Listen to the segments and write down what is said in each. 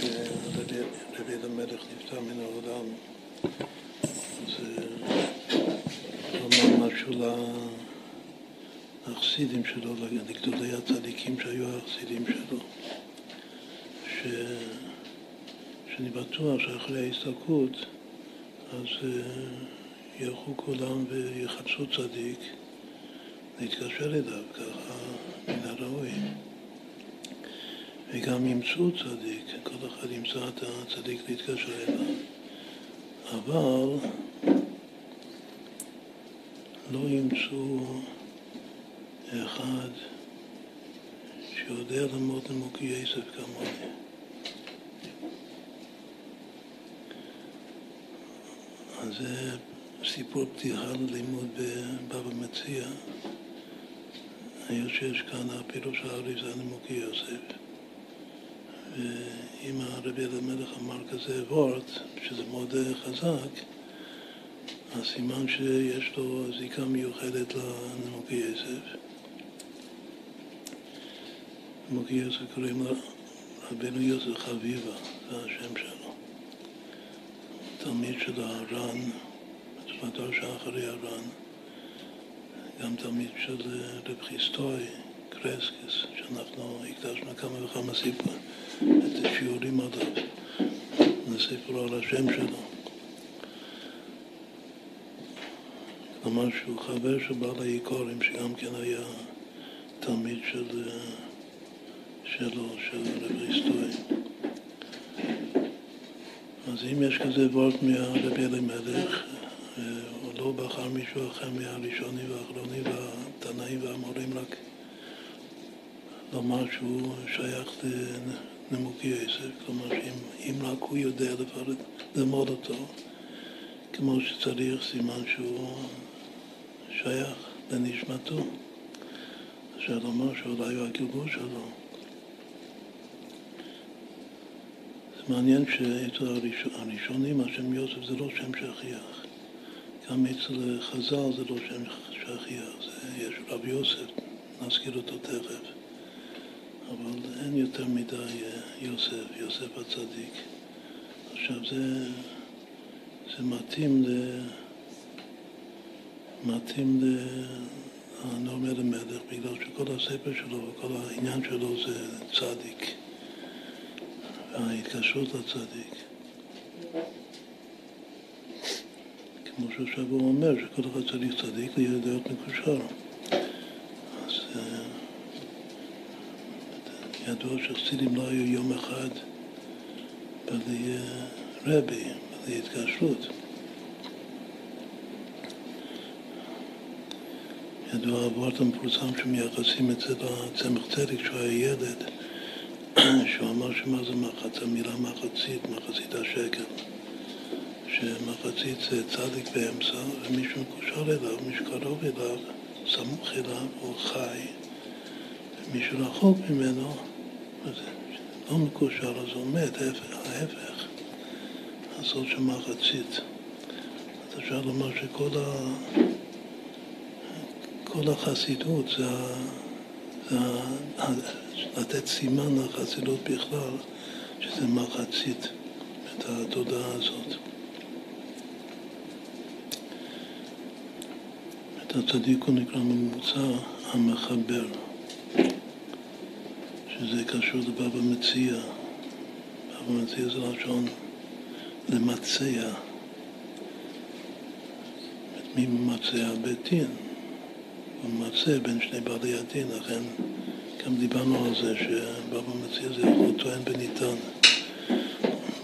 שרבי המלך נפטר מן העולם, אז הוא אמר משהו לחסידים שלו, לגדולי הצדיקים שהיו החסידים שלו, ש... שאני בטוח שאחרי ההסתלקות אז ילכו כולם ויחפשו צדיק להתקשר אליו, ככה מן הראוי. וגם ימצאו צדיק, כל אחד ימצא את הצדיק להתקשר אליו. אבל לא ימצאו אחד שיודע ללמוד למוקי יסף כמוני. אז זה סיפור פתיחה ללימוד בבבא מציע. היות שיש כאן הפירוש האריזה למוקי יוסף. ואם הרבי אלימלך אמר כזה וורט, שזה מאוד חזק, אז סימן שיש לו זיקה מיוחדת לנמוקי יוסף. נמוקי יוסף קוראים לו רבנו יוסף חביבה, זה השם שלו. תלמיד של הר"ן, בדור שאחרי הר"ן, גם תלמיד של רב חיסטוי, קרסקס, שאנחנו הקדשנו כמה וכמה סיפור, את השיעורים עליו, לספר על השם שלו. כלומר שהוא חבר של בעל העיקורים, שגם כן היה תלמיד של, שלו, של רב חיסטוי. אז אם יש כזה וורט מהרבי אלימלך, הוא לא בחר מישהו אחר מהראשונים והאחרונים והתנאים והמורים, רק לומר שהוא שייך לנמוקי יסף, כלומר שאם רק הוא יודע לפרט, ללמוד אותו כמו שצריך, סימן שהוא שייך לנשמתו. אפשר לומר שאולי הוא הגלגול שלו. זה מעניין שאצל הראשונים השם יוסף זה לא שם שכיח. גם אצל חז"ל זה לא שם שכיח, יש רב יוסף, נזכיר אותו תכף. אבל אין יותר מדי יוסף, יוסף הצדיק. עכשיו זה, זה מתאים ל... מתאים לנורמל המלך, בגלל שכל הספר שלו וכל העניין שלו זה צדיק. ההתקשרות לצדיק. כמו הוא אומר, שכל אחד צריך צדיק להיות מקושר. אז ידוע שחסידים לא היו יום אחד בלי רבי, בלי התקשרות. ידוע הוורט המפורסם שמייחסים את זה לצמח צדק כשהוא היה ילד. שהוא אמר שמה זה מחצית, המילה מחצית, מחצית השקל, שמחצית זה צדיק באמצע, ומישהו מקושר אליו, מישהו קרוב אליו, סמוך אליו, הוא חי, ומישהו רחוק ממנו, לא מקושר, אז הוא מת, ההפך, הסוד של מחצית. אז אפשר לומר שכל ה... כל החסידות זה, זה לתת סימן לחסידות בכלל, שזה מחצית, את התודעה הזאת. את הצדיק הוא נקרא ממוצע המחבר, שזה קשור לבבא מציע. בבא מציע זה לשון למצע. מי ממצע? בית דין. הוא ממצה בין שני בעלי הדין, לכן גם דיברנו על זה שבבא מציע זה יכול טוען בניתן,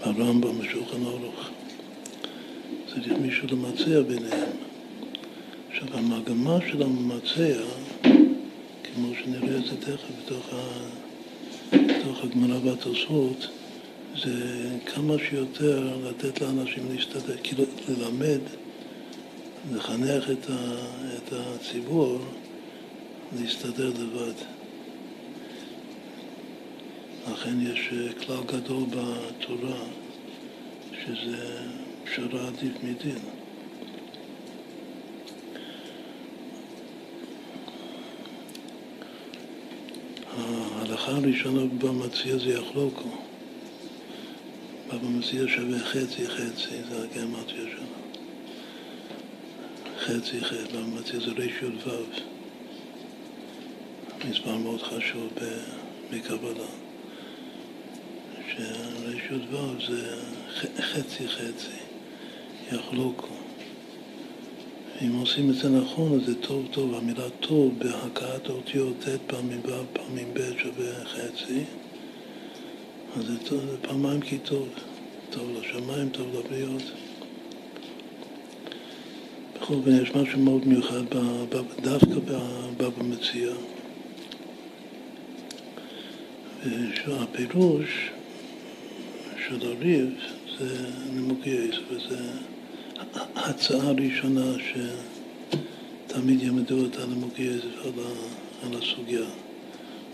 הרמב"ם, בשולחן אורוך. צריך מישהו למצע ביניהם. עכשיו, המגמה של הממצע, כמו שנראה את זה תכף בתוך, ה... בתוך הגמרא והתוספות, זה כמה שיותר לתת לאנשים להשתתף, כאילו ללמד, לחנך את, ה... את הציבור להסתדר לבד. לכן יש כלל גדול בתורה, שזה פשרה עדיף מדין. ההלכה הראשונה במציע זה יחלוקו. בבא מציע שווה חצי חצי, זה הגרמטיה שלו. חצי חצי, בבא מציע זה רי"ו, מספר מאוד חשוב בקבלה. שרי"ו זה חצי חצי, יחלוקו. אם עושים את זה נכון, אז זה טוב טוב. המילה טוב בהכאת האותיות ט' פעמים ו' פעמים ב' שווה חצי, אז זה, טוב, זה פעמיים כי טוב. טוב לשמיים, טוב לבריות. בכל אופן, יש משהו מאוד מיוחד דווקא בבבא מציע. והפירוש של הריב זה נימוקי עשר, וזה הצעה ראשונה שתמיד ילמדו את הנימוקי יסף על, על הסוגיה,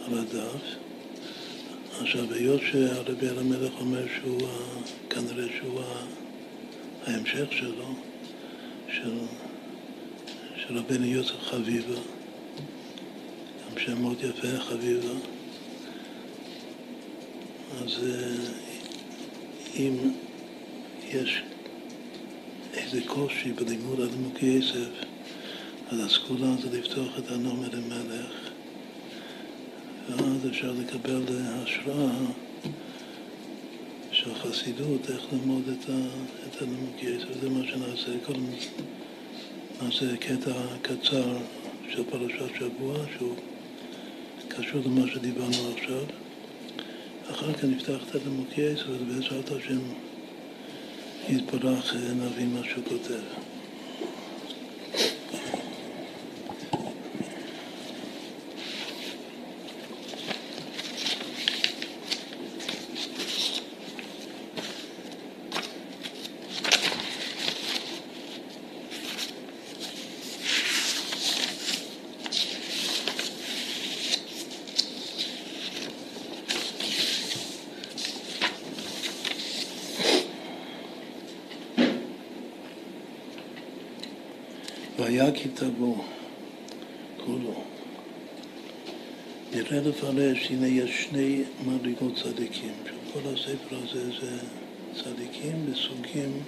על הדף. עכשיו, היות שהרבי אלימלך אומר שהוא, כנראה שהוא ההמשך שלו, של, של רבנו יוסף חביבה, גם שם מאוד יפה, חביבה, אז אה, אם יש איזה קושי בלימוד הנימוקי יסף, אז הסגולה זה לפתוח את הנומר למלך, ואז אפשר לקבל השראה של חסידות, איך ללמוד את, ה, את הנימוקי יסף, זה מה שנעשה. קודם נעשה קטע קצר של פרשת שבוע, שהוא קשור למה שדיברנו עכשיו. אחר כך נפתח את הנימוקי יסף, ובעזרת השם יתברך נביא מה שהוא כותב. והיה כי תבוא כולו. נראה לפרש, הנה יש שני מדרגות צדיקים, שכל הספר הזה זה צדיקים בסוגים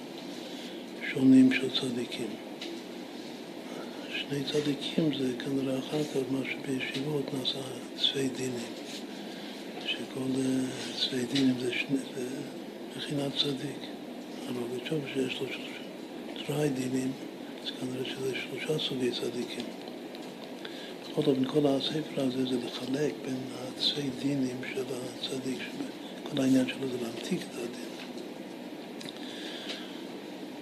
שונים של צדיקים. שני צדיקים זה כנראה אחר כך מה שבישיבות נעשה צווי דינים, שכל צווי דינים זה, שני, זה מכינת צדיק, בתשוב שיש לו תרי דינים אז כנראה שזה שלושה סוגי צדיקים. בכל אופן, כל הספר הזה זה לחלק בין הצי דינים של הצדיק, כל העניין שלו זה להמתיק את הדין.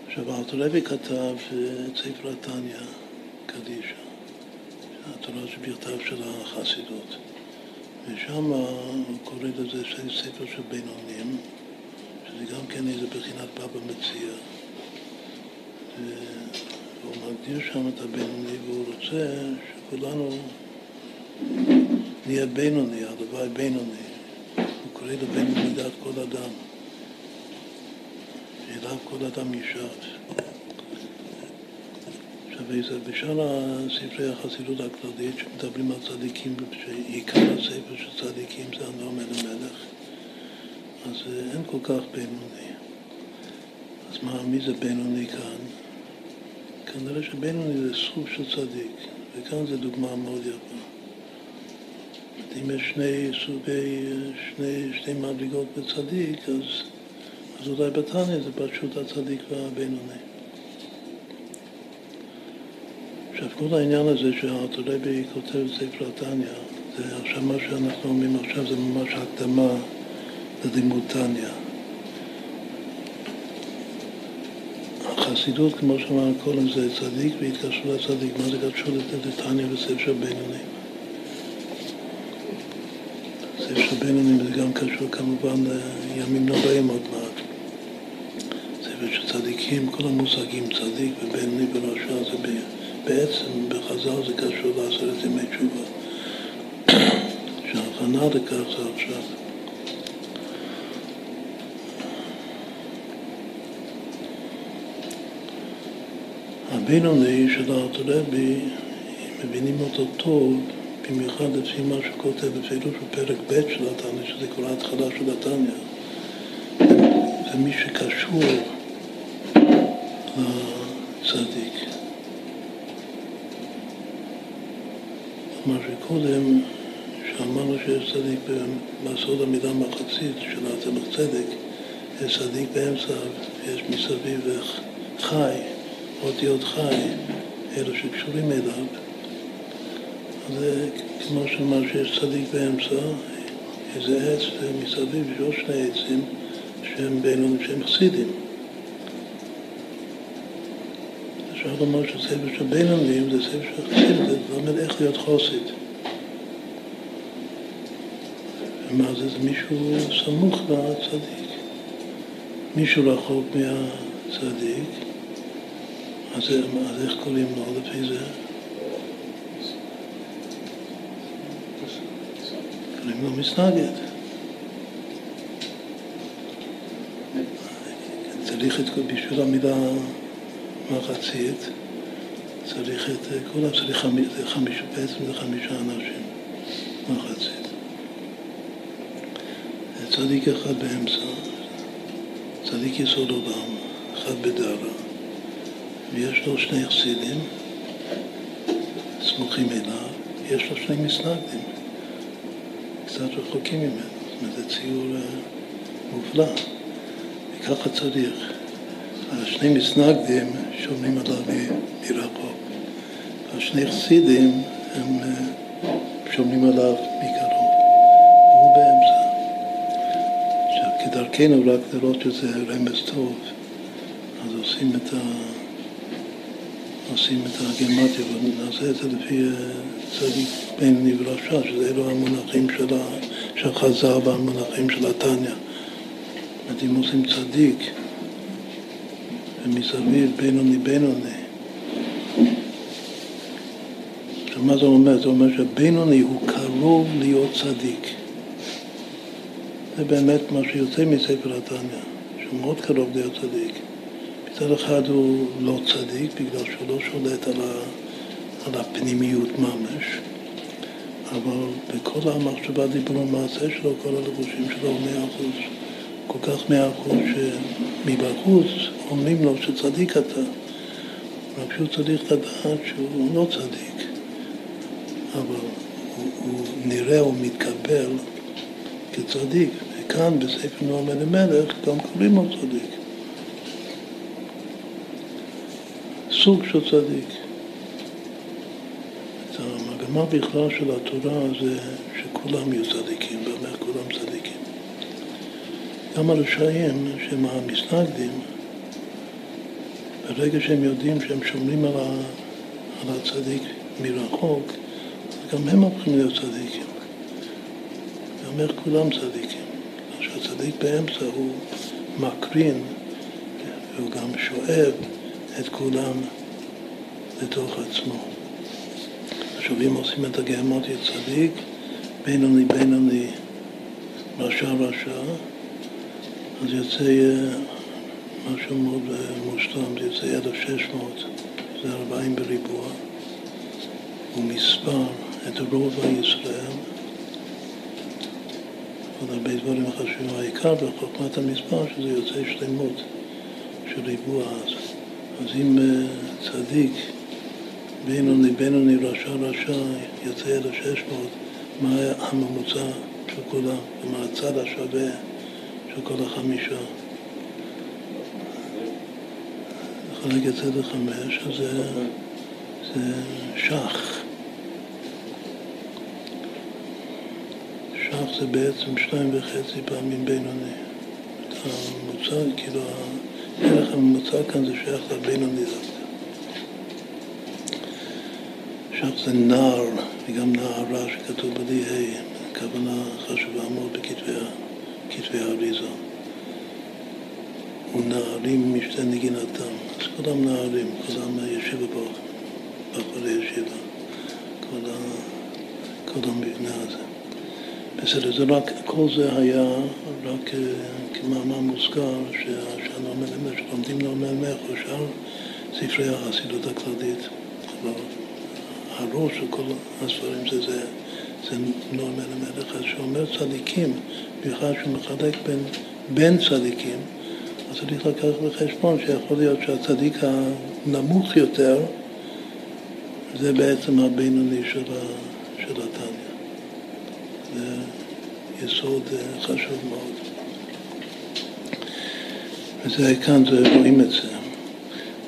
עכשיו, הרבי כתב את ספר התניא, קדישה, התורה שבכתב של החסידות, ושם הוא קורא לזה ספר של בינונים, שזה גם כן איזה בחינת בבא מציע. והוא מגדיר שם את הבינוני, והוא רוצה שכולנו נהיה בינוני, הלוואי בינוני. הוא קורא לבינוני דעת כל אדם, שאליו כל אדם ישב. עכשיו, בשאר ספרי החסידות הכללית שמדברים על צדיקים, שעיקר הספר של צדיקים זה הנועם אל המלך, אז אין כל כך בינוני. אז מה, מי זה בינוני כאן? כנראה שבינוני זה סוג של צדיק, וכאן זו דוגמה מאוד יפה. אם יש שני סוגי, שני, שני מדרגות בצדיק, אז, אז אולי בתניא זה פשוט הצדיק והבינוני. עכשיו, כל העניין הזה שהרבי כותב ספר התניא, זה עכשיו מה שאנחנו אומרים עכשיו זה ממש הקדמה ללימוד תניא. חסידות, כמו שאמרנו קודם, זה צדיק והתקשרו לצדיק. מה זה קשור לתניא וספר בינוני? ספר בינוני זה גם קשור כמובן לימים נוראים עוד מעט. ספר של צדיקים, כל המושגים צדיק ובינוני ורשע זה בעצם בחז"ל זה קשור לעשרת ימי תשובה. שההכנה לכך זה עכשיו. הבינוני של הארתולבי, מבינים אותו טוב, במיוחד לפי מה שהוא כותב בפירוש בפרק ב' של התניא, שזה כבר ההתחלה של התניא. זה מי שקשור לצדיק. מה שקודם, שאמרנו שיש צדיק בסוד המילה מחצית של הצמח צדק, יש צדיק באמצע, יש מסביב חי, אותיות חי, אלו שקשורים אליו. אז זה כמו שאמר שיש צדיק באמצע, איזה עץ מסביב, יש עוד שני עצים שהם בינונים, שהם חסידים. אפשר לומר שספר של בינונים זה ספר של חסידים, זה לומד איך להיות חוסית. ומה זה? זה מישהו סמוך לצדיק. מישהו רחוק מהצדיק, אז, איך קוראים לו לפי זה? קוראים לו מסנגד. צריך את בשביל המילה מחצית, צריך את כולם, צריך חמישה, בעצם זה חמישה אנשים, מחצית. צדיק אחד באמצע, צדיק יסוד עולם, אחד בדרה, ויש לו שני חסידים סמוכים אליו, יש לו שני מסנגדים, קצת רחוקים ממנו, זאת אומרת, זה ציור אה, מופלא, וככה צריך. השני מסנגדים שומעים עליו מרחוק, השני חסידים הם אה, שומעים עליו מקרוב, והוא באמצע. עכשיו, כדרכנו רק לראות שזה רמז טוב, אז עושים את ה... עושים את הגרמטיה ונעשה את זה לפי אה, צדיק בינוני ורשע, שזה אלו המונחים של חז"ל והמונחים של התניא. זאת אומרת, אם עושים צדיק ומסביב בינוני בינוני, עכשיו מה זה אומר? זה אומר שבינוני הוא קרוב להיות צדיק. זה באמת מה שיוצא מספר התניא, שהוא מאוד קרוב להיות צדיק. מצד אחד הוא לא צדיק בגלל שהוא לא שולט על, ה, על הפנימיות ממש, אבל בכל המחשבה, דיבור המעשה שלו, כל הלבושים שלו הוא מאה אחוז, כל כך מאה אחוז שמבחוץ אומרים לו שצדיק אתה, רק שהוא צריך לדעת שהוא לא צדיק, אבל הוא, הוא נראה, הוא מתקבל כצדיק, וכאן בספר נועם אלימלך גם קוראים לו צדיק. סוג של צדיק. המגמה בכלל של התורה זה שכולם יהיו צדיקים, באמת כולם צדיקים. גם הרשעים שהם המסנגדים, ברגע שהם יודעים שהם שומרים על, על הצדיק מרחוק, גם הם הופכים להיות צדיקים. גם איך כולם צדיקים. שהצדיק באמצע הוא מקרין, והוא גם שואב את כולם לתוך עצמו. עכשיו, אם עושים את הגהמותיה צדיק, בינוני בינוני רשע רשע, אז יוצא אה, משהו מאוד אה, מושלם, זה יוצא 1,600, זה 40 בריבוע, הוא מספר את רוב הישראל, עוד הרבה דברים חשובים, העיקר בחוכמת המספר שזה יוצא שלמות של ריבוע אז. אז אם אה, צדיק בינוני בינוני רשע רשע יוצא 1,600, מה הממוצע של כולם? ומה הצד השווה של כל החמישה? נחלק את זה לחמש, אז זה, זה שח. שח זה בעצם שתיים וחצי פעמים בינוני. הממוצע, כאילו הערך הממוצע כאן זה שייך לבינוני דווקא. שח זה נער וגם נערה שכתוב ה', כוונה חשובה מאוד בכתבי האריזה. ונערים משתה נגינתם. אז כולם נערים, כולם ישיבה פה, בחורי ישיבה. כל המבנה הזה. בסדר, זה רק, כל זה היה רק כמאמר מוזכר שהנורמל אמר, שלומדים נורמל מלך או שאר ספרי החסידות הכללית. הראש של כל הספרים זה, זה, זה נורמל המלך, אז שאומר צדיקים, במיוחד שהוא מחלק בין, בין צדיקים, אז צריך לקחת בחשבון שיכול להיות שהצדיק הנמוך יותר זה בעצם הבינוני של, של התניא. זה יסוד אה, חשוב מאוד. וזה כאן, זה רואים את זה.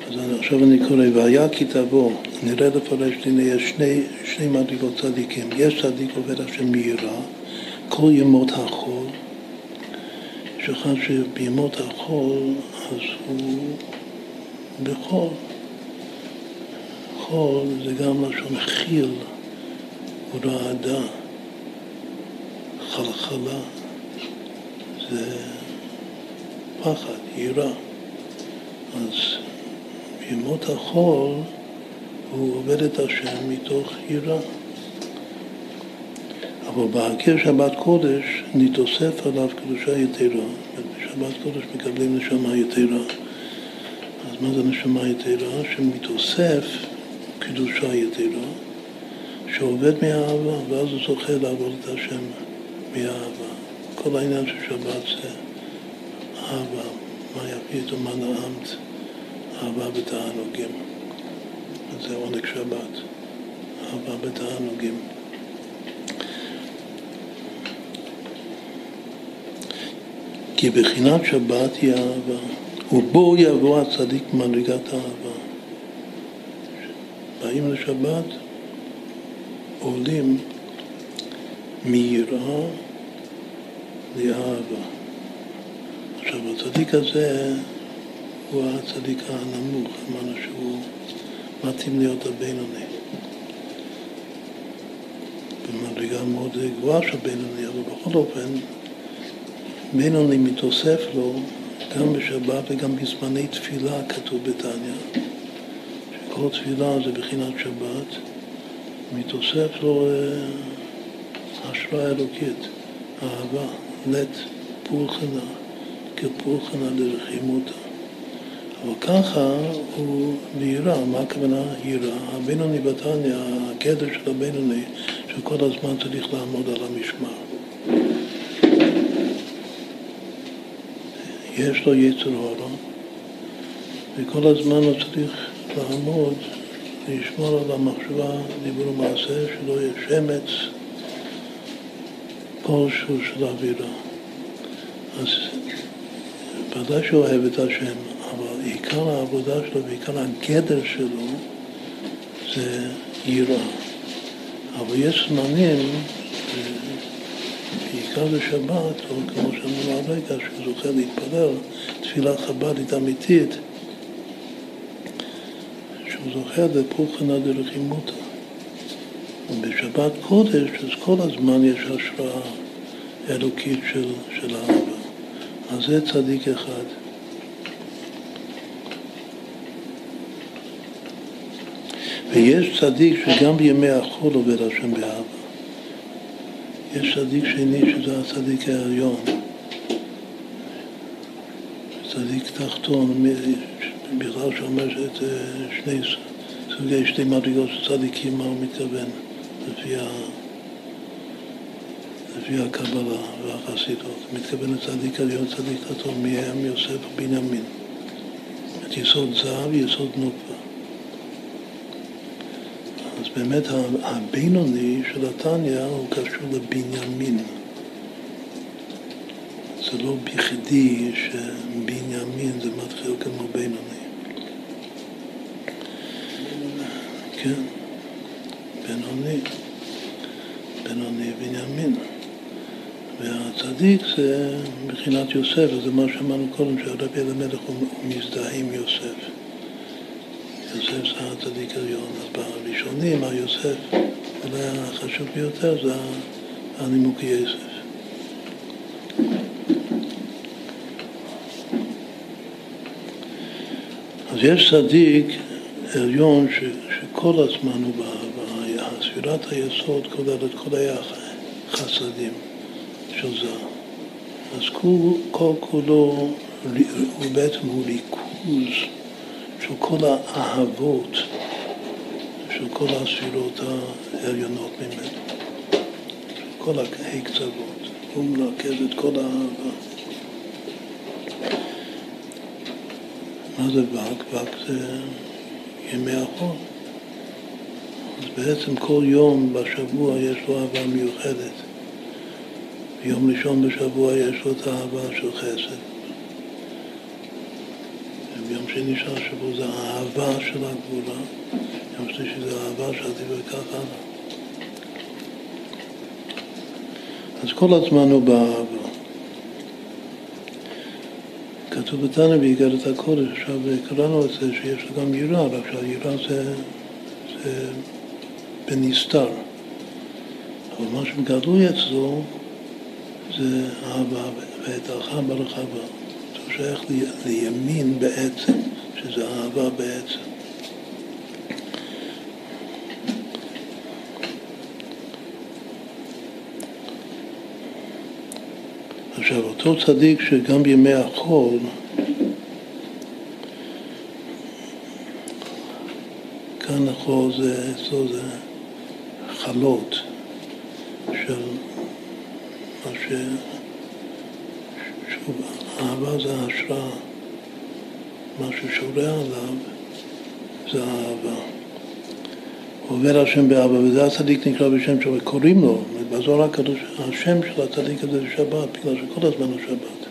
אז עכשיו אני קורא, והיה כי תבוא, נראה לפרש דיני, יש שני, שני מדרגות צדיקים. יש צדיק עובד השם מיראה, כל ימות החול, שאחד שבימות החול, אז הוא בחול. חול זה גם לשון חיל, רעדה, חלחלה, זה פחד, יראה. אז בימות החול הוא עובד את השם מתוך יראה. אבל בהרכב שבת קודש נתוסף עליו קדושה יתרה. בשבת קודש מקבלים נשמה יתרה. אז מה זה נשמה יתרה? שמתוסף קדושה יתרה, שעובד מהאהבה, ואז הוא זוכה לעבוד את השם מאהבה. כל העניין של שבת זה אהבה, מה יביא את אומן העמת, אהבה בתענוגים. זה עונג שבת, אהבה בתענוגים. כי בחינת שבת היא אהבה, ובו יבוא הצדיק במדרגת האהבה. באים לשבת, עולים מיראה לאהבה. עכשיו, הצדיק הזה הוא הצדיק הנמוך, אמרנו שהוא מתאים להיות הבינוני. במדרגה מאוד גבוהה של בינוני, אבל בכל אופן, בינוני מתוסף לו גם בשבת וגם בזמני תפילה, כתוב בתניא. כל תפילה זה בחינת שבת, מתוסף לו אה, השראה אלוקית, אהבה, לית פולחנה, כפולחנה דרחימותא. אבל ככה הוא ביראה, מה הכוונה יראה? הבינוני בתניא, הגדר של הבינוני, שכל הזמן צריך לעמוד על המשמר. יש לו יצר הורון, וכל הזמן הוא צריך לעמוד, לשמור על המחשבה, דיבור ומעשה, שלא יהיה שמץ כלשהו של אווירה. ודאי שהוא אוהב את השם, אבל עיקר העבודה שלו ועיקר הגדר שלו זה יראה. אבל יש זמנים, בעיקר בשבת, או כמו שאמרנו הרגע, שהוא זוכה להתפלל תפילה חב"דית אמיתית, הוא זוכר לפולחנא דרחימותא. ובשבת קודש, אז כל הזמן יש השראה אלוקית של, של האבא. אז זה צדיק אחד. ויש צדיק שגם בימי החול עובד השם באהבה. יש צדיק שני שזה הצדיק העליון. צדיק תחתון, בכלל שאומר את שני סוגי שתי מדרגות של צדיקים, מה הוא מתכוון, לפי, ה, לפי הקבלה והחסידות. מתכוון לצדיק עליון, צדיק תחתון, מהם יוסף ובנימין. את יסוד זהב ויסוד נוקבה. אז באמת הבינוני של התניא הוא קשור לבנימין. זה לא בכדי שבנימין זה מתחיל כמו בינוני. כן, בינוני, בינוני בנימין. והצדיק זה מבחינת יוסף, וזה מה שאמרנו קודם, שהרבי אלימלך הוא מזדהה עם יוסף. יוסף זה הצדיק העליון. אז בראשונים, היוסף, אולי החשוב ביותר זה הנימוקי יוסף. אז יש צדיק עליון ש, שכל הזמן הוא באהבה, ספירת היסוד כוללת כל החסדים של זה. אז כל, כל כולו הוא בעצם הוא ריכוז של כל האהבות של כל הספירות העליונות ממנו, כל הקצוות, הוא מרכז את כל האהבה. מה זה ואק? ואק זה ימי החול. אז בעצם כל יום בשבוע יש לו אהבה מיוחדת. ביום ראשון בשבוע יש לו את האהבה של חסד. וביום שני של השבוע זה האהבה של הגבולה. יום שלישי זה האהבה של הדיבר וכך הלאה. אז כל הזמן הוא באהבה. כתוב בתנא באיגרת הקודש, עכשיו קראנו את זה שיש לו גם יראה, רק שהיראה זה, זה בנסתר. אבל מה שגלוי אצלו זה אהבה ואת האחר ברחבה. זה שייך לימין בעצם, שזה אהבה בעצם. עכשיו, אותו צדיק שגם בימי החול כאן החול זה, אצלו זה חלות של ש... שוב, אהבה זה השראה, מה ששורה עליו זה אהבה. עובר השם באהבה, וזה הצדיק נקרא בשם שלו, קוראים לו, בזוהר הקדוש, השם של הצדיק הזה זה שבת, בגלל שכל הזמן הוא שבת.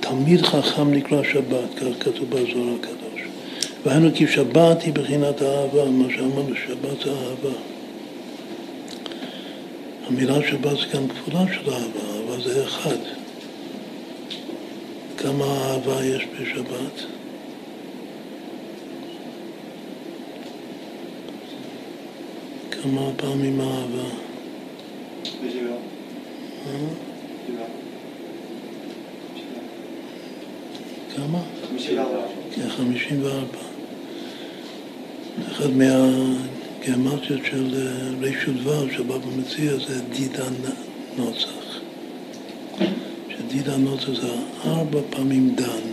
תלמיד חכם נקרא שבת, כך כתוב בזוהר הקדוש. והיינו כי שבת היא בחינת האהבה, מה שאמרנו, שבת זה אהבה. המילה שבת זה גם כפולה של אהבה, אבל זה אחד. כמה אהבה יש בשבת? כמה פעמים אהבה? כמה? כן, חמישים וארבע. אחד מהגרמציות של אה, רשות ו' שבבא מציע זה דידה נוצח. שדידה נוצח זה ארבע פעמים דן.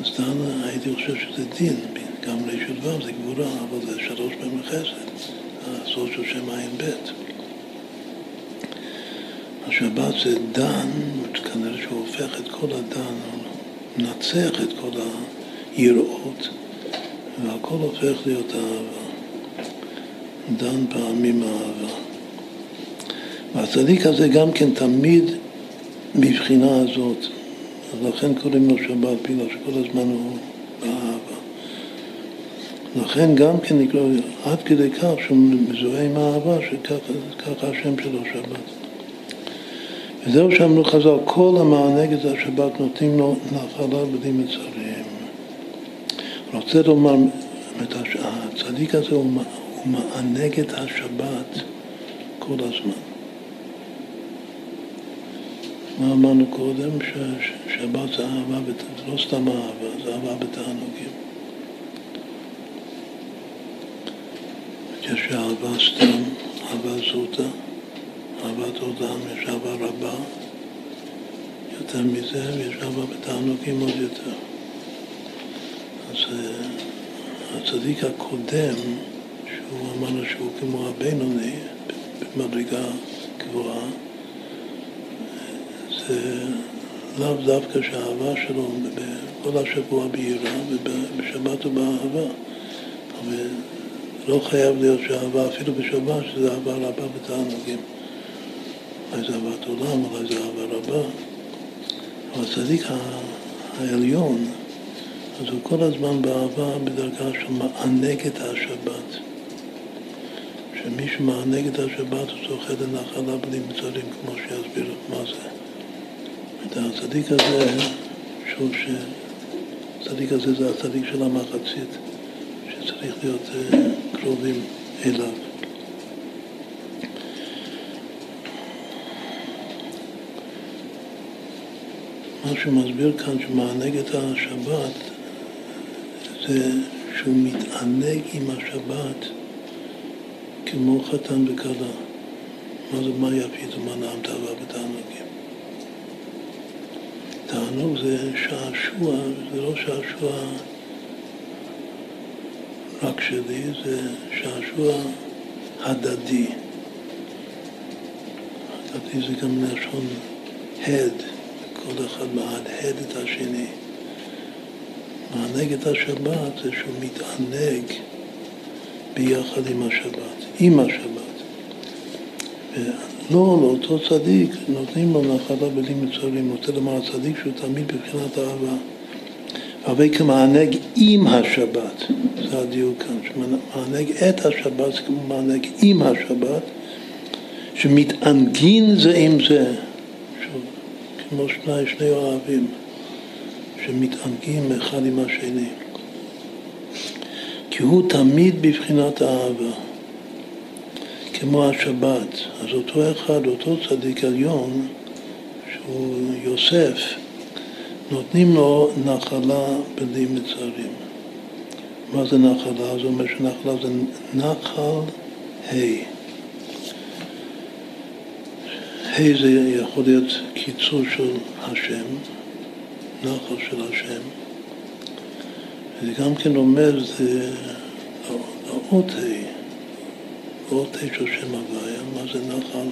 אז דן הייתי חושב שזה דין, גם רשות ו' זה גבורה, אבל זה שלוש פעמים חסד. הסוד של שם עין ב'. השבת זה דן, כנראה שהוא הופך את כל הדן, הוא מנצח את כל היראות, והכל הופך להיות אהבה. דן פעמים אהבה. והצדיק הזה גם כן תמיד מבחינה הזאת, לכן קוראים לו שבת, בגלל שכל הזמן הוא לכן גם כן נקרא, עד כדי כך שהוא מזוהה עם האהבה, שככה השם שלו שבת. וזהו שאמרו חז"ל, כל המענה נגד השבת נותנים לו נחלה בלי מצרים. רוצה לומר, הצדיק הזה הוא את השבת כל הזמן. מה אמרנו קודם? ששבת זה אהבה, זה לא סתם אהבה, זה אהבה בתענוגים. יש אהבה סתם, אהבה זוטה, אהבת עולם, יש אהבה רבה יותר מזה, ויש אהבה בתענוגים עוד יותר. אז אה, הצדיק הקודם, שהוא אמרנו שהוא כמו הבינוני, במדרגה גבוהה, זה לאו דווקא שהאהבה שלו כל השבוע בהירה ובשבת הוא באהבה. אבל לא חייב להיות שאהבה אפילו בשבת, שזה אהבה רבה בתענוגים. אולי זה אהבת עולם, אולי זה אהבה רבה. אבל הצדיק העליון, אז הוא כל הזמן באהבה בדרגה של מענג את השבת. שמי שמענג את השבת הוא זוכה לנחלה בלי מצרים, כמו שיסביר מה זה. את הצדיק הזה, שוב שהצדיק הזה זה הצדיק של המחצית. צריך להיות אה, קרובים אליו. מה שהוא מסביר כאן, שמענג את השבת, זה שהוא מתענג עם השבת כמו חתן וכלה. מה זה מה יפית ומה נעמת אהבה בתענוגים? תענוג זה שעשוע, זה לא שעשוע רק שלי, זה שעשוע הדדי. הדדי זה גם לשון הד, כל אחד מהדהד את השני. מענג את השבת זה שהוא מתענג ביחד עם השבת, עם השבת. ולא, לאותו צדיק נותנים לו נחלה בלי מצרים, רוצה לומר הצדיק שהוא תמיד בבחינת אהבה. אבל כמענג עם השבת, זה הדיוק כאן, שמענג את השבת זה כמו מענג עם השבת, שמתענגין זה עם זה, כמו שני, שני אוהבים, שמתענגים אחד עם השני. כי הוא תמיד בבחינת האהבה, כמו השבת. אז אותו אחד, אותו צדיק עליון, שהוא יוסף, נותנים לו נחלה בלי מצרים. מה זה נחלה? זה אומר שנחלה זה נחל ה'. ה' זה יכול להיות קיצור של השם, נחל של השם. וזה גם כן אומר, זה האות ה', האות ה' של שם הוויה, מה זה נחל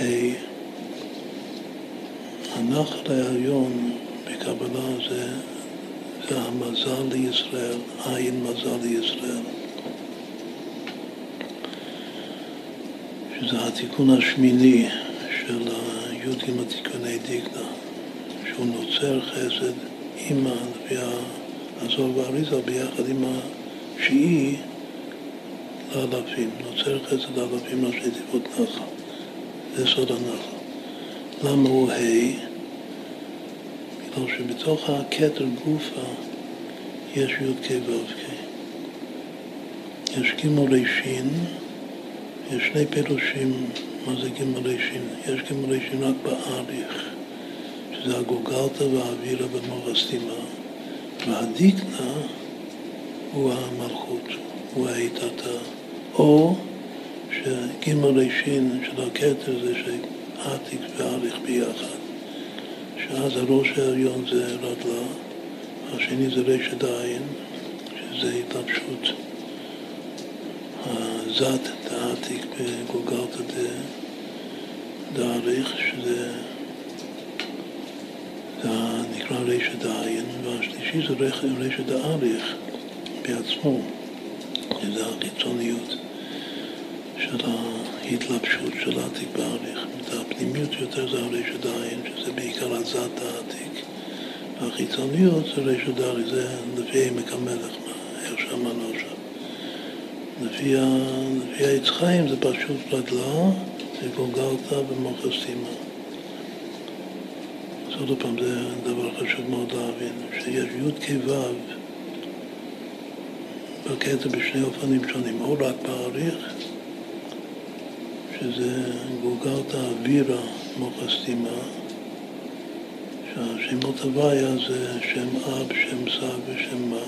ה'. הנחל העליון בקבלה זה, זה המזל לישראל, עין מזל לישראל. שזה התיקון השמיני של י"ג תיקוני דיקנה, שהוא נוצר חסד עם לפי הזוהר והאריזה ביחד עם השיעי לאלפים, נוצר חסד לאלפים ראשי תיבות נחל, זה סוד הנחל. למה הוא ה'? בגלל שבתוך הכתר גופה יש י"ק ו"ק. יש ג' רישין, יש שני פירושים מה זה ג' רישין. יש ג' רישין רק באריך, שזה הגוגלתא והאווירה במורסטימה, והדיקנה הוא המלכות, הוא האיתתה. או שג' רישין של הכתר זה שעתיק ואריך ביחד. שאז הראש העליון זה רדלה, השני זה רשת עין, שזה התלבשות הזת דעתיק בגולגלתא דאריך, שזה זה נקרא רשת עין, והשלישי זה רשת דאריך בעצמו, שזה החיצוניות של ההתלבשות של העתיק באריך. הפנימיות יותר זה הרשת עין, שזה בעיקר הזת העתיק. והחיצוניות זה רשת דרי, זה לפי עמק המלך, איך שאמרנו עכשיו. לפי, לפי העץ זה פשוט רדלה, זה גולגלתא ומוחסטימה. עוד פעם, זה דבר חשוב מאוד להבין, שיש י"ק ו' בקטע בשני אופנים שונים, או רק באריך, שזה גולגלתא אווירא מוחסטימה, שהשמות הוויה זה שם אב, שם סב ושם מה,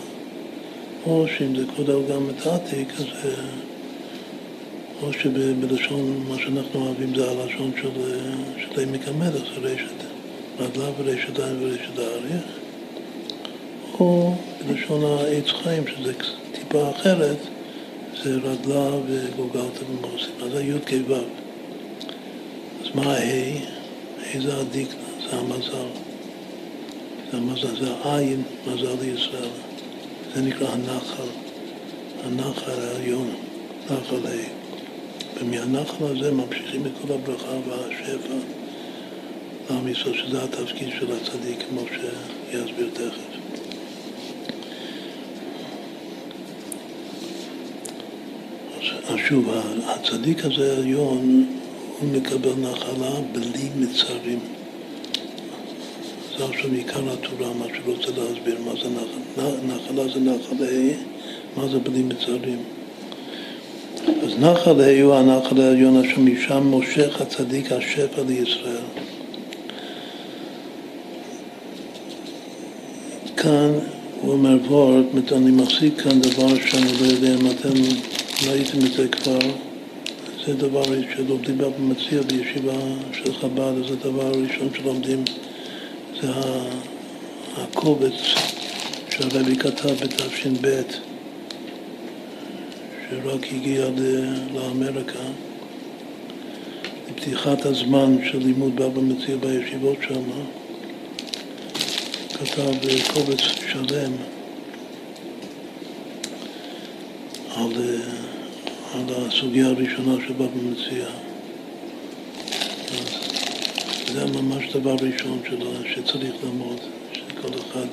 או שאם זה כולל גם את העתיק, אז או שבלשון, מה שאנחנו אוהבים זה הלשון של, של עמק המלך, זה רשת רדלה ורשת עין ורשת האריך, או בלשון העץ חיים, שזה טיפה אחרת, זה רדלה וגוגלתא ומורסים, אז זה י"ק ו'. אז מה ה'? ה' זה הדיקנה, זה המזל. זה המזל, זה העין, מזל לישראל. זה נקרא הנחל, הנחל העליון, נחל ה'. ומהנחל הזה ממשיכים את כל הברכה והשפע לעם ישראל, שזה התפקיד של הצדיק, כמו שיסביר תכף. אז שוב, הצדיק הזה העליון, הוא מקבל נחלה בלי מצרים. זה עכשיו עיקר התורה, מה שהוא רוצה להסביר, מה זה נחלה. נחלה זה נחל ה', מה זה בלי מצרים. אז נחל ה' הוא הנחל העליון אשר משם מושך הצדיק השפע לישראל. כאן הוא אומר וורט, אני מחזיק כאן דבר שאני לא יודע אם אתם ראיתם את זה כבר, זה דבר שלומדים במציע בישיבה של חב"ד, זה הדבר הראשון שלומדים, זה הקובץ שהרבי כתב בתש"ב, שרק הגיע לאמריקה, בפתיחת הזמן של לימוד בבא מציע בישיבות שם, כתב קובץ שלם על, על הסוגיה הראשונה בבא מציע. זה ממש דבר ראשון שלו, שצריך ללמוד, שכל אחד,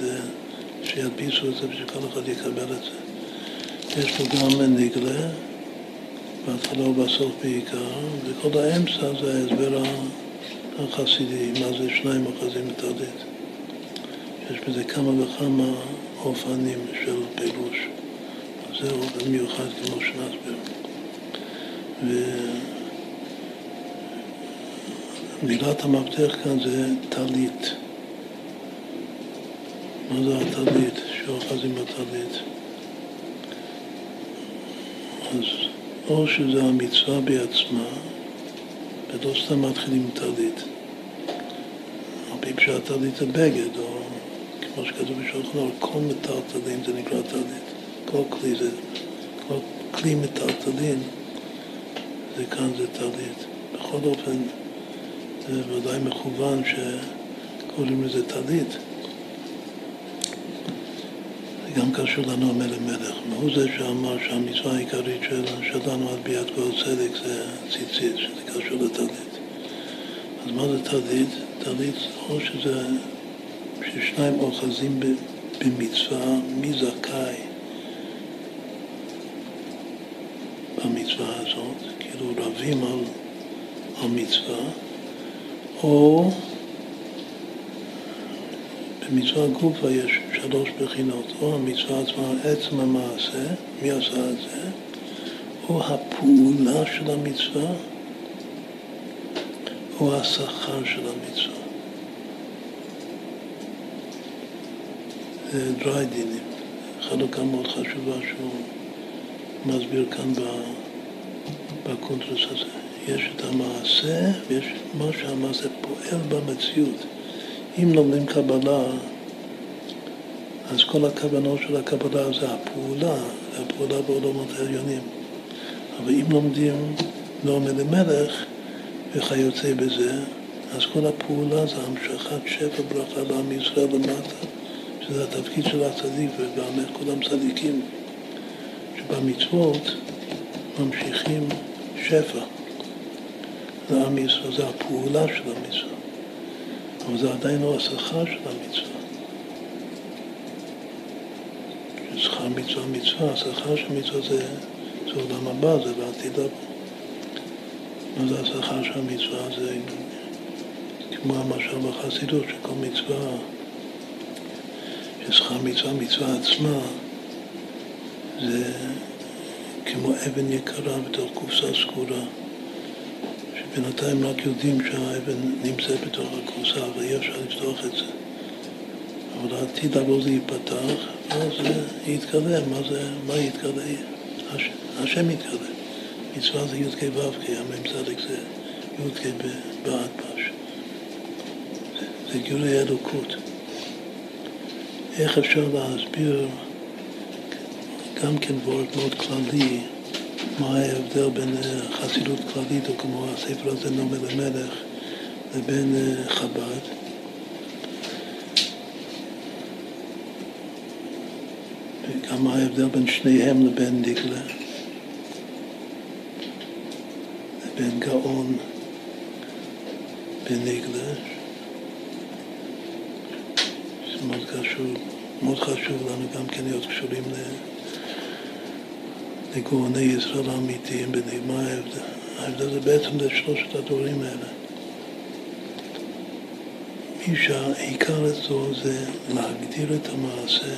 שידפיסו את זה ושכל אחד יקבל את זה. יש פה גם נגלה, בהתחלה ובסוף בעיקר, וכל האמצע זה ההסבר החסידי, מה זה שניים אחזים בתרדית. יש בזה כמה וכמה אופנים של פירוש. זה אופן מיוחד כמו שנסביר. ומילת המפתח כאן זה טלית. מה זה הטלית? שאוחזים בטלית. אז או שזה המצווה בעצמה, ולא סתם מתחילים טלית. על פי פשט טלית זה בגד, או כמו שכתוב בשולחן, כל מטלטלין זה נקרא טלית. כל כלי זה, כל כלי מטלטלין, זה כאן זה טלית. בכל אופן, זה ודאי מכוון שקוראים לזה טלית. גם קשור לנו המלך והוא זה שאמר שהמצווה העיקרית שלנו על ביאת כל צדק זה ציצית, שזה קשור לטלית. אז מה זה טלית? טלית או שזה ששניים אוחזים במצווה, מי זכאי במצווה הזאת, כאילו רבים על, על מצווה, או במצווה גופה יש שלוש בחינות, או המצווה עצמה, עצם המעשה, מי עשה את זה, או הפעולה של המצווה, או השכר של המצווה. זה דרי דינים, חלוקה מאוד חשובה שהוא מסביר כאן בקונטרס הזה. יש את המעשה ויש מה שהמעשה פועל במציאות. אם לומדים קבלה, אז כל הכוונות של הקבלה זה הפעולה, זה הפעולה בעולמות העליונים. אבל אם לומדים נעמי למלך וכיוצא בזה, אז כל הפעולה זה המשכת שפע ברכה לעם ישראל למטה, שזה התפקיד של הצדיק, ובאמת כולם צדיקים, שבמצוות ממשיכים שפע לעם ישראל, זה הפעולה של המצווה. אבל זה עדיין לא השכר של המצווה. שכר מצווה מצווה, השכר של מצווה זה, זה עולם הבא, זה בעתיד הבא. זה השכר של המצווה? זה כמו המשל בחסידות, שכל מצווה, ששכר מצווה, מצווה עצמה, זה כמו אבן יקרה בתוך קופסה סגורה. בינתיים רק יודעים שהאבן נמצאת בתוך הכורסה ואי אפשר לפתוח את זה. אבל העתיד לבוא זה ייפתח, ואז זה יתגלה. מה זה, מה יתגלה? הש, השם יתגלה. מצווה זה י"ק ו"ק, המ"צ זה י"ק באדפש. זה, זה גילוי אלוקות. איך אפשר להסביר? גם כן וורט מאוד כללי מה ההבדל בין אה, חסידות כללית, או כמו הספר הזה נאמר למלך, לבין אה, חב"ד. וגם מה ההבדל בין שניהם לבין ניגלה, לבין גאון בניגלה, זה מאוד חשוב, מאוד חשוב לנו גם כן להיות קשורים. לגאוני ישראל האמיתיים בנגמר ההבדל. ההבדל זה בעצם לשלושת הדברים האלה. מי שהעיקר אצלו זה להגדיר את המעשה.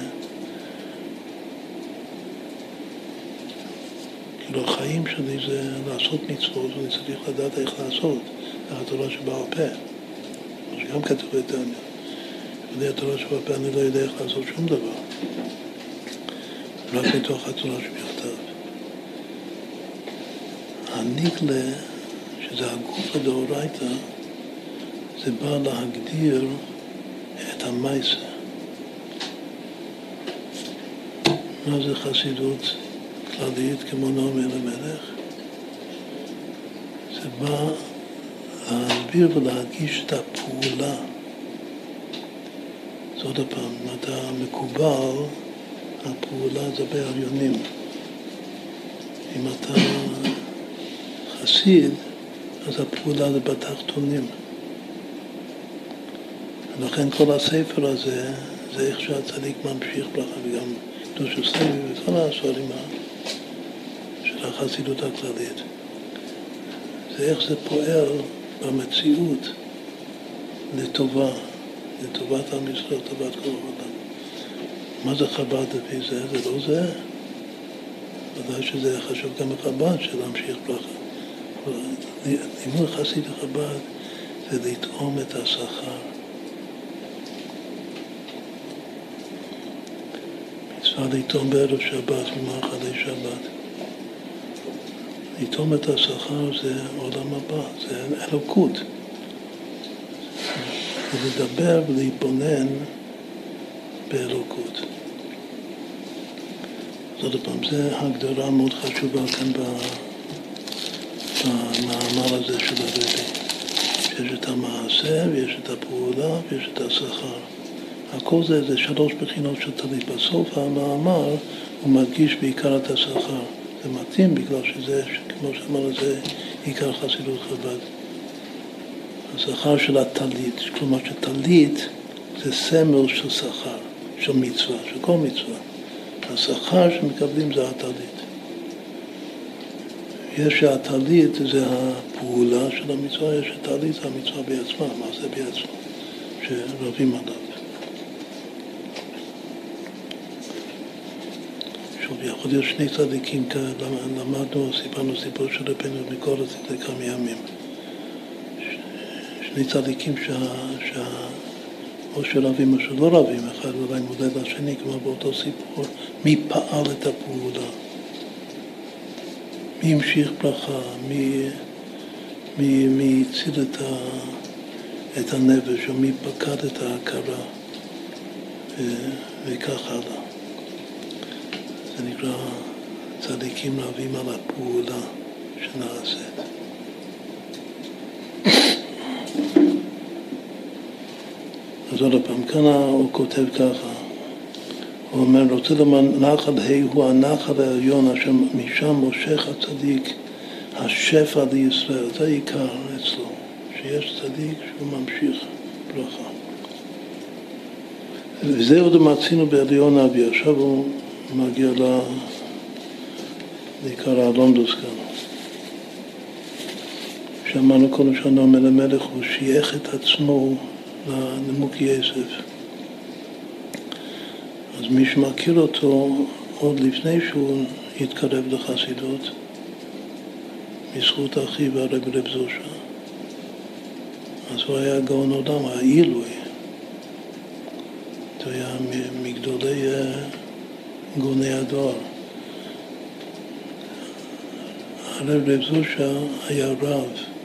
כאילו החיים שלי זה לעשות מצוות ואני צריך לדעת איך לעשות. זה התורה שבעל פה. מה שגם כתוב בתניא. בלי התורה שבעל פה אני לא יודע איך לעשות שום דבר. רק מתוך התורה שבכתב. הניגלה, שזה הגוף הדאורייתא, זה בא להגדיר את המייסה. מה זה חסידות כללית כמו נעמי למלך? זה בא להסביר ולהדגיש את הפעולה. אז עוד פעם, אם אתה מקובל, הפעולה זה בעליונים. אם אתה חסיד, אז הפעולה זה בתחתונים. ולכן כל הספר הזה, זה איך שהצדיק ממשיך ברכה, וגם קדוש הספר וכל הספרים של החסידות הכללית. זה איך זה פועל במציאות לטובה, לטובת עם ישראל, לטובת כל העולם. מה זה חב"ד לפי זה? זה לא זה. ודאי שזה חשוב גם לחב"ד של להמשיך ברכה. לימוד חסיד חב"ד זה לטעום את השכר. מצווה לטעום בערב שבת ומאכלי שבת. לטעום את השכר זה עולם הבא, זה אלוקות. ולדבר ולהתבונן באלוקות. עוד פעם, זו הגדרה מאוד חשובה כאן במאמר הזה של הרבי. שיש את המעשה ויש את הפעולה ויש את השכר. הכל זה, זה שלוש בחינות של תלית. בסוף המאמר הוא מדגיש בעיקר את השכר. זה מתאים בגלל שזה, כמו שאמרנו, זה עיקר חסידות חב"ד. השכר של הטלית, כלומר שטלית זה סמל של שכר, של מצווה, של כל מצווה. השכר שמקבלים זה הטלית. יש שהטלית זה הפעולה של המצווה, יש הטלית זה המצווה בעצמה, מה זה בעצמה, שרבים עליו. שוב, יכול להיות שני צדיקים, למדנו, סיפרנו סיפור של רבנו מכל לפני כמה ימים. שני צדיקים שה, שה, או שרבים או שלא רבים, אחד אולי מודד לשני, כמו באותו סיפור, מי פעל את הפעולה, מי המשיך ברכה, מי, מי, מי הציל את, ה, את הנפש, או מי פקד את ההכרה, וכך הלאה. זה נקרא צדיקים רבים על הפעולה שנעשית. אז עוד פעם, כאן הוא כותב ככה, הוא אומר, רוצה לומר, נחל ה' הוא הנחל העליון אשר משם מושך הצדיק השפע לישראל, זה עיקר אצלו, שיש צדיק שהוא ממשיך ברכה. וזה עוד מצינו בעליון אבי, עכשיו הוא מגיע לעיקר הלונדוס כאן. שאמרנו כל השנה מלמלך הוא שייך את עצמו לנימוק יסף. אז מי שמכיר אותו עוד לפני שהוא התקרב לחסידות, בזכות אחיו הרב רב זושה, אז הוא היה גאון עולם, היה עילוי. הוא היה מגדולי אה, גאוני הדואר. הרב רב זושה היה רב.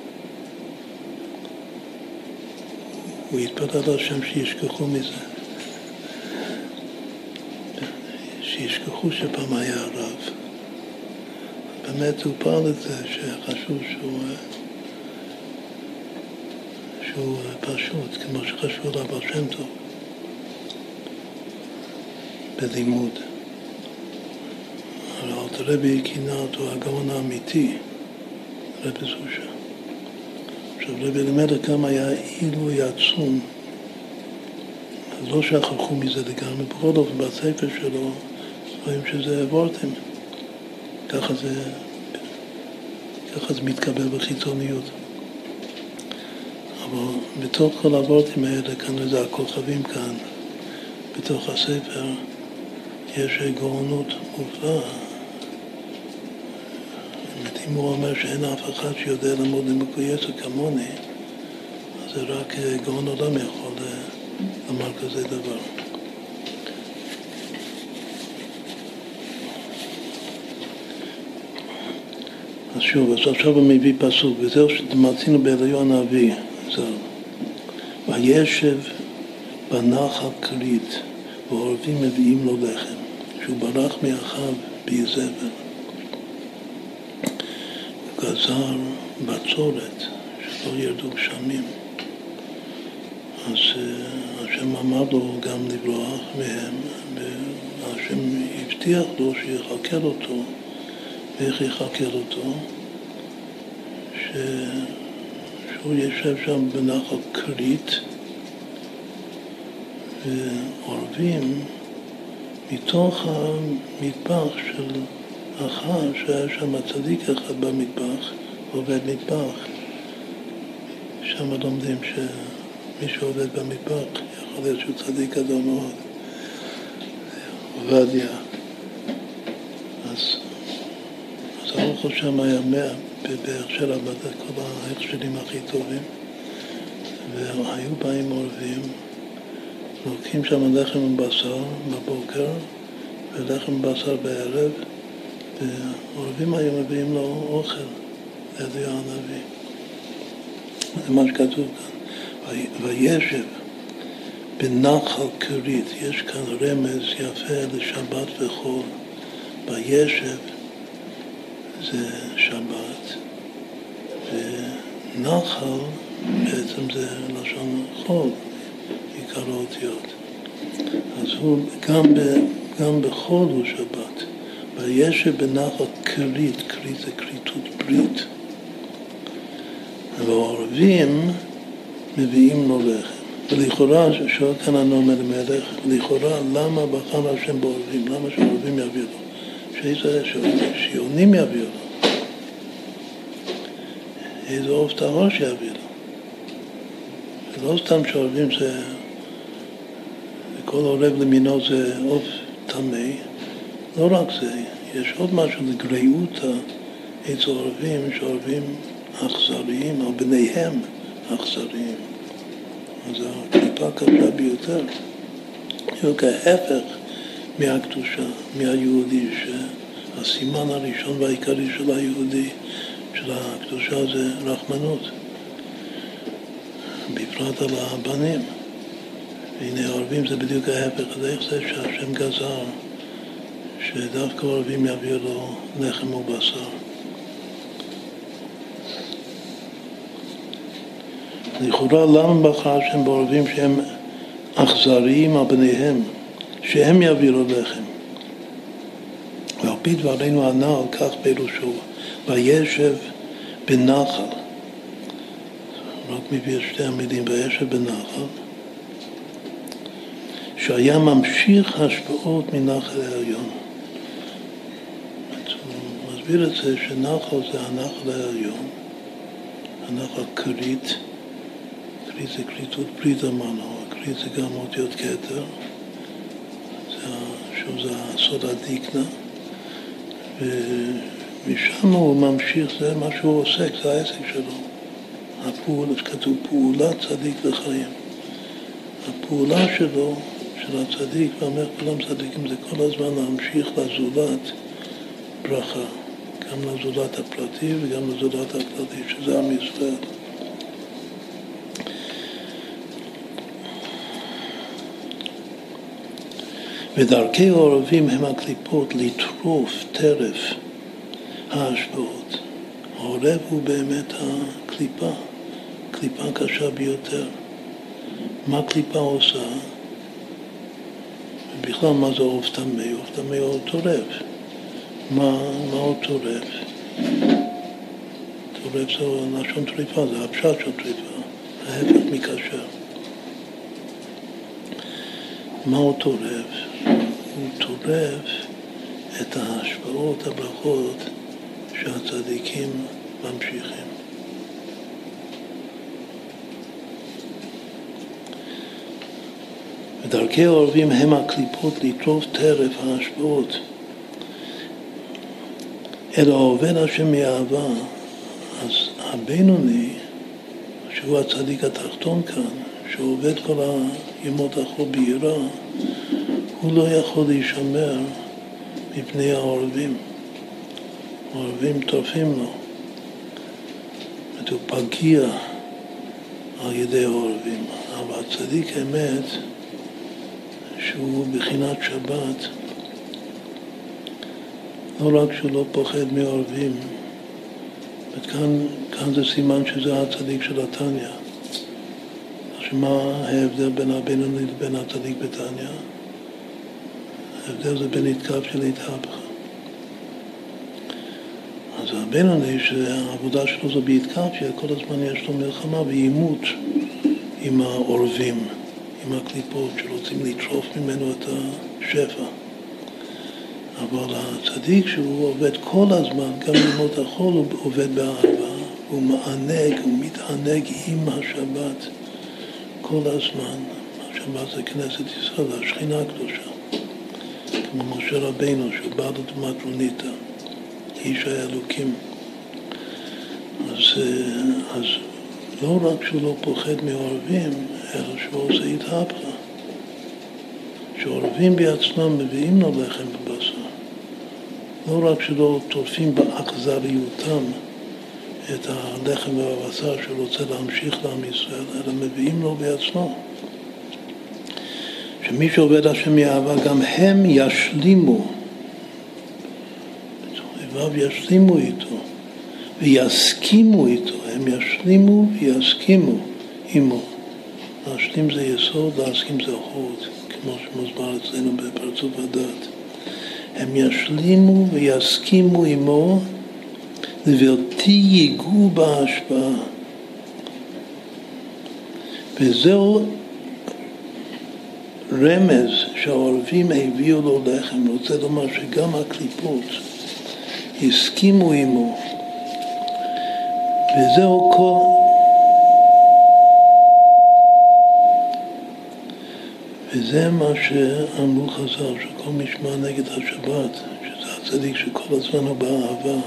הוא התפלל השם שישכחו מזה. שישכחו שפעם היה רב. באמת הוא פעל את זה, שחשוב שהוא, שהוא פשוט, כמו שחשבו עליו שם טוב, בלימוד. אבל אלתרעבי כינה אותו הגאון האמיתי, רבי זושה. עכשיו רבי אלימלך גם היה עילוי עצום, אז לא שכחו מזה לגמרי, בכל אופן בספר שלו רואים שזה וורטים, ככה זה, ככה זה מתקבל בחיצוניות. אבל בתוך כל הוורטים האלה, כנראה זה הכוכבים כאן, בתוך הספר, יש גאונות מופלאה. אם הוא אומר שאין אף אחד שיודע ללמוד לימוקי יסר כמוני, אז זה רק גאון עולם יכול לומר כזה דבר. אז שוב, אז עכשיו הוא מביא פסוק, וזהו שמצינו בעליון אבי, זהו. וישב בנחל כרית, ועורבים מביאים לו לחם, שהוא ברח מאחיו באיזבל. גזר בצורת, לא ירדו גשמים. אז אה, השם אמר לו גם לברוח מהם, והשם הבטיח לו שיחקר אותו, ואיך יחקר אותו? ש... שהוא יושב שם בנחל כרית ועורבים מתוך המטבח של אחר שהיה שם צדיק אחד במטבח, עובד מטבח. שם לומדים שמי שעובד במטבח יכול להיות שהוא צדיק גדול מאוד. עובדיה. אז, אז הרוחו שם היה מאה בבאר שבע, כל ההכשלים הכי טובים, והיו באים עורבים, לוקחים שם לחם ובשר בבוקר ולחם ובשר בערב, ועורבים היו מביאים לו אוכל, לידי הנביא. זה מה שכתוב כאן. וישב בנחל כרית, יש כאן רמז יפה לשבת וחול. וישב זה שבת, ונחל בעצם זה לשון חול, עיקר האותיות. אז הוא גם, ב, גם בחול הוא שבת. וישב בנחל כרית, כרית זה כריתות ברית. והעורבים מביאים לו לחם. ולכאורה, שואל כאן הנאום אלימלך, לכאורה למה בחר השם בעורבים? למה שהעורבים יביאו לו? שיונים יביאו לו. איזה עוף טהור שיביא לו. לא סתם שעורבים זה, כל עורב למינו זה עוף טמא, לא רק זה, יש עוד משהו לגריעות העץ העורבים, שעורבים אכזריים, או בניהם אכזריים. אז הקליפה קשה ביותר. בדיוק ההפך מהקדושה, מהיהודי, שהסימן הראשון והעיקרי של היהודי, של הקדושה זה רחמנות, בפרט על הבנים. והנה הערבים זה בדיוק ההפך, אז איך זה שהשם גזר שדווקא הערבים יביאו לו לחם ובשר? לכאורה למה בחר השם בעורבים שהם אכזריים על בניהם, שהם יעבירו לחם? ועל פי דברינו הנ"ל, כך פירושו, וישב בנחל, רק מביא את שתי המילים, וישב בנחל, שהיה ממשיך השפעות מנחל העליון. הוא מסביר את זה שנחל זה הנחל העליון, הנחל כרית, כלי זה כליתות ברית אמרנו, הכלי זה גם אותיות כתר, שוב זה הסוד הדיקנה, ומשם הוא ממשיך, זה מה שהוא עוסק, זה העסק שלו. הפעולה, כתוב פעולת צדיק לחיים. הפעולה שלו, של הצדיק, ואומר כולם צדיקים, זה כל הזמן להמשיך לזולת ברכה, גם לזולת הפרטי וגם לזולת הכללי, שזה עם ישראל. ודרכי העורבים הם הקליפות לטרוף טרף ההשפעות. העורב הוא באמת הקליפה, קליפה קשה ביותר. מה קליפה עושה? בכלל, מה זה עוף טמא? עוף טמא הוא טורף. מה, הוא טורף? טורף זה לשון טריפה, זה הפשט של טריפה, ההפך מקשר. מה הוא טורף? הוא טורף את ההשפעות, הברכות שהצדיקים ממשיכים. ודרכי העורבים הם הקליפות לטרוף טרף ההשפעות. אלא העובד השם מאהבה, אז הבינוני, שהוא הצדיק התחתון כאן, שעובד כל הימות החול ביראה, הוא לא יכול להישמר מפני העורבים. העורבים טורפים לו. הוא פגיע על ידי העורבים. אבל הצדיק אמת, שהוא בחינת שבת, לא רק שהוא לא פוחד מעורבים, כאן, כאן זה סימן שזה הצדיק של התניא. עכשיו מה ההבדל בין הבינוני לבין הצדיק בתניא? ההבדל זה בין יתקף של התהפכה. אז הבינוני שהעבודה שלו זה בהתקפיה, כל הזמן יש לו מלחמה ועימות עם העורבים, עם הקליפות שרוצים לטרוף ממנו את השפע. אבל הצדיק שהוא עובד כל הזמן, גם בימות החול הוא עובד באהבה, הוא מענג, הוא מתענג עם השבת כל הזמן. השבת זה כנסת ישראל, השכינה הקדושה. כמו משה רבינו שבא לדוגמת רוניתא, איש האלוקים. אז, אז לא רק שהוא לא פוחד מעורבים, אלא שהוא עושה התהפכה. שעורבים בעצמם מביאים לו לחם בבשר. לא רק שלא טורפים באכזריותם את הלחם והבשר שהוא רוצה להמשיך לעם ישראל, אלא מביאים לו בעצמו. שמי שעובד השם מאהבה, גם הם ישלימו, ו' ישלימו איתו, ויסכימו איתו, הם ישלימו ויסכימו עמו. להשלים זה יסוד, להסכים זה חוד, כמו שמוסבר אצלנו בפרצוף הדת. הם ישלימו ויסכימו עמו ובלתי ייגעו בהשפעה. וזהו רמז שהעורבים הביאו לו לחם, רוצה לומר שגם הקליפות הסכימו עמו. וזהו כל... וזה מה שאמרו חז"ל, שכל משמע נגד השבת, שזה הצדיק שכל הזמן הוא באהבה,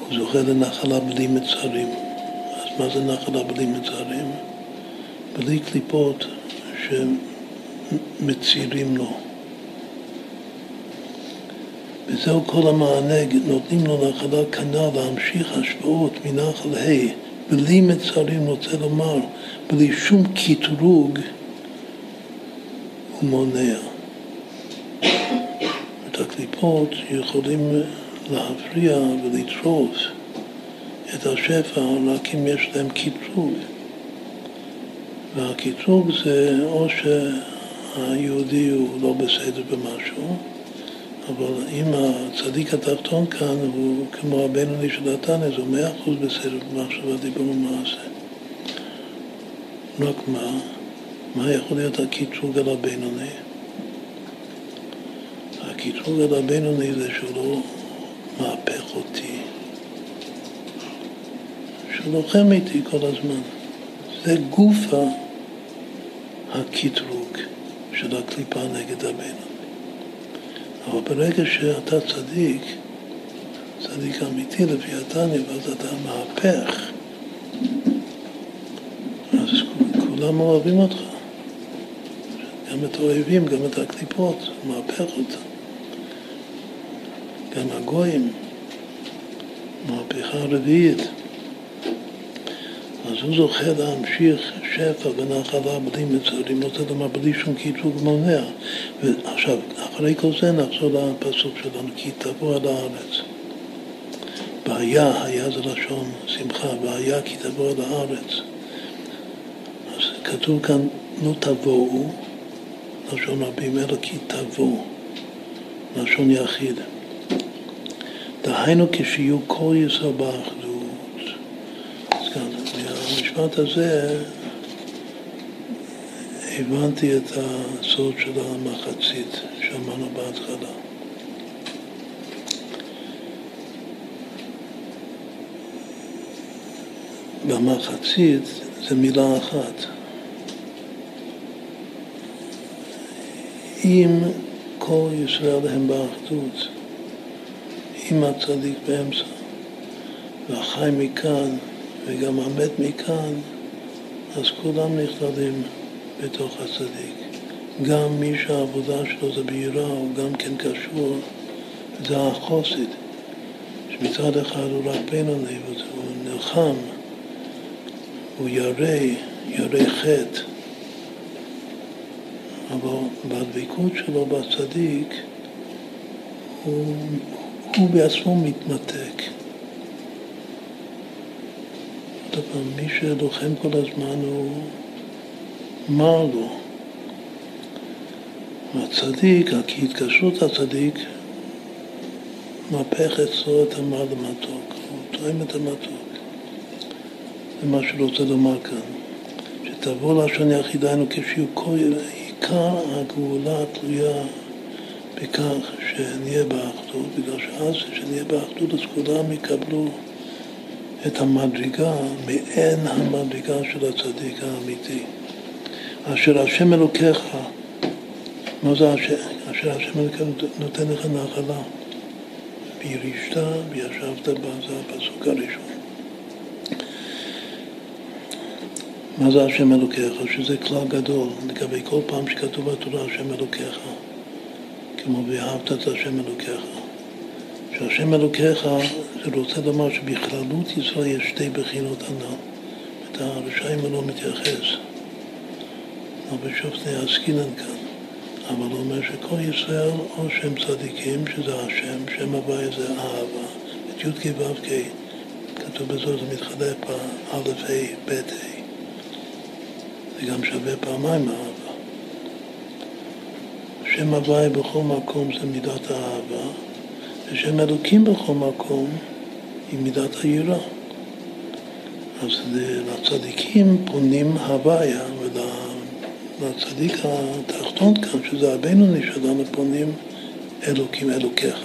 הוא זוכה לנחלה בלי מצרים. אז מה זה נחלה בלי מצרים? בלי קליפות שמצירים לו. וזהו כל המענה, נותנים לו נחלה כנ"ל להמשיך השפעות מנחל ה' בלי מצרים, רוצה לומר, בלי שום קטרוג, הוא מונע. את הקליפות יכולים להפריע ולטרוף את השפע רק אם יש להם קטרוג. והקטרוג זה או שהיהודי הוא לא בסדר במשהו, אבל אם הצדיק התחתון כאן הוא כמו הבינוני של התנא, זה מאה אחוז בסדר במחשבה, דיבור ומעשה. רק מה? מה יכול להיות הקטרוג על הבינוני? הקטרוג על הבינוני זה שהוא לא מהפך אותי, שהוא לוחם איתי כל הזמן. זה גופה הקטרוג של הקליפה נגד הבינוני. אבל ברגע שאתה צדיק, צדיק אמיתי לפי התניא, ואז אתה מהפך, אז כולם אוהבים אותך. גם את האויבים, גם את הקליפות, מהפך אותם. גם הגויים, מהפכה רביעית. אז הוא זוכה להמשיך שפע ונחלה בלי מצרים, רוצה לומר בלי שום קטרוג מונע. ועכשיו, אחרי כל זה נחזור לפסוק שלנו, כי תבוא על הארץ. והיה, היה זה לשון שמחה, והיה כי תבוא על הארץ. אז כתוב כאן, לא תבואו, לשון רבים, אלא כי תבואו, לשון יחיד. דהיינו כשיהיו כל ישראל באחדות. אז כאן, מהמשפט הזה הבנתי את הסוד של המחצית שאמרנו בהתחלה. במחצית זה מילה אחת. אם כל ישראל הם באחדות, אם הצדיק באמצע, והחי מכאן וגם המת מכאן, אז כולם נכללים בתוך הצדיק. גם מי שהעבודה שלו זה בהירה, הוא גם כן קשור, זה החוסית. שמצד אחד הוא רפן עליו, הוא נלחם, הוא ירא, ירא חטא. אבל בדבקות שלו בצדיק, הוא, הוא בעצמו מתמתק. עוד פעם, מי שלוחם כל הזמן הוא... מר לו. הצדיק, כי התקשרות הצדיק מהפך אצלו את המר למתוק, הוא תואם את המתוק. זה מה שהוא רוצה לומר כאן. שתבוא לשון יחידנו כשיהיו כל... עיקר הגאולה תלויה בכך שנהיה באחדות, בגלל שאז כשנהיה באחדות אז כולם יקבלו את המדרגה מעין המדרגה של הצדיק האמיתי. אשר השם אלוקיך, מה זה אשר, אשר השם אלוקיך נותן לך נחלה? וירישת וישבת בה, זה הפסוק הראשון. מה זה השם אלוקיך? שזה כלל גדול לגבי כל פעם שכתוב בתורה השם אלוקיך, כמו ואהבת את השם אלוקיך. שהשם אלוקיך זה רוצה לומר שבכללות ישראל יש שתי בחינות הנ"ל. את הרשעים לא מתייחס. אבל שופטי עסקינן כאן. אבל הוא אומר שכל ישראל או שהם צדיקים, שזה השם, שם הוויה זה אהבה. את י"ק ו"ק כתוב בזאת זה מתחלף באלף ה' ב' ה'. זה גם שווה פעמיים אהבה. שם הוויה בכל מקום זה מידת האהבה, ושם אלוקים בכל מקום היא מידת היראה. אז לצדיקים פונים הוויה, ולצדיק התחתון כאן, שזה הבינוני שלנו, פונים אלוקים אלוקיך.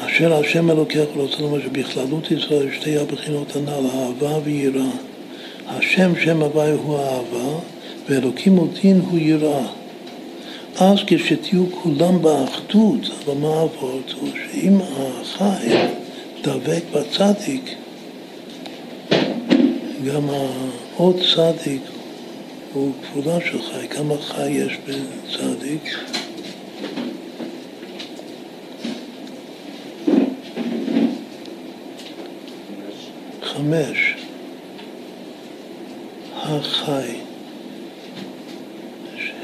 אשר השם אלוקיך רוצה לומר שבכללות ישראל שתי הבחינות הנ"ל, אהבה ויראה. השם, שם הוואי הוא אהבה, ואלוקים אותין הוא יראה. אז כשתהיו כולם באחדות, אבל מה עבוד? הוא שאם החי דבק בצדיק, גם העוד צדיק הוא כפולה של חי. כמה חי יש בצדיק? חמש. החי,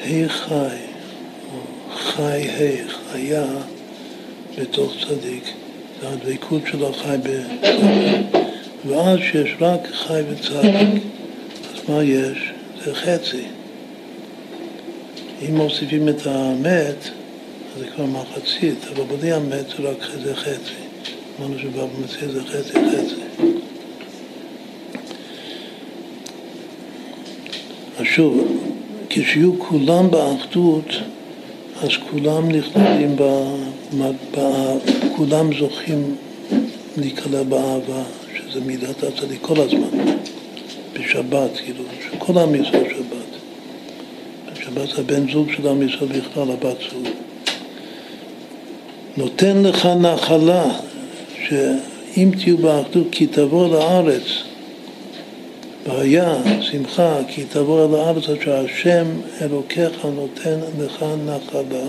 ה' חי, או חי ה', חיה בתוך צדיק, זה הדבקות של החי בצדיק. ואז שיש רק חי וצדיק, אז מה יש? זה חצי. אם מוסיפים את המת, אז זה כבר מחצית, אבל בלי המת זה רק זה חצי. אמרנו שבמציאה זה חצי חצי. אז שוב, כשיהיו כולם באחדות, אז כולם נכללים, כולם זוכים להיקלע באהבה, שזה מידת הצדיק כל הזמן, בשבת, כאילו, שכל עם ישראל שבת. שבת זה הבן זוג של עם ישראל בכלל, הבת זוג. נותן לך נחלה, שאם תהיו באחדות, כי תבוא לארץ, והיה שמחה כי תבוא אל הארץ אשר השם אלוקיך נותן לך נחלה.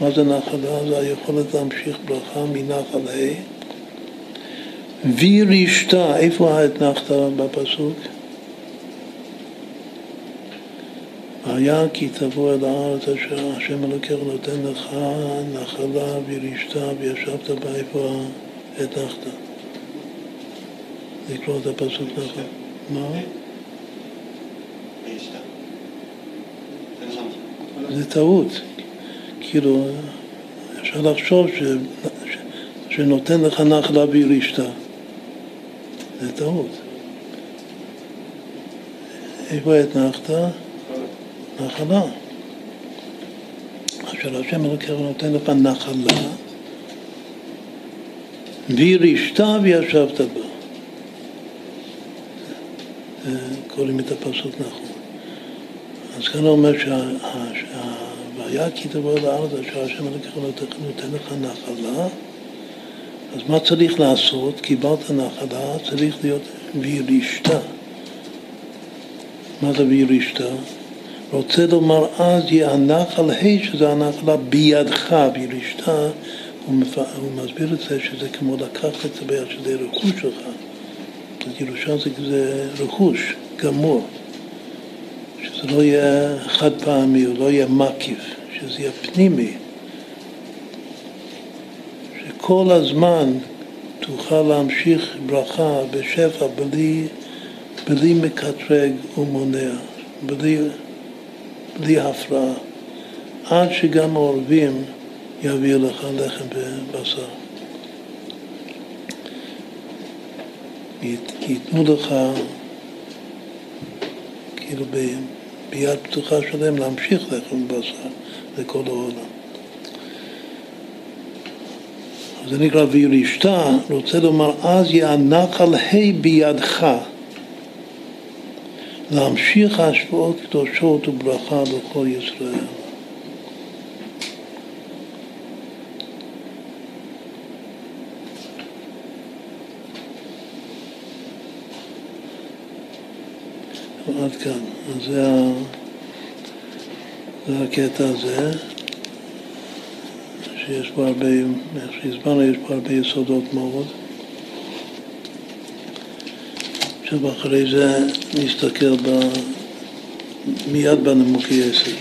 מה זה נחלה? זה היכולת להמשיך ברכה מנחל ה'. וירישתה, איפה האתנחת בפסוק? והיה כי תבוא אל הארץ אשר השם אלוקיך נותן לך נחלה וירישתה וישבת בה איפה האתנחת? לקרוא את הפסוק נכון. מה? זה טעות. כאילו, אפשר לחשוב ש... ש... שנותן לך נחלה וירישתה. זה טעות. איפה התנחת? נחלה. אשר השם אלוקיך נותן לך נחלה וירישתה וישבת בה. קוראים את הפסוק נכון. אז כאן הוא אומר שהבעיה כי תבוא לארץ אשר השם אלוקיך נותן לך נחלה, אז מה צריך לעשות? קיבלת נחלה, צריך להיות וירישתה. מה זה וירישתה? רוצה לומר אז יהיה הנחל ה' שזה הנחלה בידך, וירישתה, הוא, הוא מסביר את זה שזה כמו לקחת את זה ביד, שזה רכוש שלך. ירושה זה, זה רכוש גמור, שזה לא יהיה חד פעמי, לא יהיה מקיף, שזה יהיה פנימי, שכל הזמן תוכל להמשיך ברכה בשפע בלי, בלי מקטרג ומונע, בלי, בלי הפרעה, עד שגם העורבים יביאו לך לחם ובשר. ייתנו לך כאילו ביד פתוחה שלהם להמשיך לחם ובשר לכל העולם. זה נקרא וירישת, רוצה לומר אז יענק על ה' בידך להמשיך השפעות קדושות וברכה לכל ישראל. עד כאן. אז זה, זה הקטע הזה. שיש בו הרבה, איך שהסברנו, יש בו הרבה יסודות מאוד. עכשיו אחרי זה נסתכל ב... מיד בנמוקי יסף.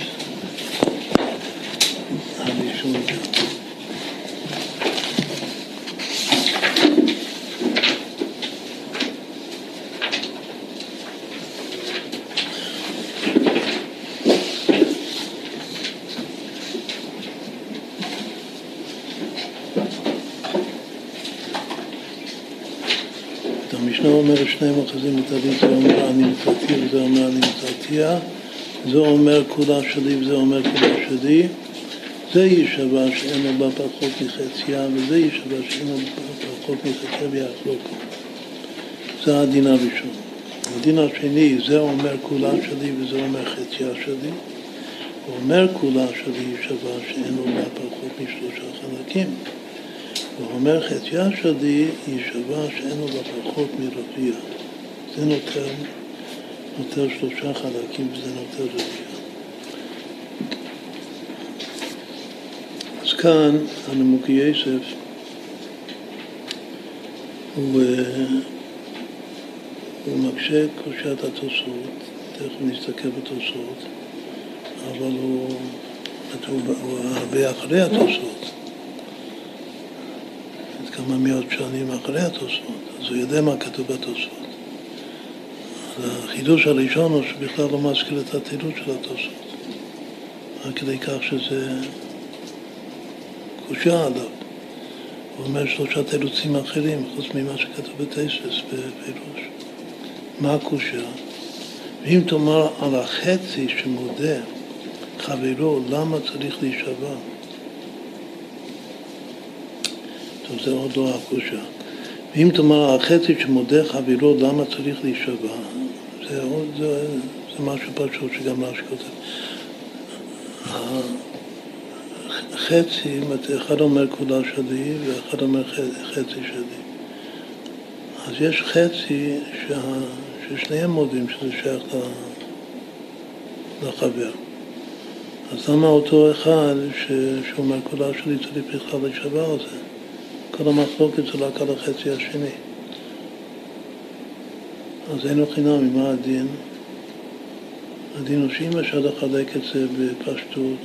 הראשון. אומר שני בטלית, זה אומר אני מצאתי וזה אומר אני מצאתיה, זה אומר כולה שלי וזה אומר כולה שלי, זה יישבע שאין לו פחות מחציה, וזה יישבע שאין לו פחות מחציה ויחלוקו. זה הדין הראשון. הדין השני, זה אומר כולה שלי וזה אומר חציה שלי. הוא אומר כולה שלי יישבע שאין לו פחות משלושה חלקים. הוא אומר חציה שלי היא שווה שאין לו בה פחות מרביע. זה נותן, נותן שלושה חלקים וזה נותן רביע. אז כאן הנמוקי יסף הוא, אה, הוא מקשה קושת התוספות, תכף נסתכל בתוספות, אבל הוא, הוא הרבה אחרי התוספות. כמה מאות שנים אחרי התוספות, אז הוא יודע מה כתוב בתוספות. החידוש הראשון הוא שבכלל לא מזכיר את התירוץ של התוספות, עד כדי כך שזה קושה עליו. הוא אומר שלושה תירוצים אחרים, חוץ ממה שכתוב בטייסס בפירוש. מה הקושה? ואם תאמר על החצי שמודה חברו, למה צריך להישבע? טוב, זה עוד לא הקושה. ואם תאמר החצי שמודה חברו, למה צריך להישבע? עוד, זה, זה משהו פשוט שגם רש"י כותב. חצי, אחד אומר כולה שלי ואחד אומר חצי שלי. אז יש חצי שה, ששניהם מודים שזה שייך לחבר. אז למה אותו אחד שאומר כולה שלי צריך בכלל להישבע על זה? כל המחלוקת זה רק על החצי השני. אז אין לו חינם, מה הדין? הדין הוא שאם אפשר לחלק את זה בפשטות,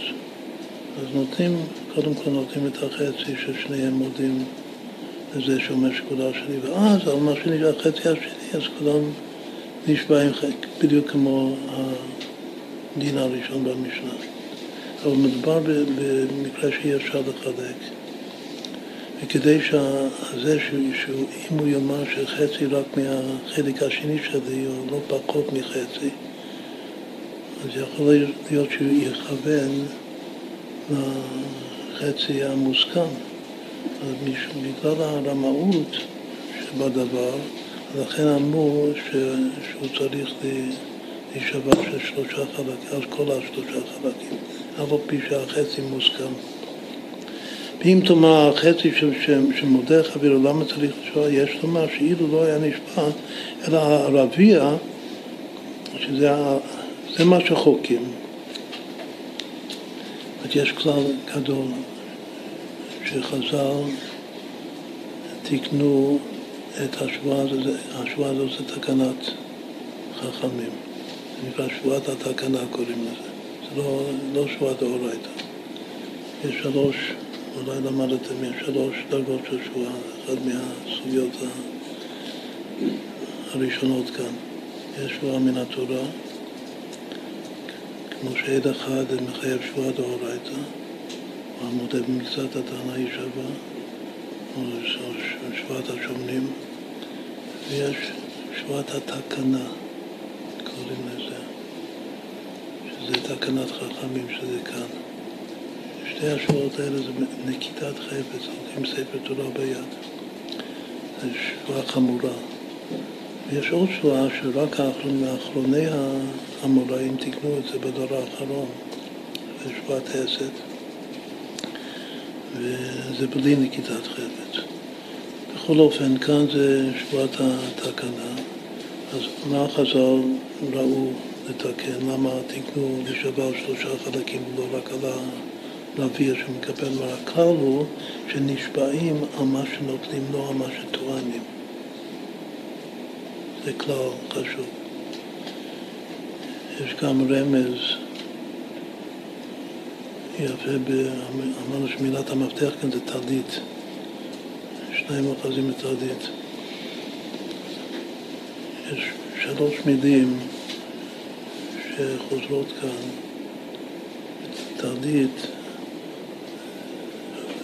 אז נותנים, קודם כל נותנים את החצי ששניהם מודים לזה שאומר שכולה שלי, ואז על מה שנשאר החצי השני, אז כולם נשבעים בדיוק כמו הדין הראשון במשנה. אבל מדובר במקרה שאי אפשר לחלק. וכדי שזה, שאם הוא יאמר שחצי רק מהחלק השני שלי, או לא פחות מחצי, אז יכול להיות שהוא יכוון לחצי המוסכם. אז בגלל הרמאות שבדבר, לכן אמרו שהוא צריך להישבע של שלושה חלקים, אז כל השלושה חלקים, אף על פי שהחצי מוסכם. ואם תאמר חצי שמודה חברו, למה צריך לשמוע? יש לומר שאילו לא היה נשבע, אלא הרביע, שזה זה מה שחוקים. יש כלל גדול שחז"ל תיקנו את השבועה הזאת, השבועה הזאת זה תקנת חכמים. זה נקרא שבועת התקנה קוראים לזה. זה לא, לא שבועת האורייתא. יש שלוש אולי למדתם, שלוש דרגות של שבועה, אחת מהסוגיות הראשונות כאן. יש שבועה מן התורה, כמו שעד אחד מחייב שבועה דאורייתא, או המודה במצוות הטענה היא שווה, או שבועת השומנים, ויש שבועת התקנה, קוראים לזה, שזה תקנת חכמים, שזה כאן. שתי השבועות האלה זה נקיטת חפץ, עם ספר תורה ביד. זו שבועה חמורה. ויש עוד שבועה שרק האחרוני האמוראים תיקנו את זה בדור האחרון, זה שבועת חסד, וזה בלי נקיטת חפץ. בכל אופן, כאן זה שבועת התקנה, אז מה חז"ל ראו לתקן? למה תיקנו לשבר שלושה חלקים, לא רק על האוויר שמקבל, והכלל הוא שנשבעים על מה שנותנים, לא על מה שטוענים. זה כלל חשוב. יש גם רמז יפה, אמרנו שמילת המפתח כאן זה טלית, שניים אוחזים בטלית. יש שלוש מילים שחוזרות כאן. טלית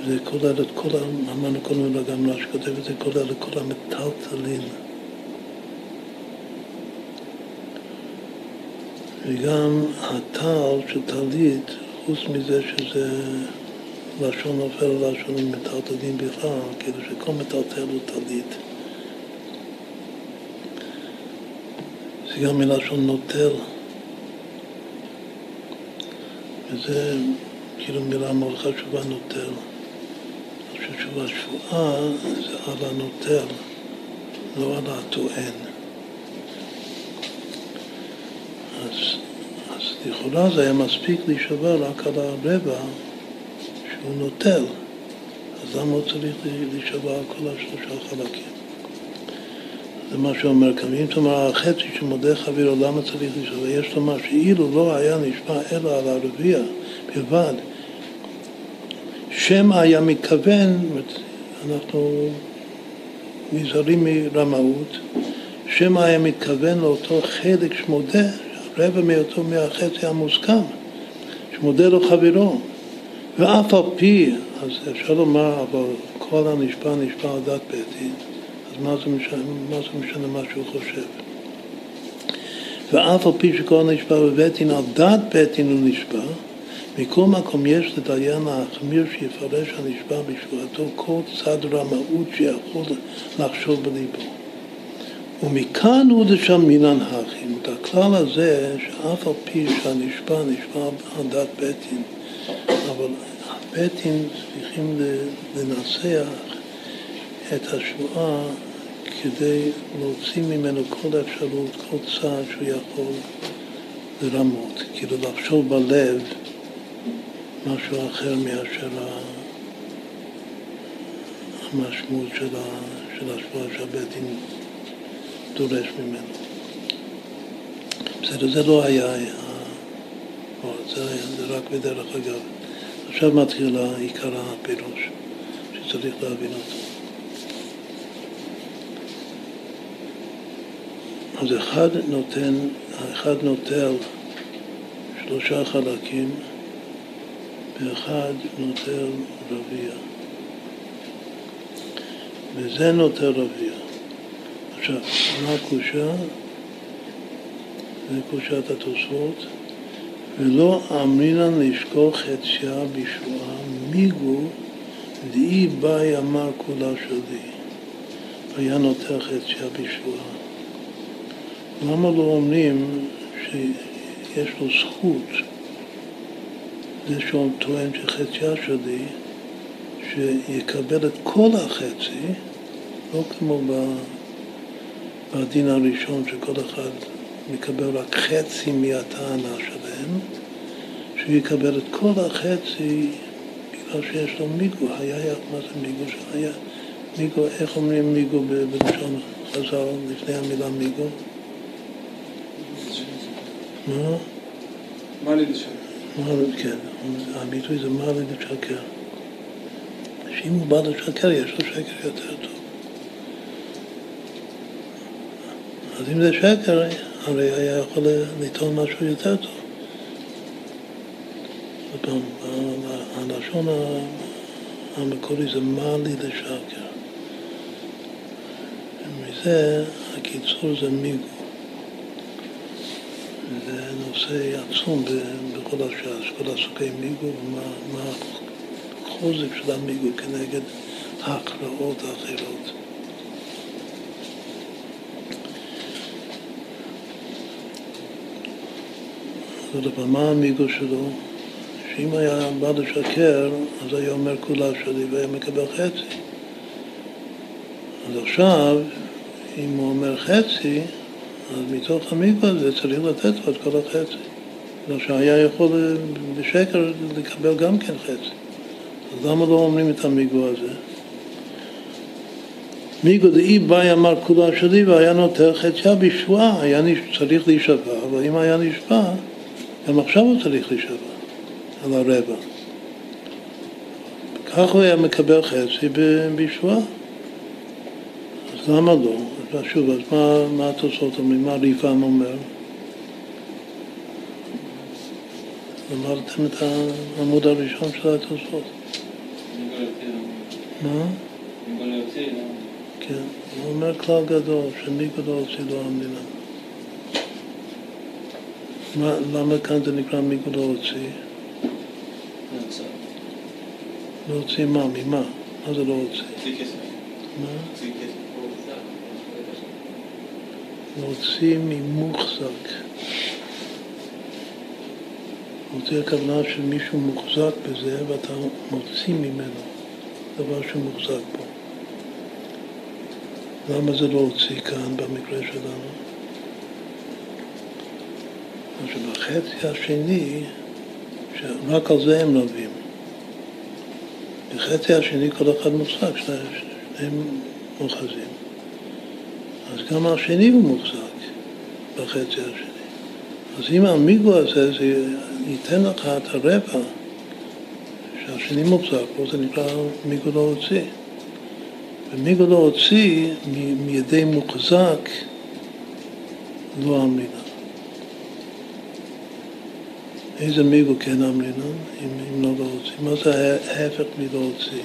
זה כולל את כל, אמרנו קודם גם מה שכותב זה כולל את כל המטלטלין. וגם הטל של טלית, חוץ מזה שזה לשון נופל ללשון מטלטלין בכלל, כאילו שכל מטלטל הוא טלית. זה גם מלשון נוטל. וזה כאילו מילה מאוד חשובה, נוטל. אני חושב שבשבועה זה על הנוטל, לא על הטוען. לכאורה זה היה מספיק להישבע רק על הרבע שהוא נוטל, אז למה הוא צריך להישבע על כל השלושה חלקים? זה מה שאומר כאן, אם תאמר החצי שמודה חברו, למה צריך להישבע? יש לומר שאילו לא היה נשבע אלא על הרביע בלבד, שמא היה מתכוון, אנחנו נזהרים מרמאות, שמא היה מתכוון לאותו חלק שמודה רבע מאותו מהחצי המוסכם, שמודה לו חברו. ואף על פי, אז אפשר לומר, אבל כל הנשבע נשבע על דת בית אז מה זה משנה מה, זה משנה מה שהוא חושב? ואף על פי שכל הנשבע בבית דין על דת בית דין הוא נשבע, מכל מקום יש לדיין להחמיר שיפרש הנשבע בשבועתו כל צד רמאות שיכול לחשוב בליבו. ומכאן הוא דשם מינן הכי. את הכלל הזה, שאף על פי שהנשבע נשבע על דת בית דין, אבל הבית דין צריכים לנסח את השבועה כדי להוציא ממנו כל אפשרות, כל צעד שהוא יכול לרמות, כאילו לחשוב בלב משהו אחר מאשר המשמעות של השבועה שהבית דין דורש ממנו. בסדר, זה לא היה, זה, היה, זה רק בדרך אגב. עכשיו מתחיל עיקר הפירוש, שצריך להבין אותו. אז אחד נותן, האחד נוטל שלושה חלקים ואחד נוטל רביע. וזה נוטל רביע. עכשיו, מה הקושה? זה קושת התוספות, ולא אמרינן לשכוח חציה בישועה, מיגו דאי באי אמר כולה שלי, והיה נותח חציה בישועה. למה לא אומרים שיש לו זכות, זה שהוא טוען שחציה שלי, שיקבל את כל החצי, לא כמו בדין הראשון שכל אחד מקבל רק חצי מהטענה שלהם, שהוא יקבל את כל החצי בגלל שיש לו מיגו, היה, מה זה מיגו? שהיה, מיגו, איך אומרים מיגו בלשון חז"ל לפני המילה מיגו? מה? מה לי לשקר? כן, הביטוי זה מה לשקר. שאם הוא בא לשקר, יש לו שקר יותר טוב. אז אם זה שקר, הרי היה יכול לטעון משהו יותר טוב. עוד פעם, הלשון המקורי זה מה לי לשקר. ומזה הקיצור זה מיגו. זה נושא עצום בכל השעה, כל הסוגי מיגו ומה החוזק של המיגו כנגד ההכרעות האחרות. זאת אומרת, מה המיגו שלו? שאם היה בא לשקר, אז היה אומר כולה שלי והיה מקבל חצי. אז עכשיו, אם הוא אומר חצי, מתוך המיגו הזה צריך לתת לו את כל החצי. לא שהיה יכול בשקר לקבל גם כן חצי. אז למה לא אומרים את המיגו הזה? מיגו דאי באי אמר כולה שלי והיה נותן חציה בשבועה, היה צריך להישבע, אבל אם היה נשבע, גם עכשיו הוא צריך להישבע על הרבע. כך הוא היה מקבל חצי בשבועה. אז למה לא? אז שוב, אז מה, מה התוצאות אומרים? מה ריבם אומר? אמרתם את העמוד הראשון של התוצאות. מה? כן, הוא אומר כלל גדול, שמי גדול הוציא המדינה. מה, למה כאן זה נקרא מיגו להוציא? להוציא מה? ממה? מה זה להוציא? מה? להוציא ממוחזק. להוציא הכוונה שמישהו מוחזק בזה ואתה מוציא ממנו דבר שמוחזק בו. למה זה להוציא כאן במקרה שלנו? שבחצי השני, שרק על זה הם לווים. בחצי השני כל אחד מוחזק, שניהם מוחזים. אז גם השני הוא מוחזק בחצי השני. אז אם המיגו הזה, זה ייתן לך את הרבע שהשני מוחזק פה, זה נקרא מיגו להוציא. ומיגו להוציא מידי מוחזק לא המילה. איזה מיגו כן אמרינן, אם, אם לא להוציא? מה זה ההפך מלא להוציא?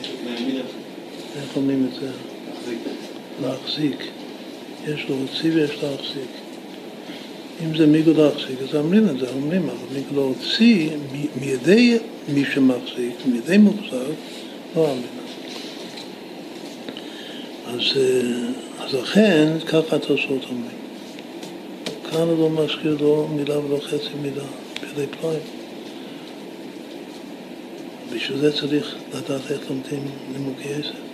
איך אומרים את זה? להחזיק. יש להוציא ויש להחזיק. אם זה מיגו להחזיק, אז אומרים את זה, אומרים, אבל מיגו להוציא מידי מי שמחזיק, מידי מוחזק, לא אמרינן. אז, אה, אז לכן, ככה התוספות אומרים. כאן הוא לא מזכיר לו מילה ולא חצי מילה. פלאי פלאים. בשביל זה צריך לדעת איך לומדים נימוקי עשר.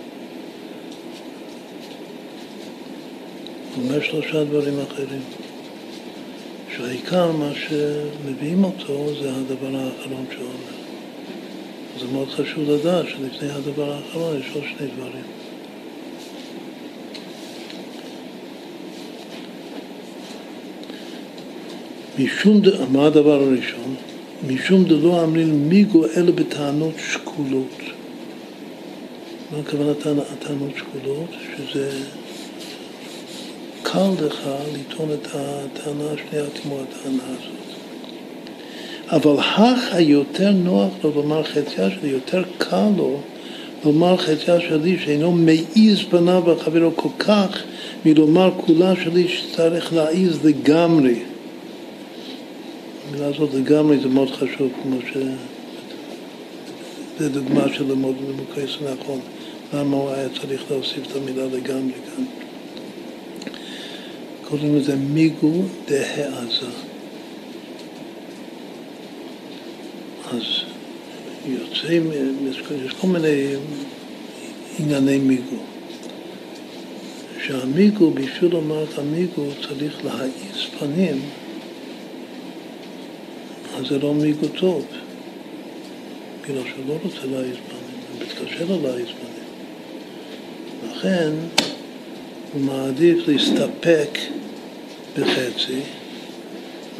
הוא אומר שלושה דברים אחרים. שהעיקר, מה שמביאים אותו, זה הדבר האחרון שהוא אומר. זה מאוד חשוב לדעת שלפני הדבר האחרון יש עוד שני דברים. משום, מה הדבר הראשון? משום דלא אמרין מיגו אלא בטענות שקולות. מה הכוונה טענות שקולות? שזה קל לך לטעון את הטענה השנייה כמו הטענה הזאת. אבל הך היותר נוח לו לומר חציה שלי, יותר קל לו לומר חציה שלי, שאינו מעיז פניו וחברו כל כך מלומר כולה שלי שצריך להעיז לגמרי. המילה הזאת לגמרי זה מאוד חשוב, כמו ש... זה דוגמה של ללמוד במוקייס נכון, למה הוא היה צריך להוסיף את המילה לגמרי כאן. קוראים לזה מיגו דהעזה. אז יוצא, יש כל מיני ענייני מיגו. שהמיגו, בשביל לומר את המיגו, צריך להאיץ פנים אז זה לא מיגו טוב. בגלל שהוא לא רוצה להעיז פנים, הוא מתקשה לו להעיז פנים. לכן הוא מעדיף להסתפק בחצי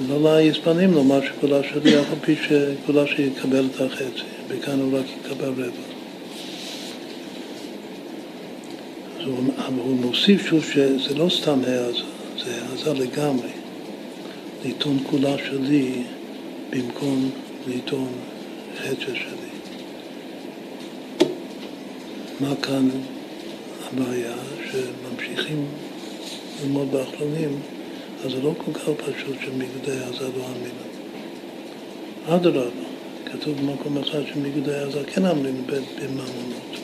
ולא להעיז פנים, לומר שכולה שלי, אף על פי שכולה שיקבל את החצי, וכאן הוא רק יקבל רבע. אבל הוא מוסיף שוב שזה לא סתם העזה, זה העזה לגמרי. לטעון כולה שלי במקום לטעון חצי שלי. מה כאן הבעיה? שממשיכים ללמוד באחרונים, אז זה לא כל כך פשוט שמגודי עזה לא אמינו. אדרבה, כתוב במקום אחד שמגודי עזה כן אמינו בממונות.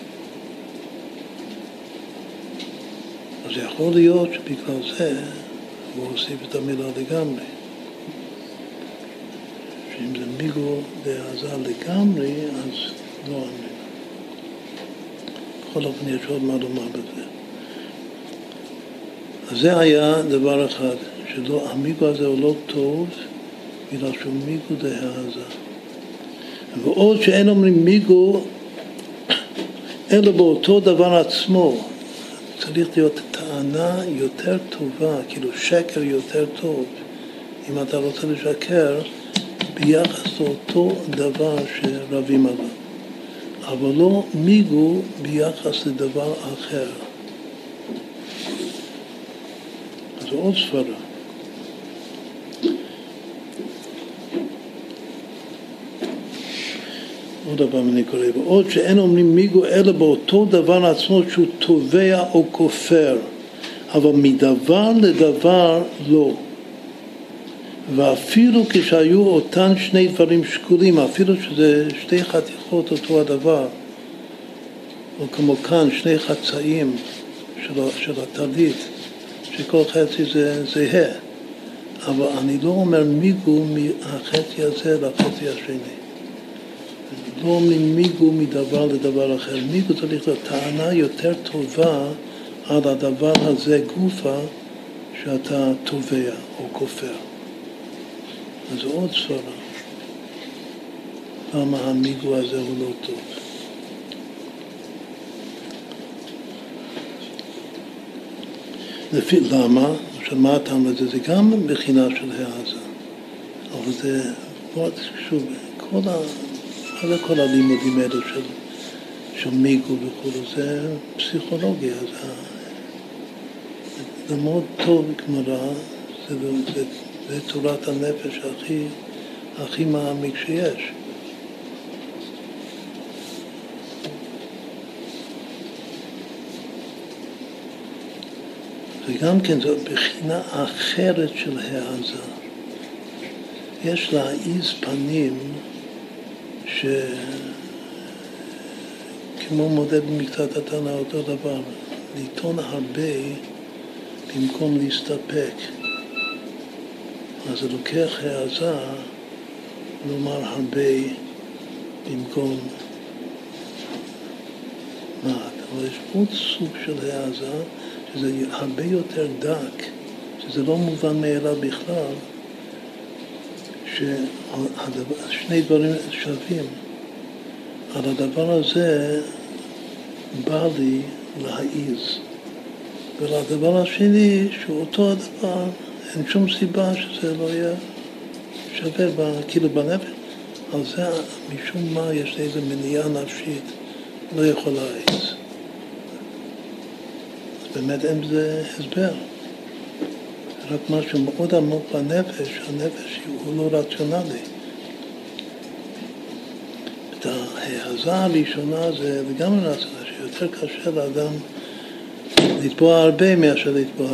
אז יכול להיות שבגלל זה הוא הוסיף את המילה לגמרי. שאם זה מיגו דעזה לגמרי, אז לא אמינו. בכל אופן יש עוד מה לומר בזה. אז זה היה דבר אחד, שלא, המיגו הזה הוא לא טוב בגלל שהוא מיגו דהעזה. ועוד שאין אומרים מיגו אלא באותו דבר עצמו, צריך להיות טענה יותר טובה, כאילו שקר יותר טוב, אם אתה רוצה לשקר, ביחס לאותו דבר שרבים עליו. אבל לא מיגו ביחס לדבר אחר. זו עוד סברה. עוד פעם אני קורא, ועוד שאין אומרים מיגו אלא באותו דבר עצמו שהוא תובע או כופר, אבל מדבר לדבר לא. ואפילו כשהיו אותן שני דברים שקולים, אפילו שזה שתי חתיכות אותו הדבר, או כמו כאן שני חצאים של, של הטלית, שכל חצי זה זהה, אבל אני לא אומר מיגו מהחצי הזה לחצי השני. לא אומרים מיגו מדבר לדבר אחר. מיגו צריך להיות טענה יותר טובה על הדבר הזה גופה שאתה תובע או כופר. אז עוד סברה. למה המיגו הזה הוא לא טוב. לפי, למה? עכשיו מה הטעם לזה? זה גם בחינה של העזה. אבל זה, שוב, כל ה... מה זה כל הלימודים האלו של, של מיגו וכו', זה פסיכולוגיה, זה, זה מאוד טוב גמרא, זה, זה, זה תורת הנפש הכי, הכי מעמיק שיש. וגם כן זו בחינה אחרת של העזה. יש להעיז פנים שכמו מודד במקצת התנא אותו דבר, לטעון הרבה במקום להסתפק. אז זה לוקח העזה לומר הרבה במקום מעט. אבל יש עוד סוג של העזה שזה הרבה יותר דק, שזה לא מובן מאליו בכלל, ששני דברים שווים. על הדבר הזה בא לי להעיז. ולדבר השני, שהוא אותו הדבר, אין שום סיבה שזה לא יהיה שווה, כאילו בנפש. על זה, משום מה, יש איזו מניעה נפשית, לא יכול להעיז. באמת אין בזה הסבר. רק משהו מאוד עמוק בנפש, הנפש הוא לא רציונלי. את ההעזה הראשונה זה לגמרי רציונלי, שיותר קשה לאדם לתבוע הרבה מאשר לתבוע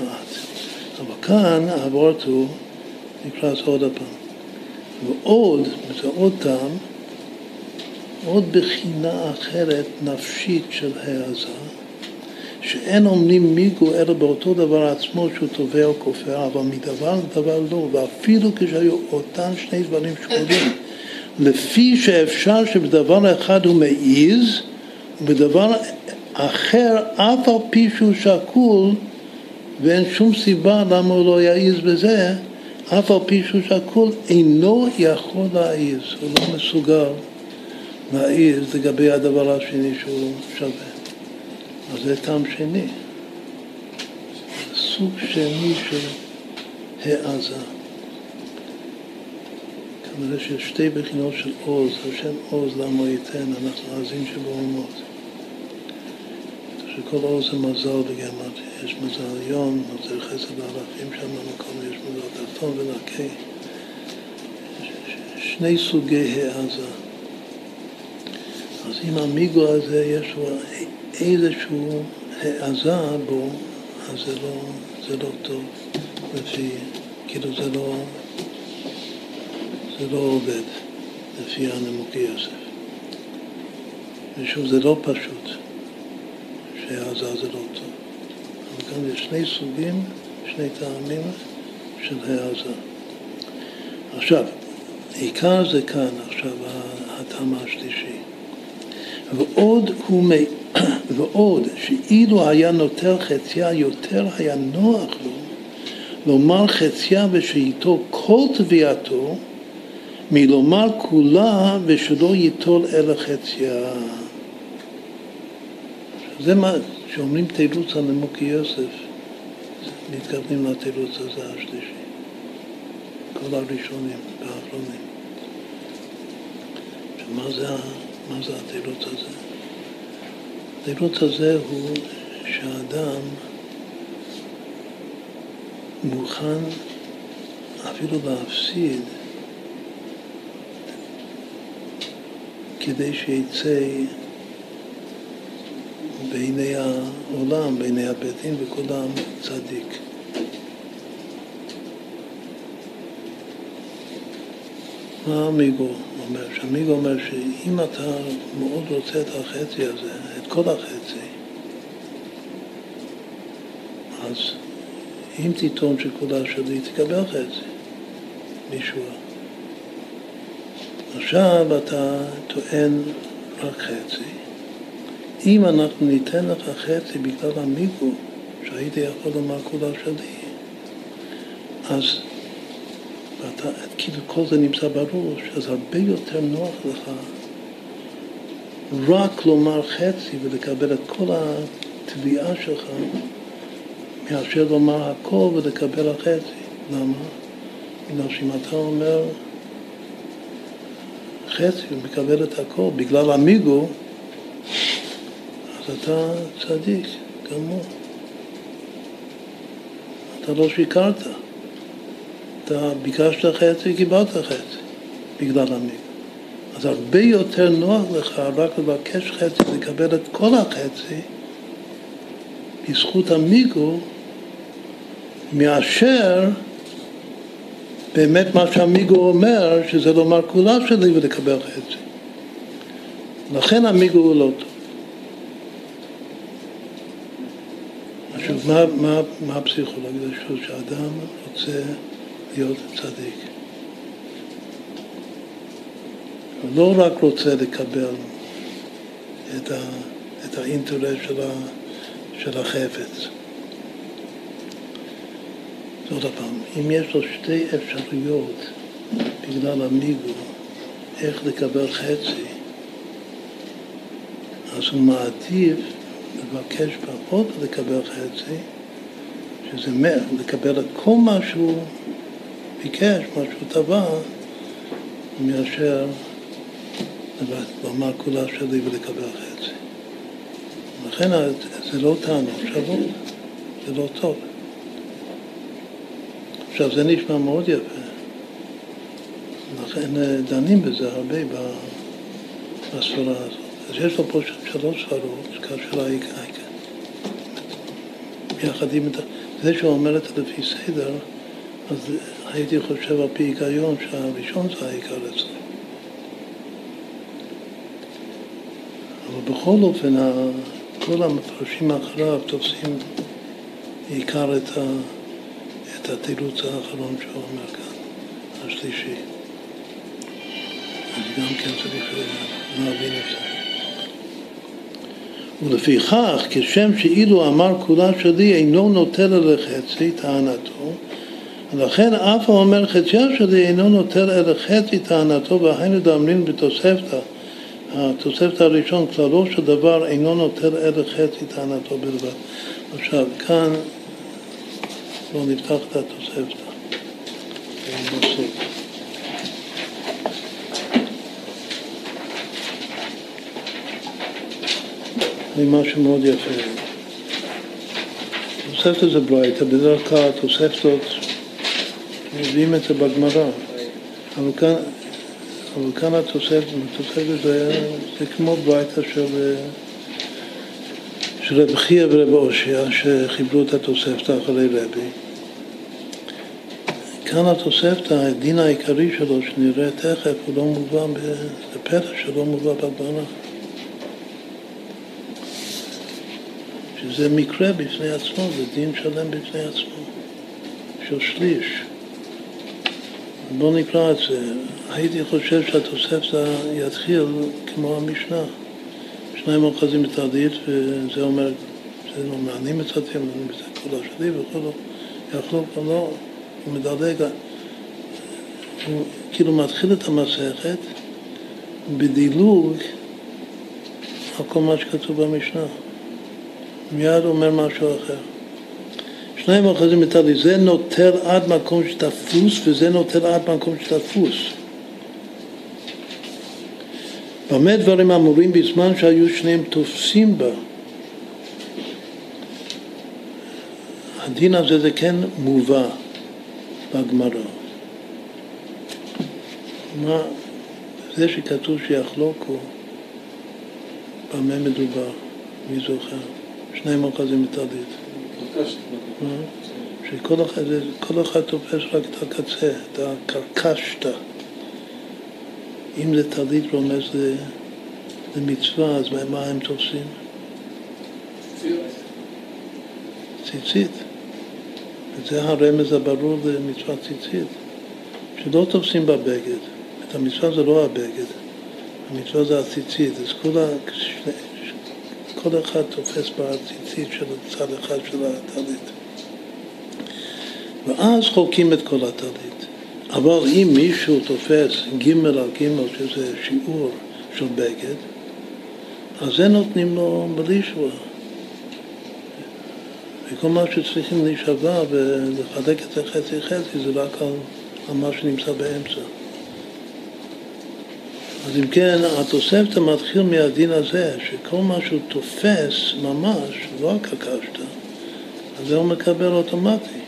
מעט. אבל כאן האבורט הוא נקרא זה עוד הפעם. ועוד, זה עוד טעם, עוד בחינה אחרת נפשית של העזה, שאין אומרים מיגו אלא באותו דבר עצמו שהוא תובע או כופר, אבל מדבר לדבר לא, ואפילו כשהיו אותם שני דברים שקולים, לפי שאפשר שבדבר אחד הוא מעיז, ובדבר אחר, אף על פי שהוא שקול, ואין שום סיבה למה הוא לא יעיז בזה, אף על פי שהוא שקול, אינו יכול להעיז, הוא לא מסוגל להעיז לגבי הדבר השני שהוא שווה. אז זה טעם שני. סוג שני של העזה. כנראה שיש שתי בחינות של עוז, השם עוז למה ייתן, אנחנו עזים שבאומות. שכל אור זה מזל בגמרת, יש מזל עליון, מזל חסד והלכים שם במקום, יש מזל תחתון ונקי. שני סוגי העזה. אז אם המיגו הזה יש לו איזשהו העזה בו, אז זה לא, זה לא טוב, לפי, כאילו זה לא, זה לא עובד, לפי הנימוקי יוסף. ושוב, זה לא פשוט שהעזה זה לא טוב. אבל כאן יש שני סוגים, שני טעמים של העזה. עכשיו, עיקר זה כאן עכשיו הטעם השלישי. ועוד, הוא, ועוד שאילו היה נוטל חציה יותר היה נוח לו לומר חציה ושאיתו כל תביעתו מלומר כולה ושלא ייטול אלא חציה. זה מה, כשאומרים תירוץ על נמוקי יוסף, מתכוונים לתירוץ הזה השלישי. כל הראשונים והאחרונים. מה זה, מה זה התירוץ הזה? התירוץ הזה הוא שהאדם מוכן אפילו להפסיד כדי שיצא בעיני העולם, בעיני הבית דין וכולם צדיק. מה עמיגו אומר? שעמיגו אומר שאם אתה מאוד רוצה את החצי הזה, כל החצי, אז אם תטעון שכולה שלי, תקבל חצי, מישהו. עכשיו אתה טוען רק חצי. אם אנחנו ניתן לך חצי בגלל המיגו, שהייתי יכול לומר כולה שלי, אז ואתה, כאילו כל זה נמצא בראש, אז הרבה יותר נוח לך רק לומר חצי ולקבל את כל התביעה שלך מאשר לומר הכל ולקבל החצי. למה? בגלל שאם אתה אומר חצי ומקבל את הכל בגלל המיגו, אז אתה צדיק גמור. אתה לא שיקרת. אתה ביקשת חצי, קיבלת חצי, בגלל המיגו. אז הרבה יותר נוח לך רק לבקש חצי, לקבל את כל החצי, בזכות המיגו, מאשר באמת מה שהמיגו אומר, שזה לומר כולה שלי ולקבל חצי. לכן המיגו הוא לא טוב. עכשיו, מה, מה, מה הפסיכולוגיה? שאדם רוצה להיות צדיק. הוא לא רק רוצה לקבל את, ה, את האינטרס של, ה, של החפץ. עוד פעם, אם יש לו שתי אפשרויות בגלל המיגו, איך לקבל חצי, אז הוא מעדיף לבקש פחות לקבל חצי, שזה לקבל את כל מה שהוא ביקש, מה שהוא תבע, מאשר לומר כולה שלי ולקבל חצי. לכן זה לא טענות שוות, זה לא טוב. עכשיו זה נשמע מאוד יפה, לכן אה, דנים בזה הרבה בספרה הזאת. אז יש לו פה שלוש ספרות, כאשר העיקר, יחד עם זה שהוא אומר את זה לפי סדר, אז הייתי חושב על פי היגיון שהראשון זה העיקר אצלו. אבל בכל אופן, כל המפרשים אחריו תופסים עיקר את, ה, את התירוץ האחרון שהוא אומר כאן, השלישי. אז גם כן צריך להבין את זה. ולפיכך, כשם שאילו אמר כולה שלי אינו נוטל אל החצי, טענתו, ולכן אף האומר חציה שלי אינו נוטל אלא חצי טענתו, והיינו דאמרין בתוספתא, התוספתא הראשון, כללו של דבר אינו נוטל אלא חצי טענתו בלבד. עכשיו, כאן בואו נפתח את התוספתא. עם משהו מאוד יפה. תוספתא זה ברייתא, בדרך כלל התוספתות מביאים את זה בגמרא, אבל כאן, אבל כאן התוספת, זה, זה כמו ברייתא של, של רב חייא ורב אושיע שחיברו את התוספתא אחרי רבי. כאן התוספתא, הדין העיקרי שלו, שנראה תכף, הוא לא מובא, זה פרק שלא מובא בגמרא. שזה מקרה בפני עצמו, זה דין שלם בפני עצמו, של שליש. בואו נקרא את זה. הייתי חושב שהתוספתא יתחיל כמו המשנה. שניים אוחזים בתרדית, וזה אומר, זה אומר, אני מצאתי, אני מצאתי כל השני וכולו. יכלו גם לא, הוא מדלג, הוא כאילו מתחיל את המסכת בדילוג על כל מה שכתוב במשנה. מיד אומר משהו אחר. שניים אוחזים בתרדית, זה נוטל עד מקום שתפוס וזה נוטל עד מקום שתפוס. במה דברים אמורים בזמן שהיו שניהם תופסים בה? הדין הזה זה כן מובא בגמרא. מה, זה שכתוב שיחלוקו, במה מדובר? מי זוכר? שניים אוחזים בטלית. שכל אחד, כל אחד תופס רק את הקצה, את הקרקשתא. אם זה טלית רומז למצווה, אז מה הם תופסים? ציצית. וזה הרמז הברור למצוות ציצית, שלא תופסים בבגד. את המצווה זה לא הבגד, המצווה זה הציצית. אז כל. כל אחד תופס בציצית של צד אחד של הטלית. ואז חולקים את כל הטלית. אבל אם מישהו תופס ג' על ג', שזה שיעור של בגד, אז זה נותנים לו בלי שבועה. וכל מה שצריכים להישבע ולחלק את זה חצי חצי זה רק על מה שנמצא באמצע. אז אם כן, התוספתא מתחיל מהדין הזה, שכל מה שהוא תופס ממש, לא רק הקשתא, אז זה הוא מקבל אוטומטי.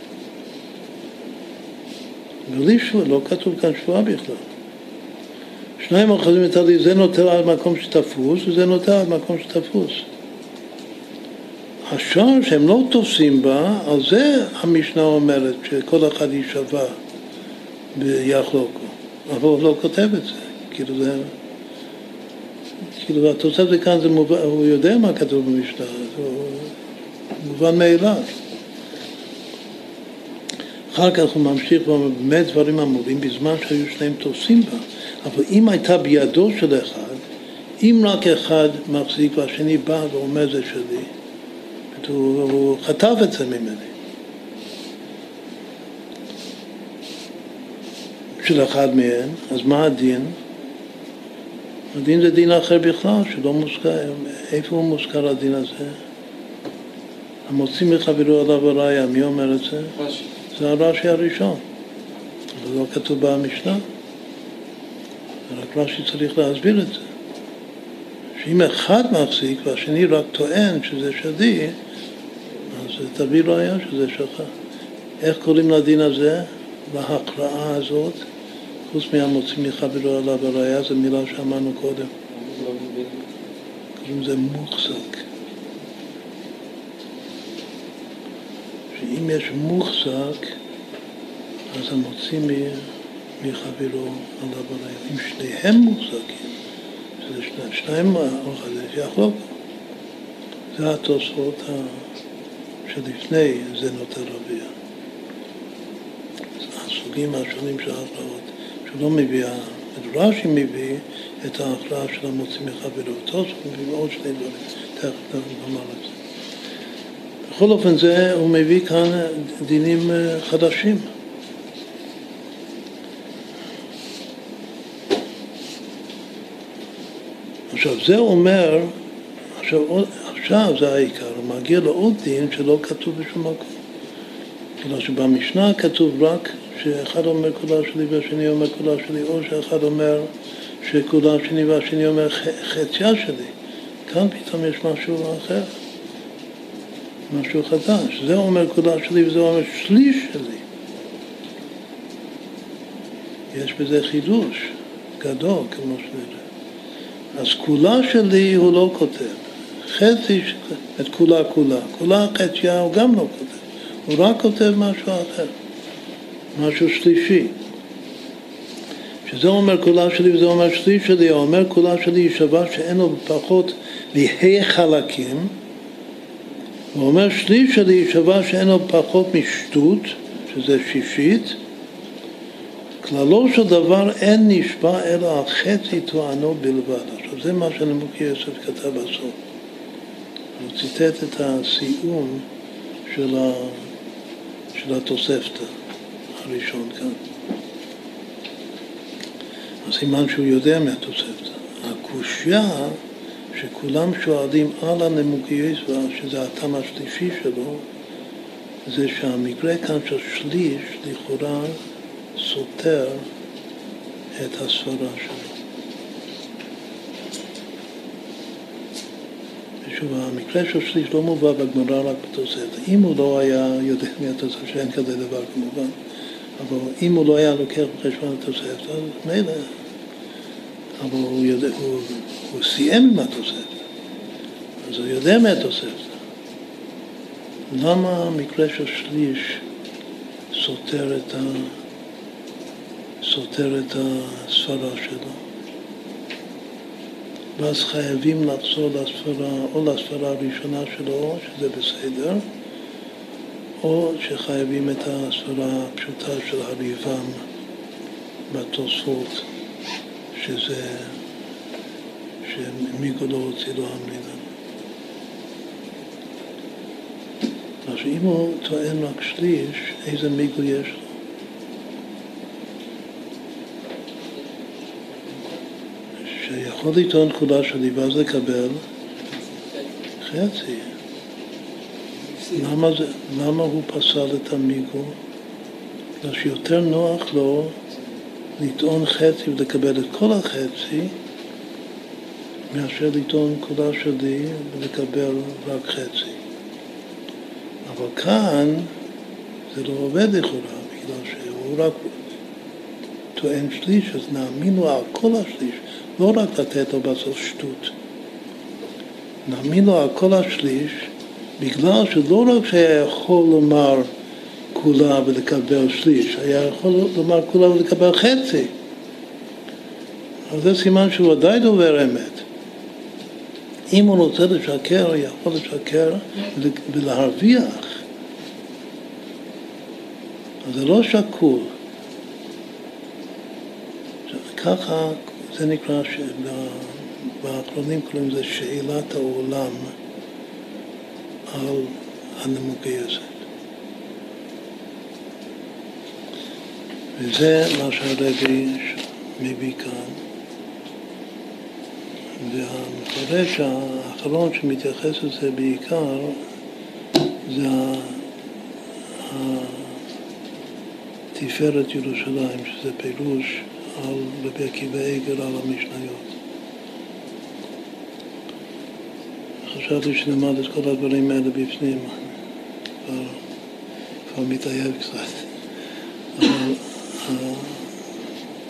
בלי שבועה, לא כתוב כאן שבועה בכלל. שניים אוחזים את הלי, זה נוטל על מקום שתפוס, וזה נוטל על מקום שתפוס. השער שהם לא תופסים בה, על זה המשנה אומרת שכל אחד יישבע ויחלוקו. אבל הוא לא כותב את זה. כאילו זה... כאילו התוספת כאן זה מובן, הוא יודע מה כתוב במשנה, זה מובן מאליו. אחר כך הוא ממשיך ואומר, באמת דברים אמורים בזמן שהיו שניהם תופסים בה. אבל אם הייתה בידו של אחד, אם רק אחד מחזיק והשני בא ואומר זה שלי, הוא, הוא חטף את זה ממני. של אחד מהם, אז מה הדין? הדין זה דין אחר בכלל, שלא מוזכר, איפה הוא מוזכר הדין הזה? המוציא מחברו עליו הראיה, מי אומר את זה? רש"י. זה הרש"י הראשון. זה לא כתוב במשנה. רק רש"י צריך להסביר את זה. שאם אחד מחזיק והשני רק טוען שזה שדי, אז תביא ראיה שזה שלך. איך קוראים לדין הזה, להכרעה הזאת? חוץ מהמוציא מחברו עליו הראייה, זו מילה שאמרנו קודם. קוראים לזה מוחזק. שאם יש מוחזק, אז המוציא מחברו עליו הראייה. אם שניהם מוחזקים, שזה שני, שניים אוחזים, שיחלוק. זה התוספות שלפני זה נוטל רביע. הסוגים השונים של ההכרעות. שהוא לא מביא, רש"י מביא את ההכרעה של המוציא מחברו. תוספות מביא עוד שני דברים, תכף נאמר את זה. בכל אופן זה, הוא מביא כאן דינים אה, חדשים. עכשיו זה אומר, עכשיו, עכשיו זה העיקר, הוא מגיע לעוד דין שלא כתוב בשום מקום. אלא שבמשנה כתוב רק שאחד אומר כולה שלי והשני אומר כולה שלי, או שאחד אומר שכולה שלי והשני אומר חציה שלי. כאן פתאום יש משהו אחר, משהו חדש. זה אומר כולה שלי וזה אומר שליש שלי. יש בזה חידוש גדול, כמו שנראה. אז כולה שלי הוא לא כותב. חצי, את כולה כולה. כולה חציה הוא גם לא כותב. הוא רק כותב משהו אחר, משהו שלישי. שזה אומר כולה שלי וזה אומר שלי, הוא אומר כולה שלי שווה שאין לו פחות מהי חלקים, אומר שלי היא שווה שאין לו פחות משטות, שזה שישית, כללו של דבר אין נשבע אלא חצי טוענו בלבד. עכשיו זה מה שנמוקי יוסף כתב בסוף. הוא ציטט את הסיום של, ה, של התוספתא הראשון כאן. הסימן שהוא יודע מהתוספתא. הקושייה שכולם שואלים על הנמוקייסווה, שזה הטעם השלישי שלו, זה שהמקרה כאן של שליש לכאורה סותר את הסברה שלו. ושוב, המקרה של שליש לא מובא בגמרא רק בתוספת. אם הוא לא היה יודע מהתוספת, שאין כזה דבר כמובן, אבל אם הוא לא היה לוקח בחשבון התוספת, אז מילא, אבל הוא, יודע, הוא, הוא סיים עם התוספת, אז הוא יודע מהתוספת. למה המקרה של שליש סותר את ה... סותר את הספרה שלו. ואז חייבים לחזור לספרה, או לספרה הראשונה שלו, שזה בסדר, או שחייבים את הספרה הפשוטה של הריבם בתוספות, שזה, שמיגו לא הוציא לו המרינה. אז אם הוא טוען רק שליש, איזה מיגו יש לו? שיכול לטעון כולה שלי ואז לקבל חצי. למה, זה, למה הוא פסל את המיגו? בגלל שיותר נוח לו לטעון חצי ולקבל את כל החצי מאשר לטעון כולה שלי ולקבל רק חצי. אבל כאן זה לא עובד לכאורה, בגלל שהוא רק טוען שליש, אז נאמין לו על כל השליש. לא רק לתת לו בסוף שטות. נאמין לו על כל השליש, בגלל שלא רק שהיה יכול לומר כולה ולקבל שליש, היה יכול לומר כולה ולקבל חצי. אז זה סימן שהוא ודאי דובר אמת. אם הוא רוצה לשקר, הוא יכול לשקר ולהרוויח. אז זה לא שקול. ככה זה נקרא, באחרונים קוראים לזה שאלת העולם על הנמוקי יוסף. וזה מה שהרבי מביא כאן. והמפרש האחרון שמתייחס לזה בעיקר זה תפארת ירושלים, שזה פירוש על רבי עקיבא עגל על המשניות. חשבתי שנלמד את כל הדברים האלה בפנים, כבר, כבר מתעייף קצת, אבל אה,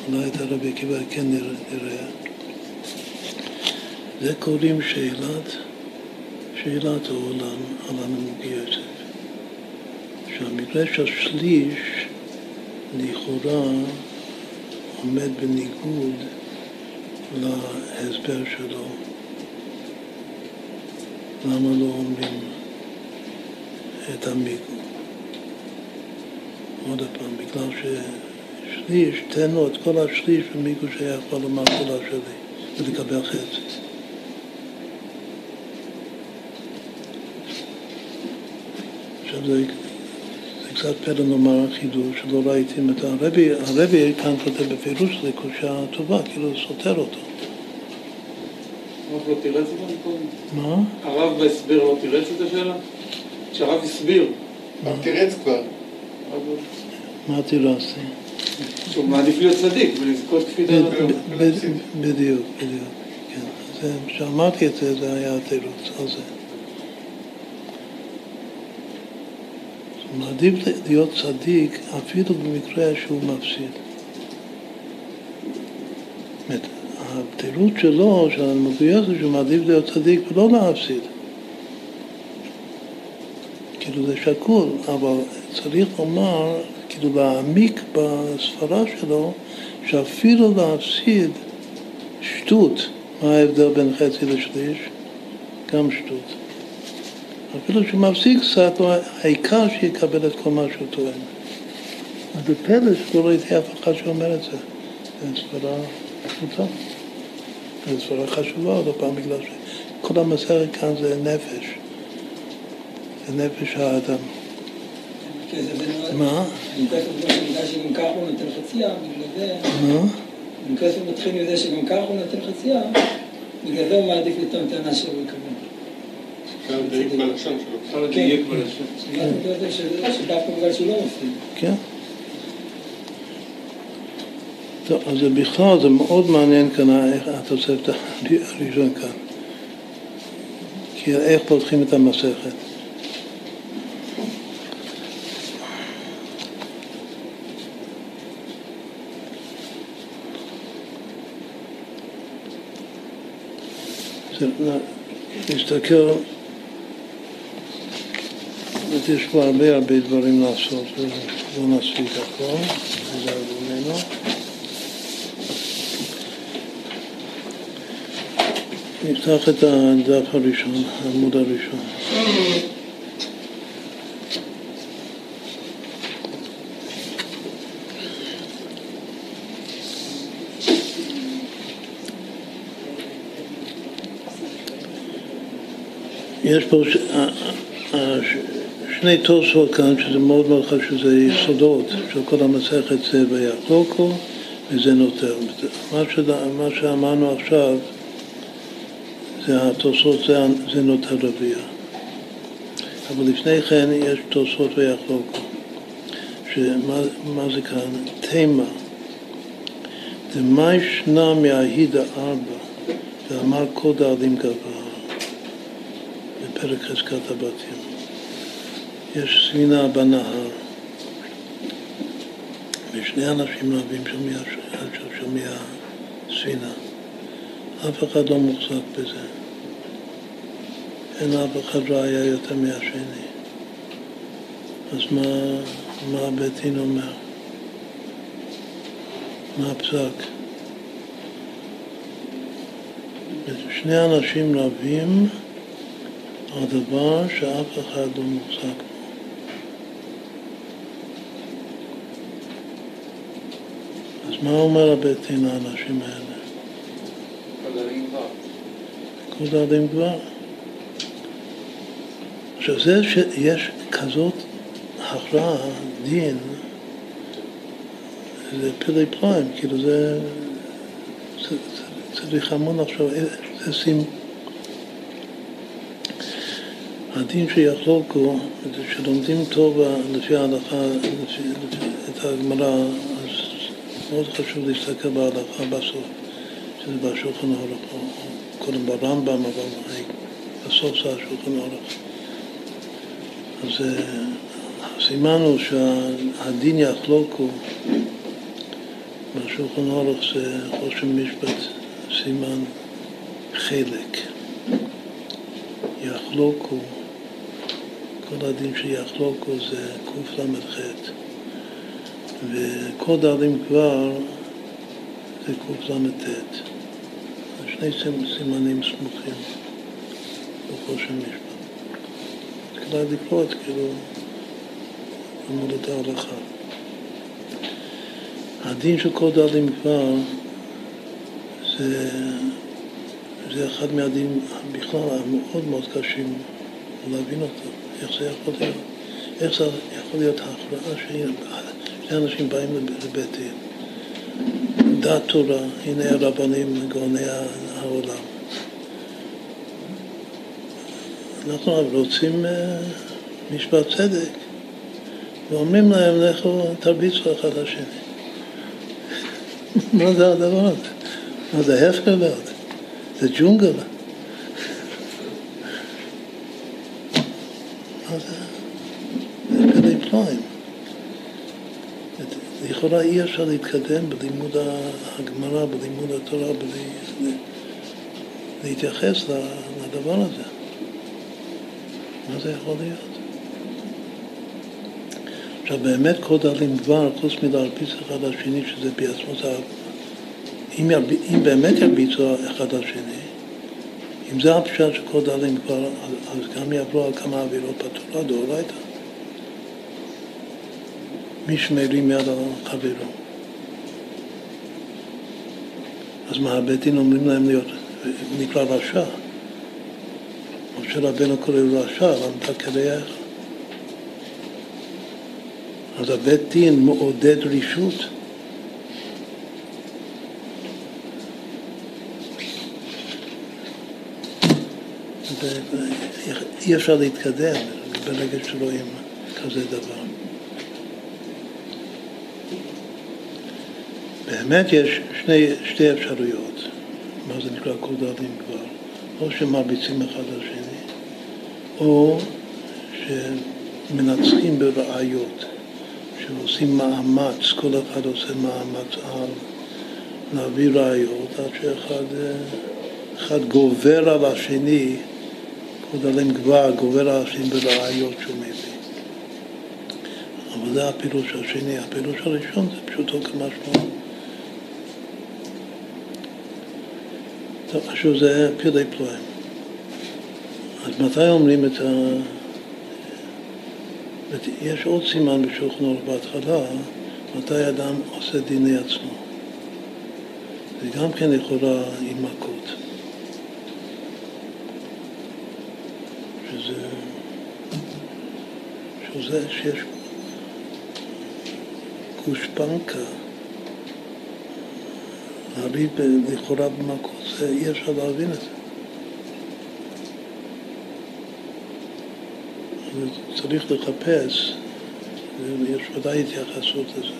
אולי את הרבי עקיבא כן נראה. זה קוראים שאלת, שאלת העולם על הנמוגי יוסף. שהמקרה של שליש לכאורה עומד בניגוד להסבר שלו. למה לא אומרים את המיגו? עוד פעם, בגלל ששליש, תן לו את כל השליש שהיה יכול לומר כולה שלי ולקבל חצי. עכשיו זה קצת פלא לומר חידוש שלא ראיתי הרבי, הרבי כאן כותב בפירוש שזה קושה טובה, כאילו סותר אותו. הרב לא תירץ את זה קודם? מה? הרב בהסבר לא תירץ את השאלה? כשהרב הסביר. הרב תירץ כבר. מה תירצתי? שהוא מעדיף להיות צדיק ולזכות כפי דעתו. בדיוק, בדיוק, כן. כשאמרתי את זה, זה היה התירוץ על זה. מעדיף להיות צדיק אפילו במקרה שהוא מפסיד. התירוץ שלו, של המגויס, הוא שהוא מעדיף להיות צדיק ולא להפסיד. כאילו זה שקול, אבל צריך לומר, כאילו להעמיק בספרה שלו, שאפילו להפסיד שטות, מה ההבדל בין חצי לשליש? גם שטות. אפילו שהוא מפסיק קצת, העיקר שיקבל את כל מה שהוא טוען. אז זה פלא שלא ראיתי אף אחד שאומר את זה. זו סברה פשוטה. זו סברה חשובה עוד פעם, בגלל שכל המסכת כאן זה נפש. זה נפש האדם. מה? מה? במקרה שהוא מתחיל מזה שגם ככה הוא נותן חצייה, בגלל זה הוא מעדיף לטעון טענה שהוא יקבל. כן. טוב, אז בכלל זה מאוד מעניין כאן התוספת הראשון כאן. כי איך פותחים את המסכת. להסתכל יש פה הרבה הרבה דברים לעשות, לא נספיק הכל, נזהר ממנו. נפתח את הדף הראשון, העמוד הראשון. יש פה שני תוספות כאן, שזה מאוד מאוד חשוב, זה יסודות של כל המסכת זה ויחלוקו וזה נותר. מה, שד... מה שאמרנו עכשיו, זה התוספות, זה, זה נותר רביע. אבל לפני כן יש תוספות ויחלוקו, שמה זה כאן? תימה. דמי שנה מההידה ארבע, ואמר כל דאלים גבר, בפרק חזקת הבתים. יש ספינה בנהר, ושני אנשים רבים שם מהספינה. אף אחד לא מוחזק בזה. אין אף אחד ראיה יותר מהשני. אז מה, מה בית דין אומר? מה הפסק? שני אנשים רבים על דבר שאף אחד לא מוחזק בו. מה אומר הבית דין לאנשים האלה? דאלים כבר. עכשיו זה שיש כזאת הכרעה, דין, זה פלא פלאים, כאילו זה, זה, צריך המון עכשיו, זה שים, הדין שיחלוקו, שלומדים טוב לפי ההלכה, לפי, לפי, את הגמרא, מאוד חשוב להסתכל בהלכה בסוף, שזה בשולחן ערוך, קודם ברמב"ם, אבל בסוף זה השולחן ערוך. אז אה, הסימן הוא שהדין יחלוקו בשולחן ערוך זה חושן משפט סימן חלק. יחלוקו, כל הדין שיחלוקו זה קל"ח. וכל דרים כבר זה קל"ט. שני סימנים סמוכים בחושן משפט. כדאי לקרוא את כאילו עמודת ההלכה. הדין של כל דרים כבר זה, זה אחד מהדינים בכלל המאוד מאוד קשים להבין אותו, איך זה יכול להיות, איך זה יכול להיות ההכרעה שהיא שני אנשים באים לבית דין. דת תורה, הנה הרבנים, גאוני העולם. אנחנו רוצים אה, משפט צדק, ואומרים להם, לכו תרביצו אחד לשני. מה זה הדבר הזה? מה זה מאוד? זה ג'ונגל. מה זה? זה פלאי פלאים. לכאורה אי אפשר להתקדם בלימוד הגמרא, בלימוד התורה, בלי להתייחס לדבר הזה. מה זה יכול להיות? עכשיו באמת כל דלים דבר, חוץ מלהרביץ אחד לשני, שזה בעצמו זה... אם, ירב... אם באמת ירביצו אחד לשני, אם זה הפשט של כל דלים כבר, אז גם יעברו על כמה עבירות בתורה דאורייתא. מי שמרים יד על חברו. אז מה, הבית דין אומרים להם להיות, נקרא רשע. משה רבנו קורא רשע, למדה כדאיך. אז הבית דין מעודד רישות. אי אפשר להתקדם ברגע שרואים כזה דבר. באמת יש שני, שתי אפשרויות, מה זה נקרא דאלים כבר, או שמרביצים אחד לשני, או שמנצחים בראיות, שעושים מאמץ, כל אחד עושה מאמץ על להביא ראיות, עד שאחד אחד גובר על השני, דאלים כבר גובר על השני בראיות שהוא מביא. אבל זה הפירוש השני. הפירוש הראשון זה פשוטו כמשמעו. טוב, עכשיו זה פלאי פלואים. אז מתי אומרים את ה... יש עוד סימן בשולחן אורך בהתחלה, מתי אדם עושה דיני עצמו. זה גם כן לכאורה עם מכות. שזה, שזה שיש גושפנקה להביא לכאורה במכות. זה אי אפשר להבין את זה. צריך לחפש, יש ודאי התייחסות לזה.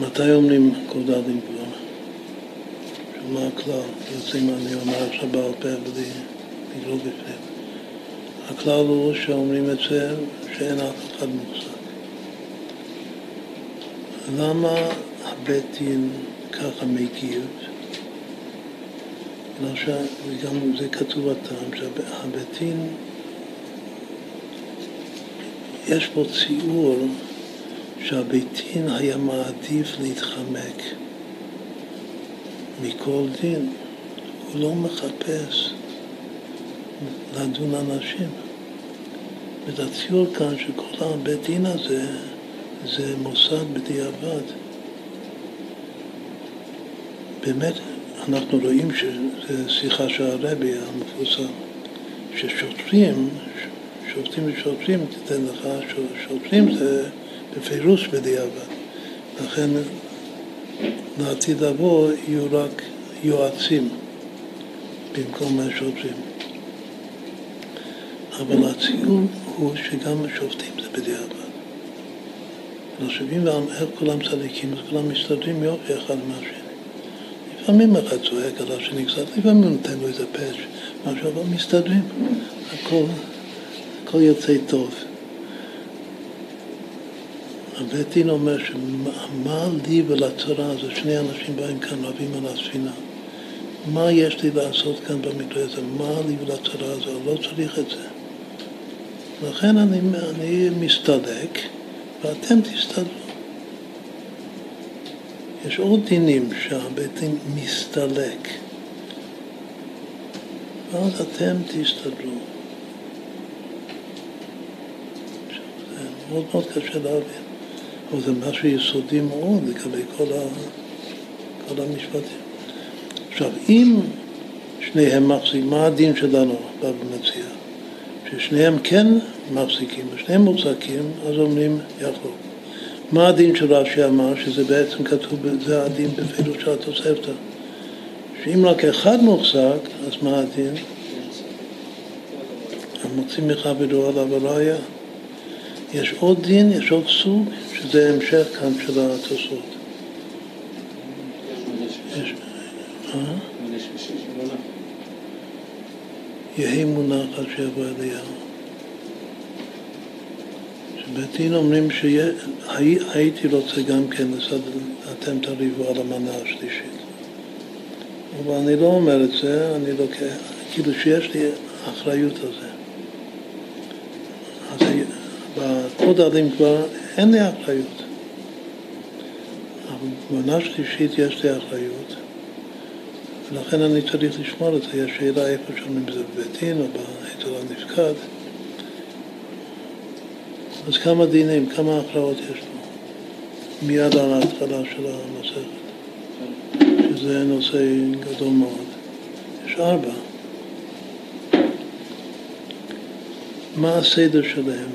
מתי אומרים קודלים כבר? מה הכלל? יוצאים אני אומר עכשיו בעל פה בלי לגרום בפנים. הכלל הוא שאומרים את זה שאין אף אחד מוחזק. למה הבית דין ככה מגיב? וגם זה כתוב הטעם, שהבית דין, יש פה ציור שהבית דין היה מעדיף להתחמק מכל דין, הוא לא מחפש לדון אנשים. הציור כאן שכל הבית דין הזה זה מוסד בדיעבד. באמת, אנחנו רואים שזו שיחה של הרבי המפורסם, ששוטרים, שופטים ושוטרים, תיתן לך, שוטרים זה בפירוש בדיעבד. לכן לעתיד לבוא יהיו רק יועצים במקום השוטרים. אבל הציון הוא שגם השופטים זה בדיעבד. מחשבים איך כולם צדיקים, אז כולם מסתדרים יופי אחד מהשני. לפעמים אחד צועק על השני קצת, לפעמים נותן לו איזה פש, משהו, אבל מסתדרים. הכל, הכל יוצא טוב. הבית דין אומר שמה לי ולצרה הזו, שני אנשים באים כאן רבים על הספינה. מה יש לי לעשות כאן במקרה הזה? מה לי ולצרה הזו? לא צריך את זה. לכן אני, אני מסתלק. ואתם תסתדרו. יש עוד דינים שהבית דין מסתלק, ואז אתם תסתדרו. זה מאוד מאוד קשה להבין, אבל זה משהו יסודי מאוד לגבי כל, ה, כל המשפטים. עכשיו, אם שניהם מחזיקים, מה הדין שלנו, בא ומציע? ששניהם כן מחזיקים, ושניהם מוחזקים, אז אומרים יחלוק. מה הדין של רש"י אמר, שזה בעצם כתוב, זה הדין בפירוש של התוספתא, שאם רק אחד מוחזק, אז מה הדין? מוצאים מחברו עליו הראייה. יש עוד דין, יש עוד סוג, שזה המשך כאן של התוספות. יש... אה? יהי מונח עד שיבוא אליהו. שבית דין אומרים שהייתי רוצה גם כן, אתם תריבו על המנה השלישית. אבל אני לא אומר את זה, אני לוקח, כאילו שיש לי אחריות על זה. אז בקוד העלים כבר אין לי אחריות. אבל במנה שלישית יש לי אחריות, ולכן אני צריך לשמור את זה. יש שאלה איפה שומעים את זה בבית דין או באצל הנפקד. אז כמה דינים, כמה הכרעות יש לו, מיד על ההתחלה של המסכת. שזה נושא גדול מאוד. יש ארבע. מה הסדר שלהם?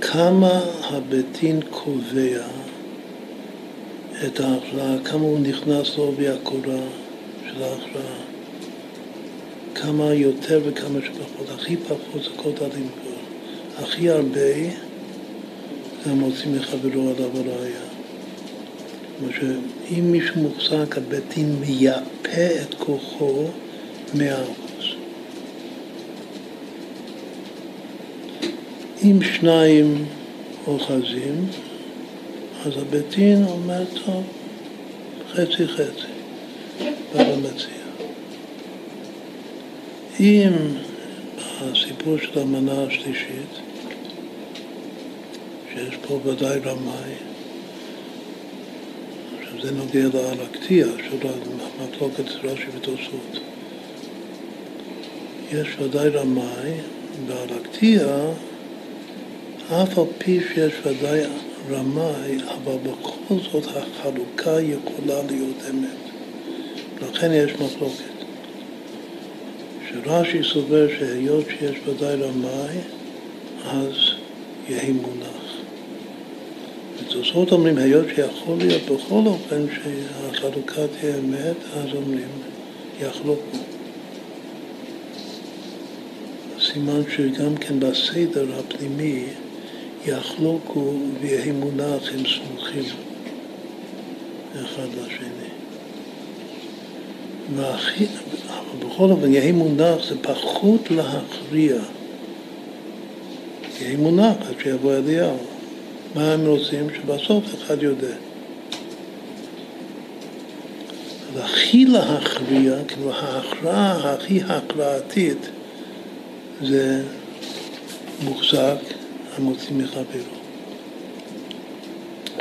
כמה הביתין קובע את ההכרעה, כמה הוא נכנס לעובי הקורה של ההכרעה, כמה יותר וכמה שפחות, הכי פחות זה כל כבר, הכי הרבה המוציא מחברו עליו הראייה. כלומר שאם מישהו מוחזק, הבית דין מייפה את כוחו מאה אחוז. אם שניים אוחזים, אז הבית דין אומר, טוב, חצי חצי, בא ומציע. אם הסיפור של המנה השלישית, שיש פה ודאי רמאי. עכשיו זה נוגע לאלקטיה של המחלוקת רש"י ותוספות. יש ודאי רמאי, באלקטיה, אף על פי שיש ודאי רמאי, אבל בכל זאת החלוקה יכולה להיות אמת. לכן יש מחלוקת. שרש"י סובר שהיות שיש ודאי רמאי, אז יהי מונח. תוספות אומרים, היות שיכול להיות בכל אופן שהחלוקה תהיה אמת, אז אומרים, יחלוקו. סימן שגם כן בסדר הפנימי יחלוקו מונח הם סמוכים אחד לשני. והכי, אבל בכל אופן, יהי מונח זה פחות להכריע. יהי מונח עד שיבוא אליהו. מה הם רוצים? שבסוף אחד יודע. אז הכי להכריע, כאילו ההכרעה הכי הכרעתית זה מוחזק המוציא מחברו.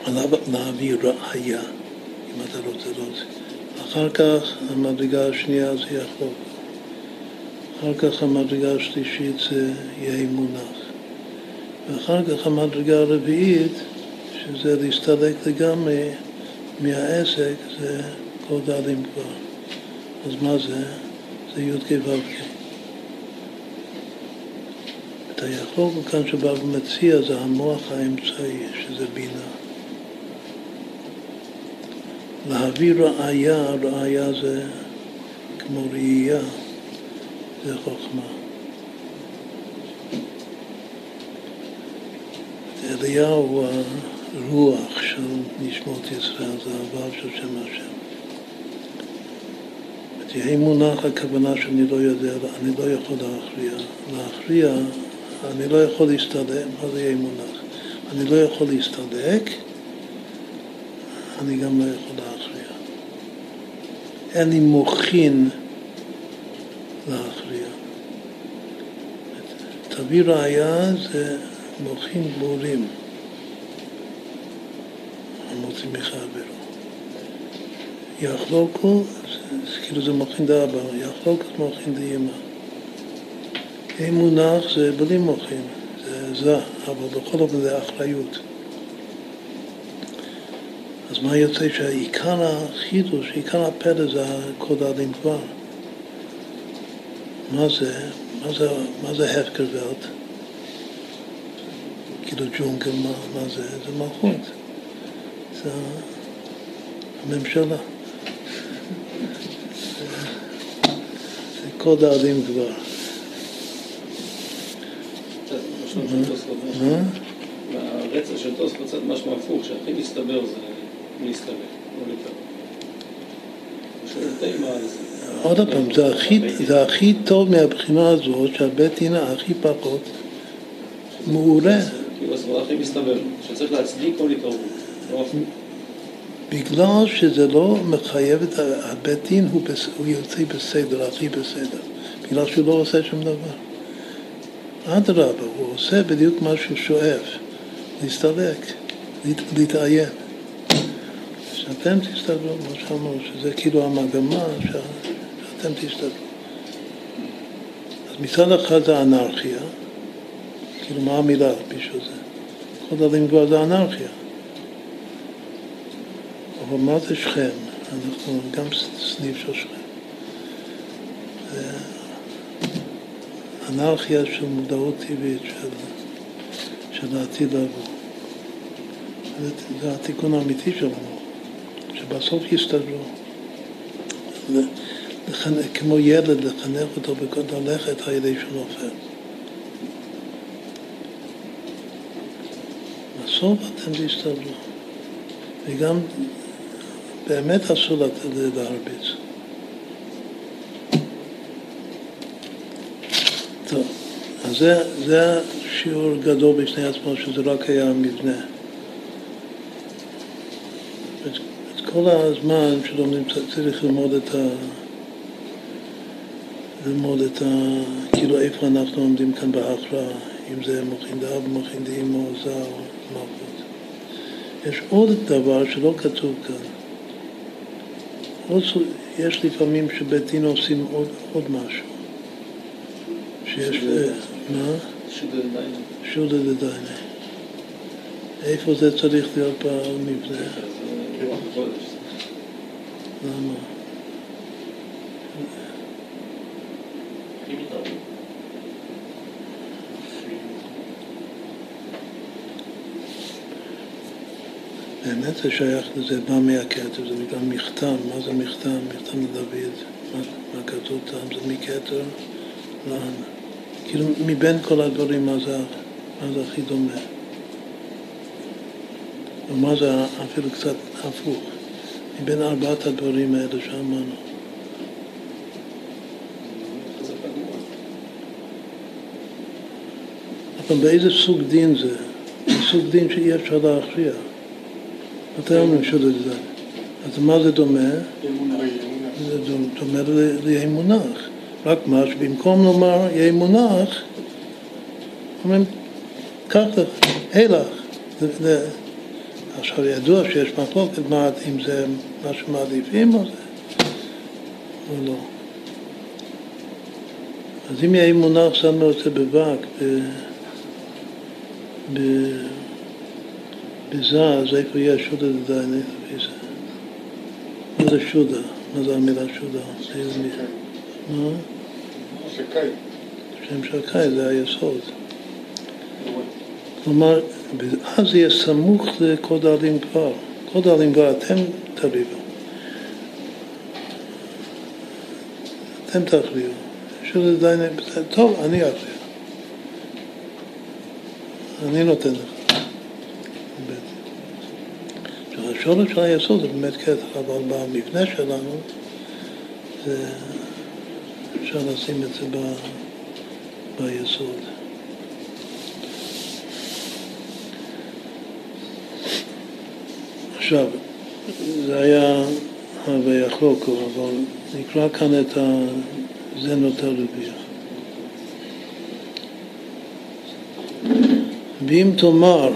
עליו להביא ראיה, אם אתה רוצה להוציא. אחר כך המדרגה השנייה זה יחלוק. אחר כך המדרגה השלישית זה יהיה מונח. ואחר כך המדרגה הרביעית, שזה להסתלק לגמרי מהעסק, זה כל דלים כבר. אז מה זה? זה י"ק ו"ק. את היחלוק כאן שבא ומציע זה המוח האמצעי, שזה בינה. להביא ראייה, ראייה זה כמו ראייה, זה חוכמה. אליהו הוא הרוח של נשמות ישראל, זה העבר של שם השם. תהיה מונח הכוונה שאני לא יודע, אני לא יכול להכריע. להכריע, אני לא יכול להסתלק, מה זה יהיה מונח? אני לא יכול להסתלק, אני גם לא יכול להכריע. אין לי מוחין להכריע. תביא ראייה זה מוחים ברורים המוצאים מחברו. יחלוקו, כאילו זה מוחין דאבא, יחלוקו זה מוחין דאמא. אם מונח זה בלי מוחין, זה זה, אבל בכל אופן זה אחריות. אז מה יוצא שעיקר החידוש, עיקר הפלא זה העלים כבר. מה זה? מה זה, מה זה הפקר ולט? כאילו ג'ונגל, מה, מה זה? זה מלכות. זה הממשלה. זה קוד העלים כבר. הראשון של תוספות, מה? הרצף של תוספות קצת משמע הפוך, שהכי מסתבר זה להסתלק, לא להתערב. עוד פעם, זה הכי, טוב מהבחינה הזאת שהבית דין הכי פחות מעורה, כאילו הסברה הכי מסתבר, שצריך להצדיק כל התערבות. לא. בגלל שזה לא מחייב את הבית דין, הוא יוצא בסדר, הכי בסדר, בגלל שהוא לא עושה שום דבר. אדרבה, הוא עושה בדיוק מה שהוא שואף, להסתלק, להת, להתעיין. שאתם תסתדרו, מה שאמרנו, שזה כאילו המגמה שה, שאתם תסתדרו. אז מצד אחד זה אנרכיה, כאילו מה המילה בשביל זה? כל דלים כבר זה אנרכיה. אבל מה זה שכם? אנחנו גם סניף של שכם. אנרכיה של מודעות טבעית של, של העתיד לבוא. זה, זה התיקון האמיתי שלנו, שבסוף יסתדרו. כמו ילד, לחנך אותו בכל ללכת על ידי שהוא נופל. בסוף אתם תסתדרו. וגם באמת אסור להרביץ. טוב, אז זה, זה שיעור גדול בפני עצמו, שזה רק היה המבנה. את, את כל הזמן שלומדים צריך ללמוד את ה... ללמוד את ה... כאילו איפה אנחנו עומדים כאן בהכרעה, אם זה מוחין דאב, מוחין דאמא, או זר, מלכות. יש עוד דבר שלא כתוב כאן. יש לפעמים שבית דין עושים עוד, עוד משהו. שיש... אה, מה? שודה דדיינה. איפה זה צריך להיות במבנה? למה? באמת זה שייך לזה, בא מהכתר, זה גם מכתם, מה זה מכתם? מכתם לדוד, מה, כתוב שם? זה מכתר לאן? כאילו מבין כל הדברים, מה זה, מה זה הכי דומה? ומה זה אפילו קצת הפוך? מבין ארבעת הדברים האלה שאמרנו. אבל באיזה סוג דין זה? זה סוג דין שאי אפשר להכריע. מתי אומרים שזה זה? אז מה זה דומה? זה דומה ל- ליהי מונח. רק מה שבמקום לומר יהי מונח, אומרים, קח לך, הילך. זה- זה- עכשיו ידוע שיש מחלוקת מה, אם זה מה שמעדיפים או זה, או לא. אז אם יהי מונח שם רוצה בבק, ב... ב... בזה, אז איפה יש שודה זה? מה זה שודה? מה זה המילה שודה? זה מי- מה? שם שקאי זה היסוד. כלומר, אז יהיה סמוך לקוד העלים כבר. קוד העלים כבר אתם תריבו. אתם תכריעו. דדיין, בסדר, טוב, אני אכריע. אני נותן לך. השורש של היסוד זה באמת כתר, אבל במבנה שלנו זה, אפשר לשים את זה ב, ביסוד. עכשיו, זה היה ויחלוקו, אבל נקרא כאן את ה... זה נותר רביע. ואם תאמר,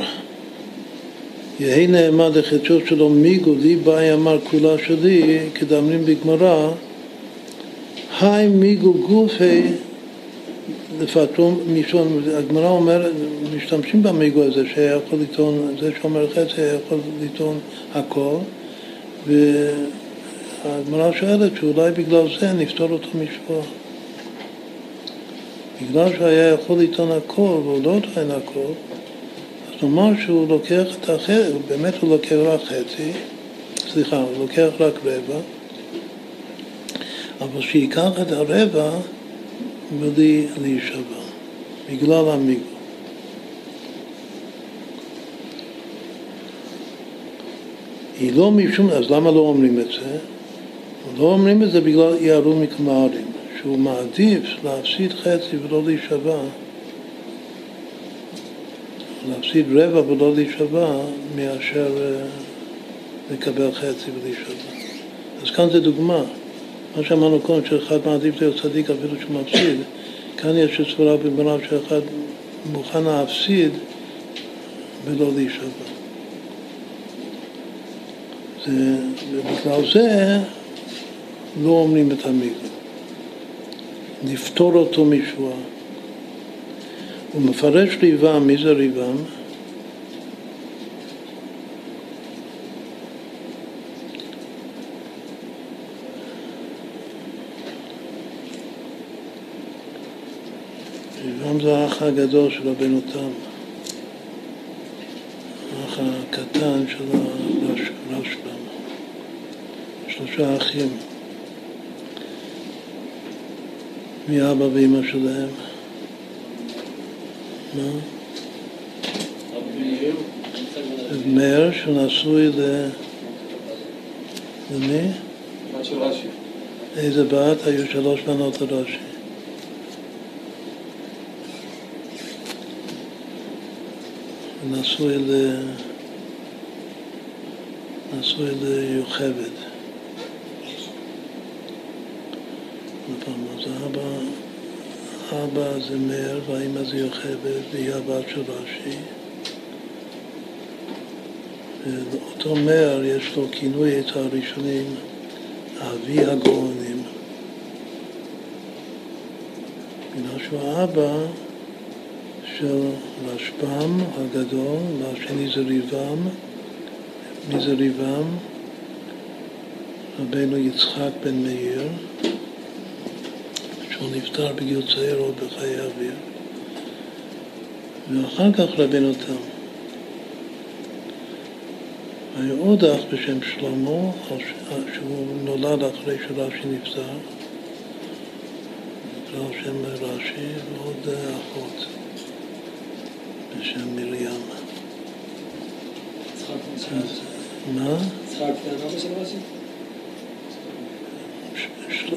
יהי נעמד לחדשו שלו מיגו לי באי אמר כולה שלי, כדאמרים בגמרא, היי מיגו גופי לפטרו משון, הגמרא אומרת, משתמשים במיגו הזה, שהיה יכול לטעון, זה שאומר חצי יכול לטעון הכל, והגמרא שואלת שאולי בגלל זה נפטור אותו משבוע. בגלל שהיה יכול לטעון הכל והוא לא טוען הכל, אז נאמר שהוא לוקח את החצי, באמת הוא לוקח רק חצי, סליחה, הוא לוקח רק רבע, אבל שייקח את הרבע בלי להישבע, בגלל המיגו. היא לא משום, אז למה לא אומרים את זה? לא אומרים את זה בגלל אי ערום מכמהרים, שהוא מעדיף להפסיד חצי ולא להישבע, להפסיד רבע ולא להישבע, מאשר אה, לקבל חצי ולהישבע. אז כאן זה דוגמה. מה שאמרנו קודם, שאחד מעדיף להיות צדיק אפילו שהוא מפסיד, כאן יש סברה בגמרא שאחד מוכן להפסיד ולא להישבע. ובגלל זה לא אומרים את המיגו. לפתור אותו משבועה. הוא מפרש ריבם, מי זה ריבם? ריבם זה האח הגדול של רבנו תם. האח הקטן של הרשב"ם. שלושה אחים. מי אבא ואימא שלהם? מה? מאיר שנשוי ל... למי? בת של רש"י. איזה בת? היו שלוש בנות לרש"י. נשוי ל... נשוי ליוכבד. עוד פעם, אז האבא, האבא זה מאיר והאימא זה יוכבד והיא הבת של רש"י. ואותו מאיר יש לו כינוי את הראשונים אבי הגאונים. בגלל שהוא האבא של רשב"ם הגדול, והשני זה ריבם. מי זה ריבם? רבנו יצחק בן מאיר, שהוא נפטר בגיל צעיר או בחיי אוויר. ואחר כך רבנו תם. היה עוד אח בשם שלמה, שהוא נולד אחרי שרש"י נפטר, נקרא שם רש"י, ועוד אחות בשם מרים. של רש"י. מה? יצחק של רש"י? ש- של-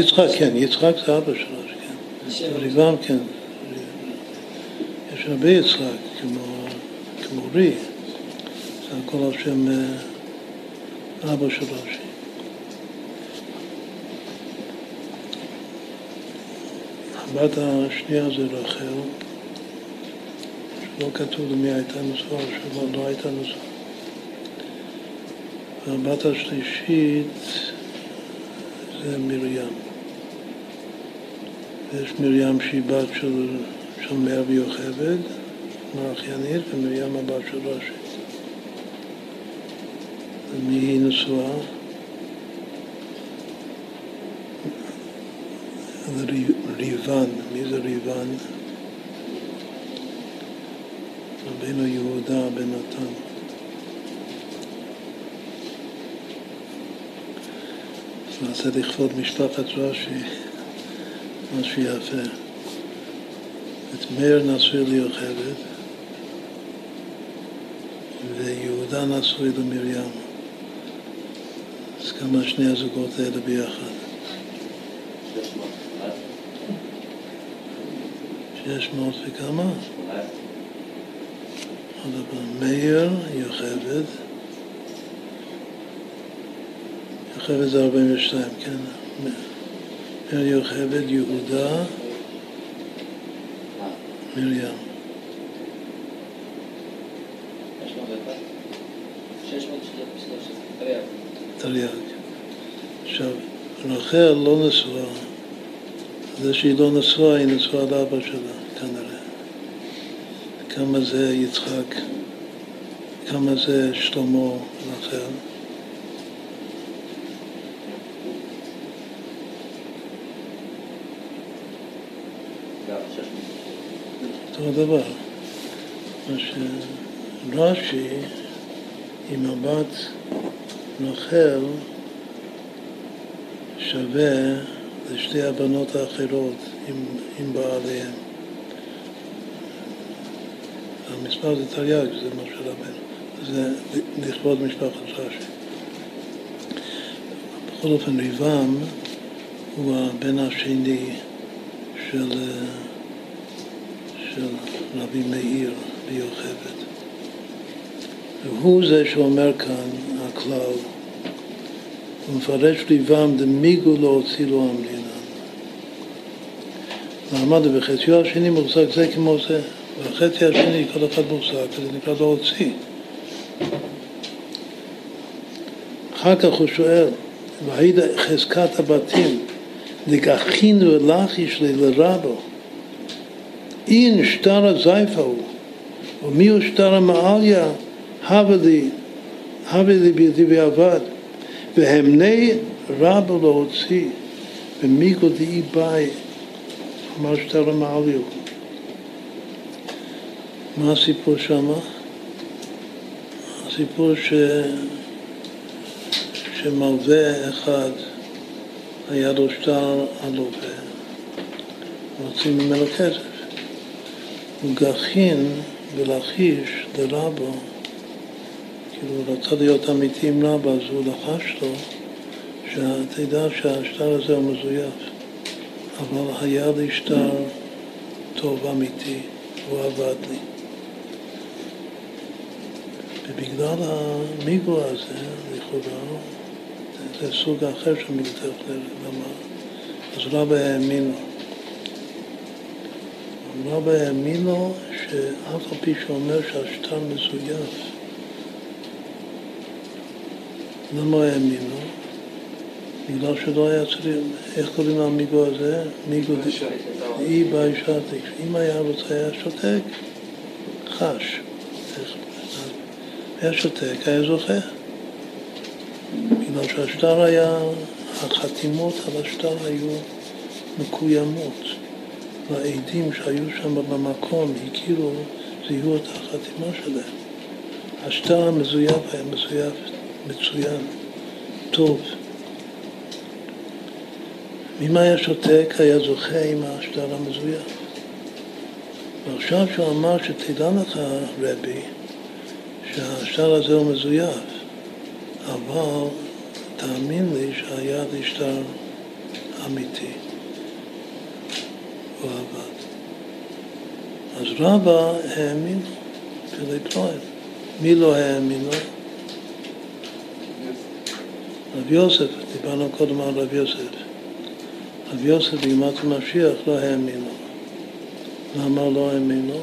יצחק, כן, יצחק זה אבא של רש"י, כן. ריבם, כן. יש הרבה יצחק, כמו, כמו רי. זה הכל על שם אה, אבא של רש"י. הבת השנייה זה רחל, שלא כתוב למי הייתה נשואה, שלא לא הייתה נשואה. והבת השלישית זה מרים. יש מרים שהיא בת של, של מאיר ויוכבד, האחיינית, ומרים הבת של רש"י. ומי היא נשואה? ריבן, מי זה ריבן? רבינו יהודה בן נתן. אז נעשה לכבוד משפחת רש"י משהו יפה. את מאיר נשוי ליוכבד ויהודה נשוי למרים. אז כמה שני הזוגות האלה ביחד? שש מאות וכמה? פעם, מאיר, יוכבד. יוכבד זה 42, כן. מאיר יוכבד, יהודה, מרים. תרי"ג. עכשיו, רחל לא נשואה. זה שהיא לא נשואה, היא נשואה לאבא שלה. כמה זה יצחק, כמה זה שלמה רחל. אותו דבר. מה שרש"י עם הבת רחל שווה לשתי הבנות האחרות עם, עם בעליהן. המספר זה תרי"ג, זה של הבן. זה לכבוד משפחת רש"י. בכל אופן, ריבם הוא הבן השני של, של רבי מאיר ביוכבת. והוא זה שאומר כאן, הכלל, הוא מפרש ריבם דמיגו לא הוציא המדינה. מעמד בחציו השני מוחזק זה כמו זה, והחצי השני כל אחד מוחזק, וזה נקרא לא הוציא. אחר כך הוא שואל, והיד חזקת הבתים, דגחין ולחיש לי לרבו, אין שטר הזייפה הוא, ומי הוא שטר המעליה, הווה לי, הווה לי בידי ועבד, והמני רבו לא הוציא, ומיגו דאי באי, אמר שטר המעליה. מה הסיפור שמה? הסיפור ש... שמלווה אחד היה לו שטר הלווה, רוצים ממנו כסף. הוא גחין ולחיש לרבו, כאילו הוא רצה להיות אמיתי עם רבו, אז הוא לחש לו שתדע שהשטר הזה הוא מזויף, אבל היה לי שטר טוב אמיתי, הוא עבד לי. ובגלל המיגו הזה, לכאורה, זה סוג אחר של מגדל למה? אז רבא האמין לו. רבא האמין לו שאף על פי שאומר שהשטר מזויף, למה הוא האמין לו? בגלל שלא היה צריך, איך קוראים למיגו הזה? מיגו אי באישתיק. אם היה רוצה היה שותק, חש. היה שותק, היה זוכה. בגלל שהשטר היה, החתימות על השטר היו מקוימות. והעדים שהיו שם במקום הכירו, זיהו את החתימה שלהם. השטר המזויף היה מזויף מצוין, טוב. אם היה שותק, היה זוכה עם השטר המזויף. ועכשיו שהוא אמר שתדע לך, רבי, שהשטר הזה הוא מזויף, אבל תאמין לי שהיה לי שטר אמיתי. הוא עבד. אז רבא האמין לו, פלאי מי לא האמין לו? רב יוסף, דיברנו קודם על רב יוסף. רב יוסף בימת המשיח לא האמין לו. למה לא האמין לו?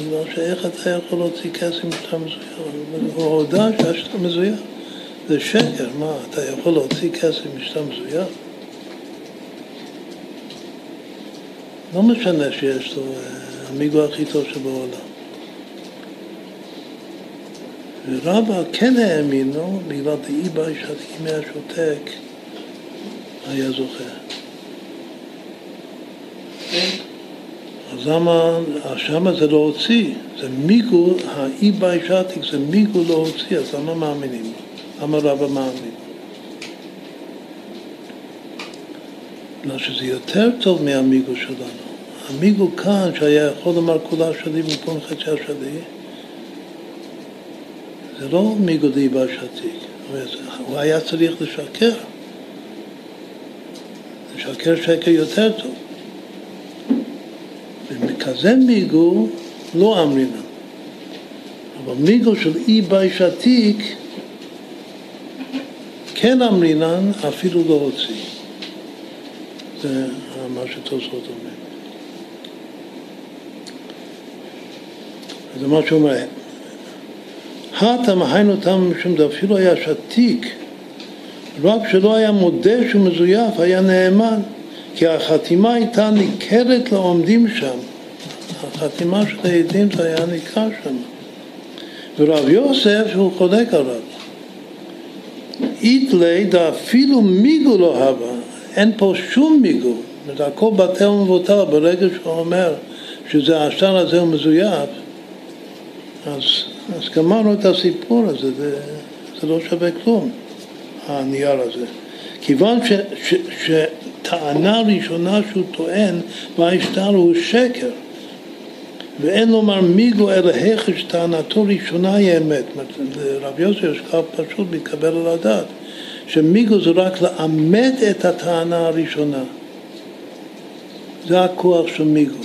בגלל שאיך אתה יכול להוציא כסף משטר מזויף? הוא הודה שהשטר מזויף. זה שקר, מה, אתה יכול להוציא כסף משטר מזויף? לא משנה שיש לו המיגו הכי טוב שבעולם. ורבא כן האמין לו, בגלל דאי באי שהתקים היה שותק, היה זוכה. אז למה, שמה זה לא הוציא, זה מיגו, האי באי זה מיגו לא הוציא, אז למה מאמינים? למה רבא מאמין? בגלל שזה יותר טוב מהמיגו שלנו. המיגו כאן, שהיה יכול לומר כולה שלי במקום חציה שלי, זה לא מיגו דיבה שתיק, הוא היה צריך לשקר. לשקר שקר יותר טוב. וכזה מיגו לא אמרינן. אבל מיגו של אי בי שתיק כן אמרינן, אפילו לא הוציא. זה מה שתוספות אומר. זה מה שהוא אומר. הטם היינו תם משום זה אפילו היה שתיק, רק שלא היה מודה שהוא מזויף, היה נאמן, כי החתימה הייתה ניכרת לעומדים שם. החתימה של העדים זה היה ניכר שם. ורב יוסף הוא חולק עליו. איתלי דאפילו מיגו לא הווה, אין פה שום מיגו, הכל בטל ומבוטל ברגע שהוא אומר שזה השטר הזה הוא מזויף, אז, אז גמרנו את הסיפור הזה, זה, זה לא שווה כלום, הנייר הזה. כיוון ש, ש, שטענה ראשונה שהוא טוען בהשטר הוא שקר, ואין לומר מיגו אלא היכש טענתו ראשונה היא אמת. לרב יוסי יש קו פשוט מתקבל על הדעת, שמיגו זה רק לאמת את הטענה הראשונה. זה הכוח של מיגו.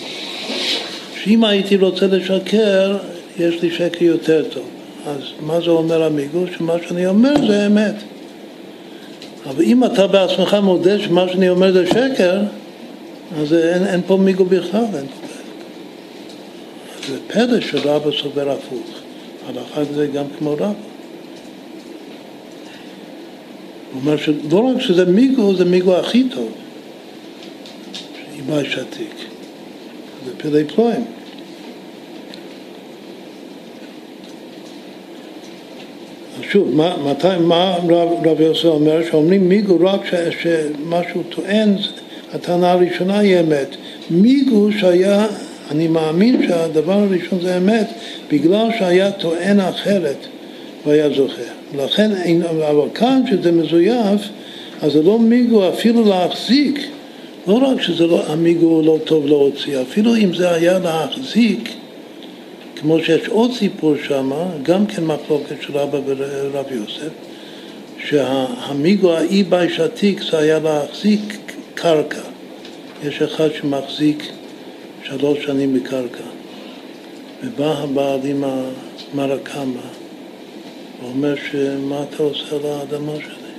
שאם הייתי רוצה לשקר, יש לי שקר יותר טוב. אז מה זה אומר המיגו? שמה שאני אומר זה אמת. אבל אם אתה בעצמך מודה שמה שאני אומר זה שקר, אז אין, אין פה מיגו בכלל, אין פה זה פלא שרבא סובר הפוך. הלכה זה גם כמו רבא. הוא אומר שלא רק שזה מיגו, זה מיגו הכי טוב. איבאי שתיק. זה פלאי פלואים. שוב, מה, מתי, מה רב, רב יוסף אומר? שאומרים מיגו רק שמשהו טוען, הטענה הראשונה היא אמת. מיגו שהיה אני מאמין שהדבר הראשון זה אמת, בגלל שהיה טוען אחרת והיה זוכה. לכן, אבל כאן שזה מזויף, אז זה לא מיגו אפילו להחזיק, לא רק שזה לא, המיגו לא טוב להוציא, אפילו אם זה היה להחזיק, כמו שיש עוד סיפור שם, גם כן מחלוקת של רבא ורב יוסף, שהמיגו האי בייש עתיק זה היה להחזיק קרקע. יש אחד שמחזיק שלוש שנים בקרקע. ובא הבעל עם המרקמה ואומר שמה אתה עושה על האדמה שלי?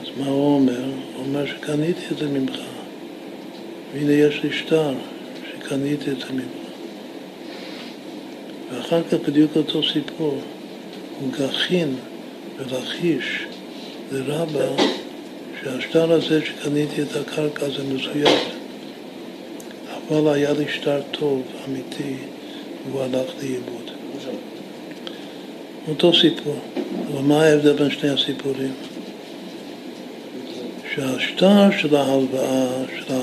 אז מה הוא אומר? הוא אומר שקניתי את זה ממך. והנה יש לי שטר שקניתי את זה ממך. ואחר כך בדיוק אותו סיפור, הוא גחין ולחיש לרבה שהשטר הזה שקניתי את הקרקע זה מזויף. אבל היה לי שטר טוב, אמיתי, והוא הלך לאיבוד. אותו סיפור. אבל מה ההבדל בין שני הסיפורים? שהשטר של ההלוואה, של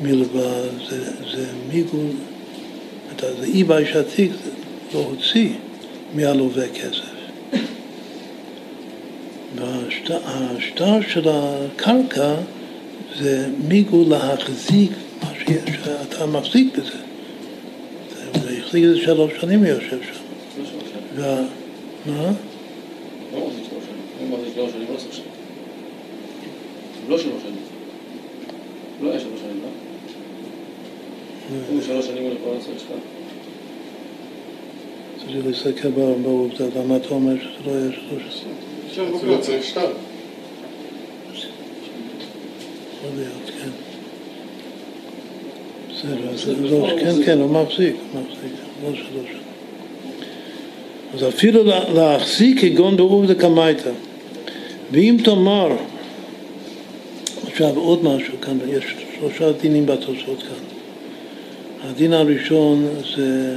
המלווה, זה, זה מיגון, זה אי בייש עתיק, לא הוציא מהלווה כסף. והשטר של הקרקע זה מיגון להחזיק שאתה מחזיק בזה. זה החזיק את זה שלוש שנים הוא יושב שם. מה? לא לא שלוש שנים. לא היה שלוש שנים, לא? אם שלוש שנים הוא יכול לעשות שלך. צריך להסתכל בעובדה, למה אתה אומר שזה לא היה שלוש שנים? זה לא צריך. יכול להיות, כן. בסדר, כן, כן, הוא מחזיק, מחזיק, לא שלוש. אז אפילו להחזיק כגון בעובדה קמייתא. ואם תאמר, עכשיו עוד משהו כאן, יש שלושה דינים בתוספות כאן. הדין הראשון זה,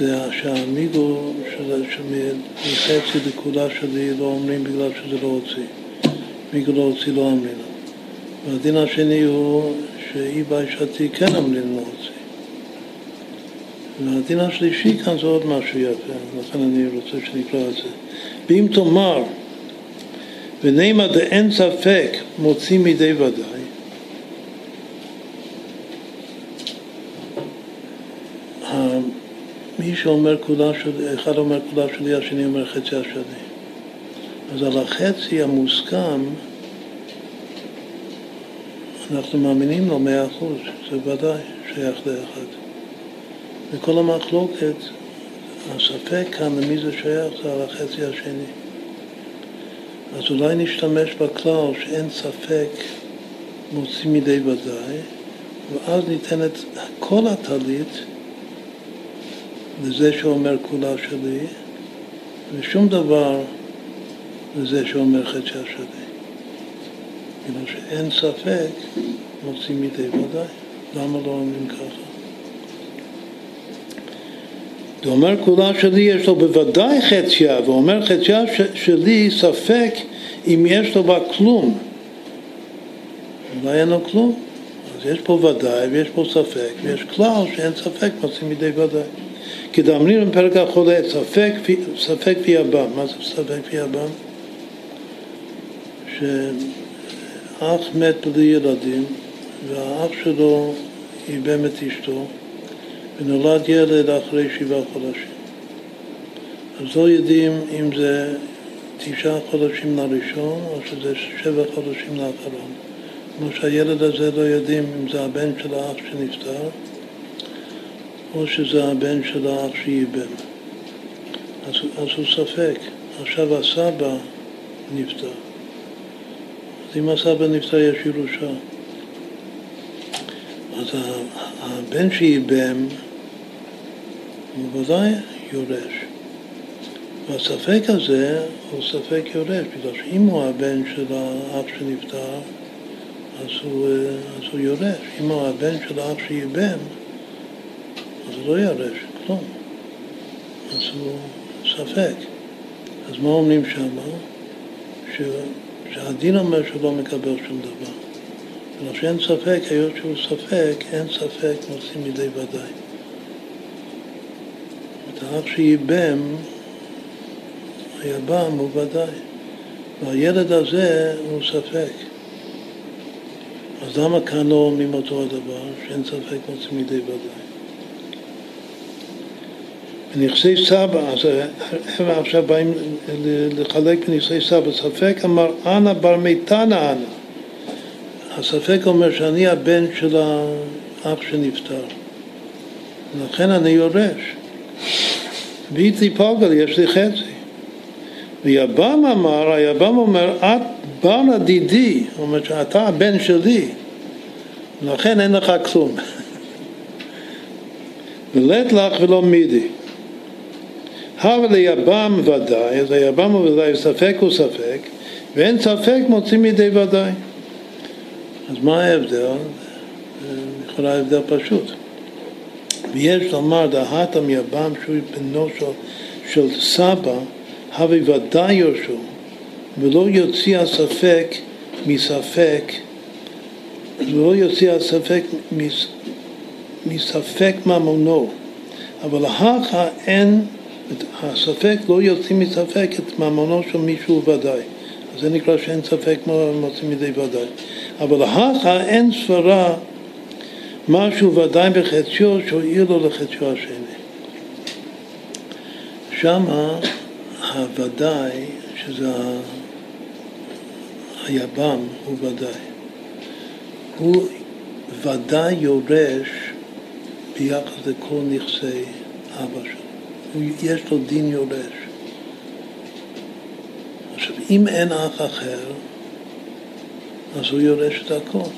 זה שהמיגו שמחצי לכולה שלי לא אומרים בגלל שזה לא הוציא. מיגו לא הוציא לא אומרים. והדין השני הוא שאי בעשתי כן אמרים להוציא. והדין השלישי כאן זה עוד משהו יפה, לכן אני רוצה שנקרא את זה. ואם תאמר, ונאמר דאין ספק מוציא מידי ודאי, מי שאומר כולה שלי, אחד אומר כולה שלי, השני אומר חצי השני. אז על החצי המוסכם אנחנו מאמינים לו מאה אחוז, זה ודאי שייך לאחד. וכל המחלוקת, הספק כאן למי זה שייך זה על החצי השני. אז אולי נשתמש בכלל שאין ספק מוציא מידי ודאי, ואז ניתן את כל הטלית לזה שאומר כולה שלי, ושום דבר לזה שאומר חצי השני. כאילו שאין ספק, מוצאים מידי ודאי. למה לא אומרים ככה? הוא אומר כולה שלי יש לו בוודאי חציה, ואומר חציה שלי ספק אם יש לו בה כלום. אולי אין לו כלום. אז יש פה ודאי ויש פה ספק, ויש כלל שאין ספק מוצאים מידי ודאי. כדאמרים בפרק החולה, ספק, ספק ויבם. מה זה ספק ויבם? ש... אח מת בלי ילדים, והאח שלו ייבם את אשתו ונולד ילד אחרי שבעה חודשים. אז לא יודעים אם זה תשעה חודשים לראשון או שזה שבע חודשים לאחרון. כמו שהילד הזה לא יודעים אם זה הבן של האח שנפטר או שזה הבן של האח שייבם. אז, אז הוא ספק. עכשיו הסבא נפטר. אז אם הסבא נפטר יש ירושה. אז הבן שייבם הוא ודאי יורש. והספק הזה הוא ספק יורש, בגלל שאם הוא הבן של האח שנפטר, אז הוא, אז הוא יורש. אם הוא הבן של האח שייבם, אז לא יורש, כלום. אז הוא ספק. אז מה אומרים שם? שהדין אומר שהוא לא מקבל שום דבר. שאין ספק, היות שהוא ספק, אין ספק נושאים מידי ודאי. את האח שייבם, היבם הוא ודאי. והילד הזה הוא ספק. אז למה כאן לא אומרים אותו הדבר, שאין ספק נושאים מידי ודאי? בנכסי סבא, אז הם עכשיו באים לחלק בנכסי סבא, ספק אמר אנא בר מיתנא אנא. הספק אומר שאני הבן של האח שנפטר, לכן אני יורש. ואיתי פוגל, יש לי חצי. ויבם אמר, היבם אומר, את בנה דידי, זאת אומרת שאתה הבן שלי, לכן אין לך כלום. ולט לך ולא מידי. הווה ליבם ודאי, אז היבם הוא ודאי ספק הוא ספק, ואין ספק מוצאים מידי ודאי. אז מה ההבדל? לכאורה ההבדל פשוט. ויש לומר דהתם יבם שהוא בנו של, של סבא, הווה ודאי יורשו, ולא יוציא הספק מספק, ולא יוציא הספק מספק ממונו, אבל הכא אין הספק לא יוצאים מספק את ממונו של מישהו ודאי. זה נקרא שאין ספק מוצאים מידי ודאי. אבל ההכה אין סברה משהו ודאי בחציו שהועיל לו לחציו השני. שמה הוודאי, שזה היבם, הוא ודאי. הוא ודאי יורש ביחס לכל נכסי אבא שלו. יש לו דין יורש. עכשיו, אם אין אח אחר, אז הוא יורש את הכל.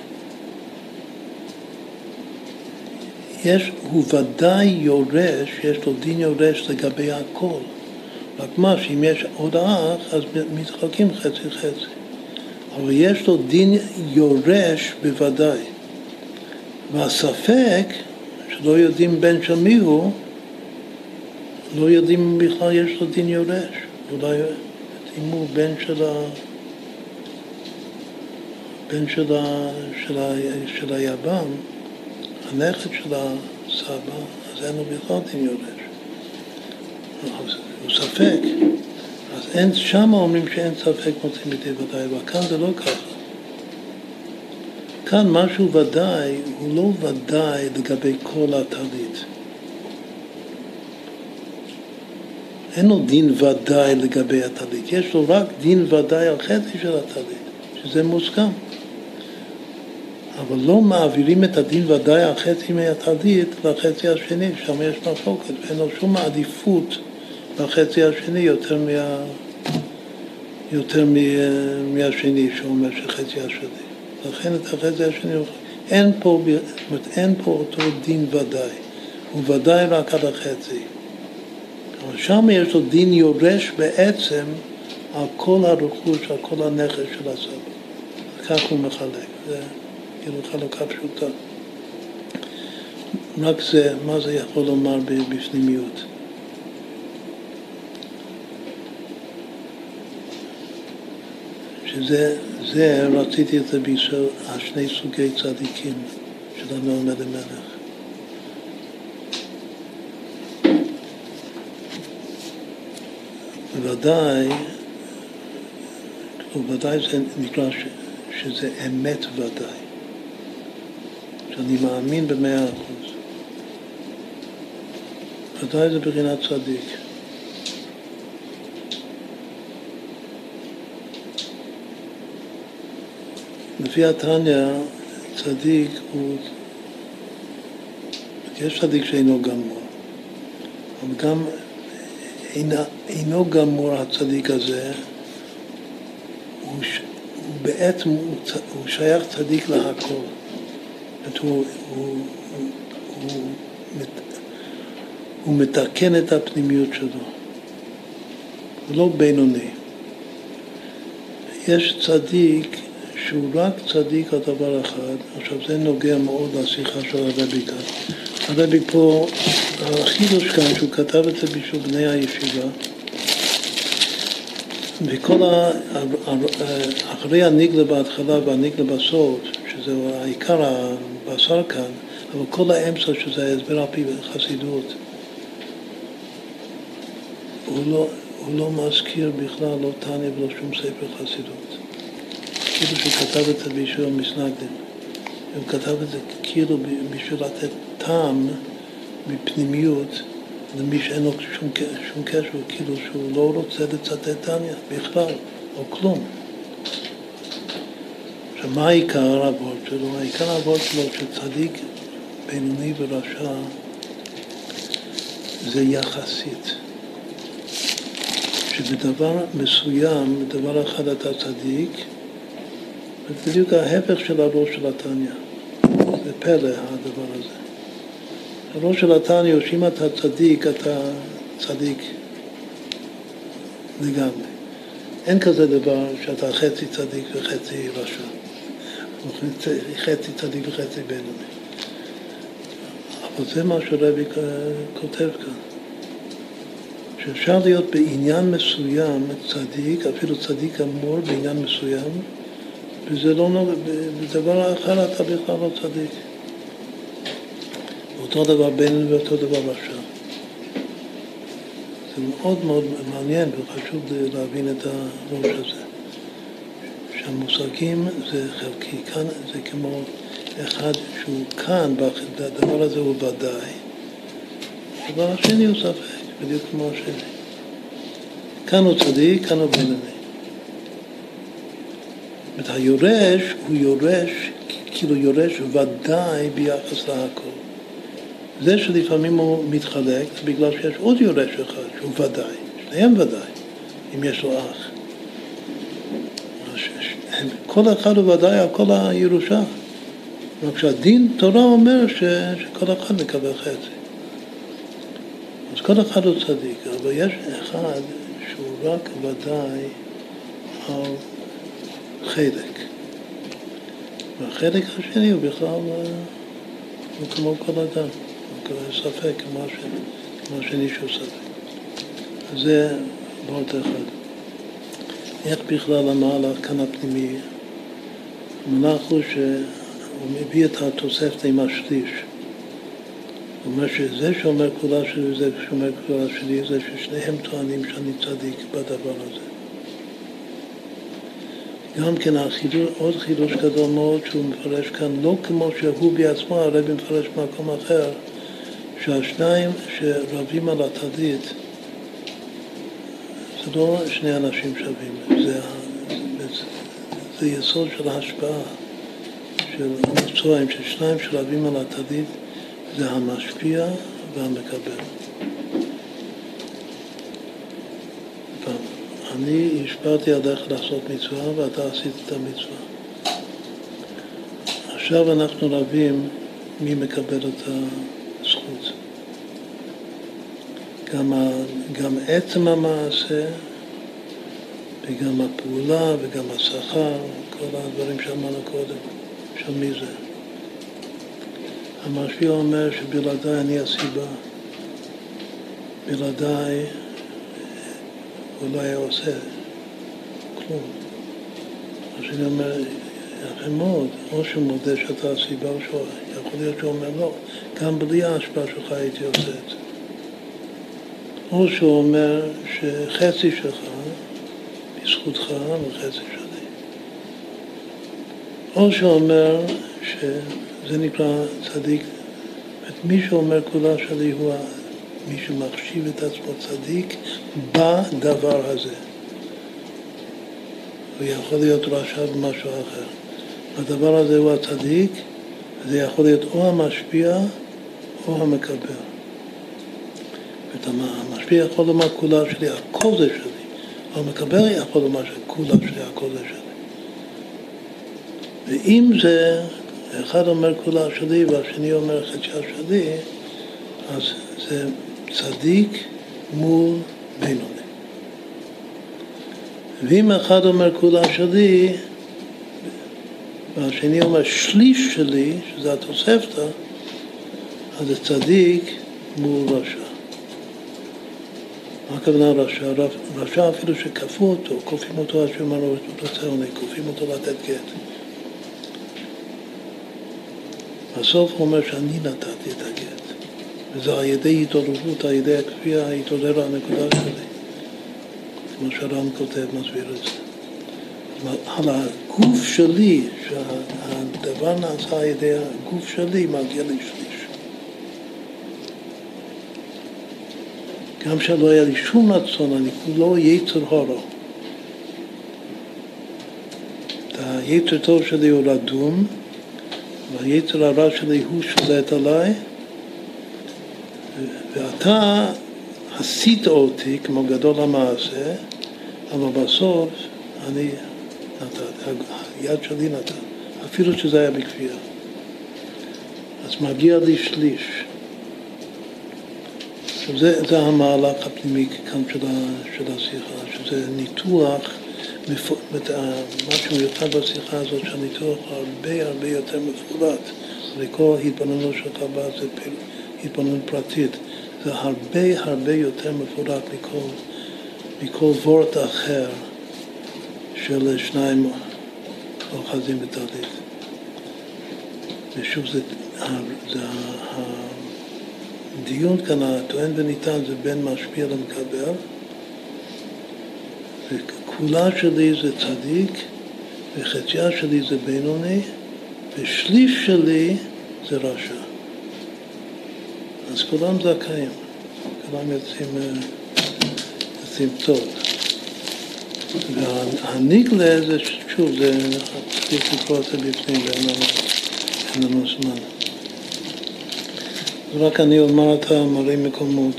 יש, הוא ודאי יורש, יש לו דין יורש לגבי הכל. רק מה, שאם יש עוד אח, אז מתחלקים חצי חצי. אבל יש לו דין יורש בוודאי. והספק, שלא יודעים בין של מי הוא, לא יודעים אם בכלל יש לו דין יורש. אולי אם הוא בן של ה... בן של, ה... של, ה... של היבם, הנכד של הסבא, אז אין לו בכלל דין יורש. הוא ספק. אז אין, שם אומרים שאין ספק מוצאים בידי ודאי, אבל כאן זה לא ככה. כאן משהו ודאי, הוא לא ודאי לגבי כל הטלית. אין לו דין ודאי לגבי הטלית, יש לו רק דין ודאי על חצי של הטלית, שזה מוסכם. אבל לא מעבירים את הדין ודאי על חצי מהטלית לחצי השני, שם יש מחלוקת, ואין לו שום עדיפות לחצי השני יותר, מה, יותר מהשני שאומר שחצי השני. לכן את החצי השני, אין פה, אין פה אותו דין ודאי, הוא ודאי רק על החצי. אבל שם יש לו דין יורש בעצם על כל הרכוש, על כל הנכס של הסבא. כך הוא מחלק, זה כאילו חלוקה פשוטה. רק זה, מה זה יכול לומר בפנימיות. שזה, זה רציתי את זה בישראל, השני סוגי צדיקים של המלמד המלך. בוודאי, בוודאי זה נקרא ש, שזה אמת ודאי. שאני מאמין במאה אחוז. ודאי זה בחינת צדיק. לפי התניא, צדיק הוא... יש צדיק שאינו גמור, אבל גם אינו, גמור הצדיק הזה, הוא, בעצם, הוא, שייך צדיק להכל. הוא, הוא, הוא מתקן את הפנימיות שלו, הוא לא בינוני. יש צדיק שהוא רק צדיק על דבר אחד, עכשיו זה נוגע מאוד לשיחה של הרבי כאן. הרבי פה, החידוש כאן, שהוא כתב את זה בשביל בני הישיבה, וכל ה... אחרי הניגלה בהתחלה והניגלה בסוף, שזה העיקר הבשר כאן, אבל כל האמצע שזה ההסבר על פי חסידות, הוא לא, הוא לא מזכיר בכלל לא תניא ולא שום ספר חסידות. כאילו שהוא כתב את זה בשביל המסנגדים. הוא כתב את זה כאילו בשביל לתת טעם מפנימיות למי שאין לו שום, שום קשר, כאילו שהוא לא רוצה לצטט טניה בכלל, או כלום. עכשיו, מה העיקר העבוד שלו? העיקר העבוד שלו שצדיק בינוני ורשע זה יחסית. שבדבר מסוים, בדבר אחד אתה צדיק, זה בדיוק ההפך של הראש של התניא. פלא הדבר הזה. הראש של התניא שאם אתה צדיק, אתה צדיק לגמרי. אין כזה דבר שאתה חצי צדיק וחצי רשע. חצי צדיק וחצי בינוני. אבל זה מה שרבי כותב כאן. שאפשר להיות בעניין מסוים צדיק, אפילו צדיק אמור בעניין מסוים, וזה לא נוגע, בדבר אחר אתה בכלל לא צדיק. אותו דבר בין ואותו דבר רשע. זה מאוד מאוד מעניין וחשוב להבין את הראש הזה. שהמושגים זה חלקי, כאן זה כמו אחד שהוא כאן, הדבר הזה הוא ודאי. הדבר השני הוא ספק, בדיוק כמו השני. כאן הוא צדיק, כאן הוא בינוני. אומרת, היורש הוא יורש, כאילו יורש ודאי ביחס להכל. זה שלפעמים הוא מתחלק, זה בגלל שיש עוד יורש אחד שהוא ודאי, שניהם ודאי, אם יש לו אח. כל אחד הוא ודאי על כל הירושה. רק שהדין תורה אומר ש, שכל אחד מקבל חצי. אז כל אחד הוא צדיק, אבל יש אחד שהוא רק ודאי על חלק. והחלק השני הוא בכלל, אה, הוא כמו כל אדם, ספק, כמו השני, כמו השני שהוא ספק. אז זה וורט אחד. איך בכלל המהלך כאן הפנימי? המהלך הוא שהוא מביא את התוספת עם השליש. הוא אומר שזה שאומר כולה שלי זה שאומר כולה שלי זה ששניהם טוענים שאני צדיק בדבר הזה. גם כן החידוש, עוד חידוש גדול מאוד שהוא מפרש כאן, לא כמו שהוא בעצמו, הרבי מפרש במקום אחר, שהשניים שרבים על הטלית זה לא שני אנשים שווים, זה, זה, זה יסוד של ההשפעה של המקצועים, ששניים שרבים על הטלית זה המשפיע והמקבל. אני השפעתי עליך לעשות מצווה ואתה עשית את המצווה. עכשיו אנחנו רבים מי מקבל את הזכות. גם, ה, גם עצם המעשה וגם הפעולה וגם השכר, כל הדברים שאמרנו קודם, של מי זה. המשפיע אומר שבלעדיי אני הסיבה, בלעדיי הוא לא היה עושה כלום. אני אומר, יפה מאוד, או שהוא מודה שאתה הסיבה, או שהוא יכול להיות שהוא אומר לא, גם בלי ההשפעה שלך הייתי עושה את זה. או שהוא אומר שחצי שלך, בזכותך, וחצי שלי. או שהוא אומר זה נקרא צדיק. מי שאומר כולה שלי הוא מי שמחשיב את עצמו צדיק בדבר הזה. הוא יכול להיות רשע במשהו אחר. הדבר הזה הוא הצדיק, זה יכול להיות או המשפיע או המקבל. המשפיע יכול לומר כולה שלי, הכל זה שלי. המקבל יכול לומר שכולה שלי, הכל זה שלי. ואם זה, אחד אומר כולה שלי והשני אומר חדשה שלי, אז זה צדיק מול בינוני. ואם אחד אומר כולה שלי, והשני אומר שליש שלי, שזה התוספתא, אז זה צדיק מול רשע. מה הכוונה רשע? רשע אפילו שכפו אותו, כופים אותו עד שהוא אמר לו רוצה עונג, כופים אותו לתת גט. בסוף הוא אומר שאני נתתי את הגט. וזה על ידי התעוררות, על ידי הכפייה, התעורר הנקודה שלי. כמו שהר"ן כותב, מסביר את זה. על הגוף שלי, שהדבר נעשה על ידי הגוף שלי, מגיע לי שליש. גם שלא היה לי שום רצון, אני כולו יצר הורו. היצר טוב שלי הוא רדום, והיצר הרע שלי הוא שולט עליי, ואתה עשית אותי כמו גדול המעשה, אבל בסוף אני נתתי, היד שלי נתן, אפילו שזה היה בכפייה. אז מגיע לי שליש. עכשיו זה, זה המהלך הפנימי כאן של, של השיחה, שזה ניתוח, מה שמיוחד בשיחה הזאת, שהניתוח הרבה הרבה יותר מפורט. וכל התבוננות שלך בה זה התבוננות פרטית. זה הרבה הרבה יותר מפורט מכל, מכל וורט אחר של שניים אוחזים בטלית. ושוב, זה, זה, הדיון כאן, הטוען וניתן, זה בין משפיע למקבל. וכולה שלי זה צדיק, וחציה שלי זה בינוני, ושליש שלי זה רשע. אז כולם זכאים, כולם יוצאים, אה, יוצאים טוב. והניגלה זה, שוב, זה, צריך לקרוא את זה בפנים ואין לנו זמן. רק אני אומר את המראה מקומות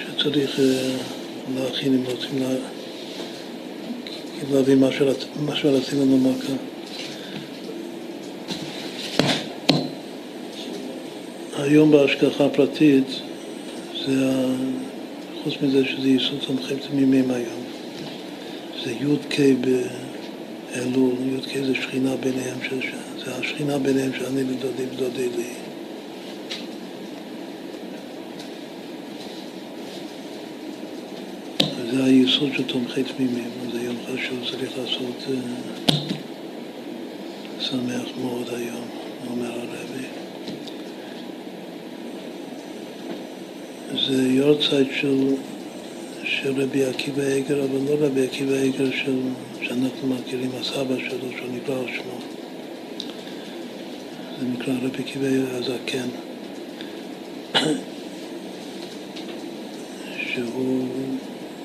שצריך אה, להכין אם רוצים לה, להביא מה שרצינו לומר כאן. היום בהשגחה פרטית, זה, חוץ מזה שזה יסוד סמכם תמימים היום, זה י"ק באלול, י"ק זה שכינה ביניהם, זה השכינה ביניהם שאני לדודי ודודי לי. זה היסוד של תומכי תמימים, זה יום חשוב, צריך לעשות uh, שמח מאוד היום, אומר הרבי. זה יורצייט של, של רבי עקיבא איגר, אבל לא רבי עקיבא איגר של, שאנחנו מכירים, הסבא שלו, שהוא נקרא על שמו. זה נקרא רבי עקיבא הזקן. שהוא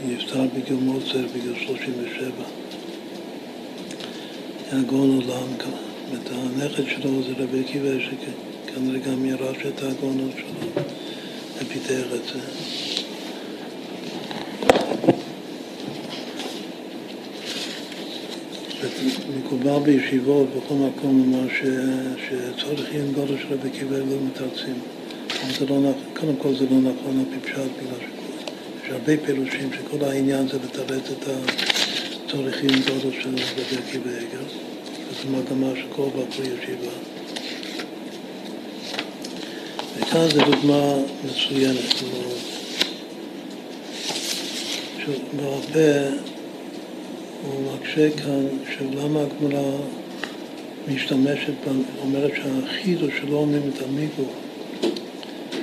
נפטר בגיל מאוד צעיר, בגיל 37. היה גאון עולם, זאת הנכד שלו זה רבי עקיבא, שכנראה גם ירש את הגאונות שלו. ופיתח את זה. מקובל בישיבות, בכל מקום, לומר שצורך עיון גודל של רבי עקיבא לא מתרצים. לא נכון, קודם כל זה לא נכון על פי פשט, בגלל שיש הרבה פירושים שכל העניין זה לתרץ את עיון גודל של רבי עקיבא עגל. וזו מגמה של כל בחור ישיבה. וכאן זו דוגמה מצוינת מאוד. בהרבה הוא מקשה כאן שלמה הגמרא משתמשת, אומרת שהחידוש שלא אומרים את המיגו,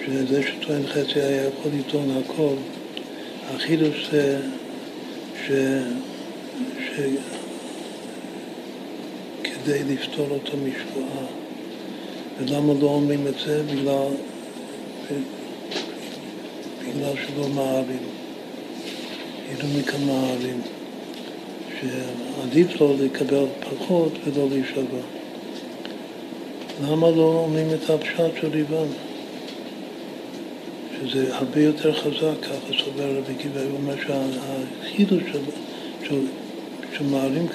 שזה שטוען חצי היה יכול לטעון הכל, החידוש זה ש... ש... כדי לפתור אותו משבועה ולמה לא אומרים את זה? בגלל, בגלל שלא מערים. ידעו מכמה ערים, שעדיף לו לקבל פחות ולא להישבע. למה לא אומרים את הפשט של ליבם? שזה הרבה יותר חזק, ככה סובר רבי עקיבא, הוא אומר שהחידוש של, של, של מערים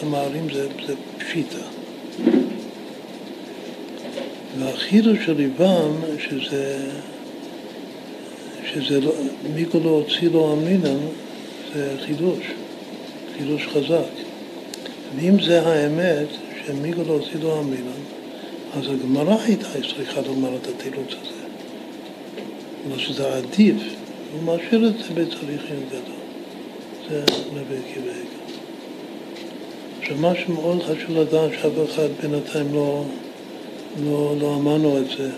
כמערים זה, זה פשיטה. והחידוש של ליבם, שזה, שזה לא, מיקו לא הוציא לו אמינם, זה חידוש, חידוש חזק. ואם זה האמת, שמיקו לא הוציא לו אמינם, אז הגמרא הייתה צריכה לומר את התירוץ הזה. אבל שזה עדיף, הוא משאיר את זה בתהליכים גדול. זה רבי עקיבא עכשיו, מה שמאוד חשוב לדעת, שאף אחד בינתיים לא, לא, לא אמרנו את זה,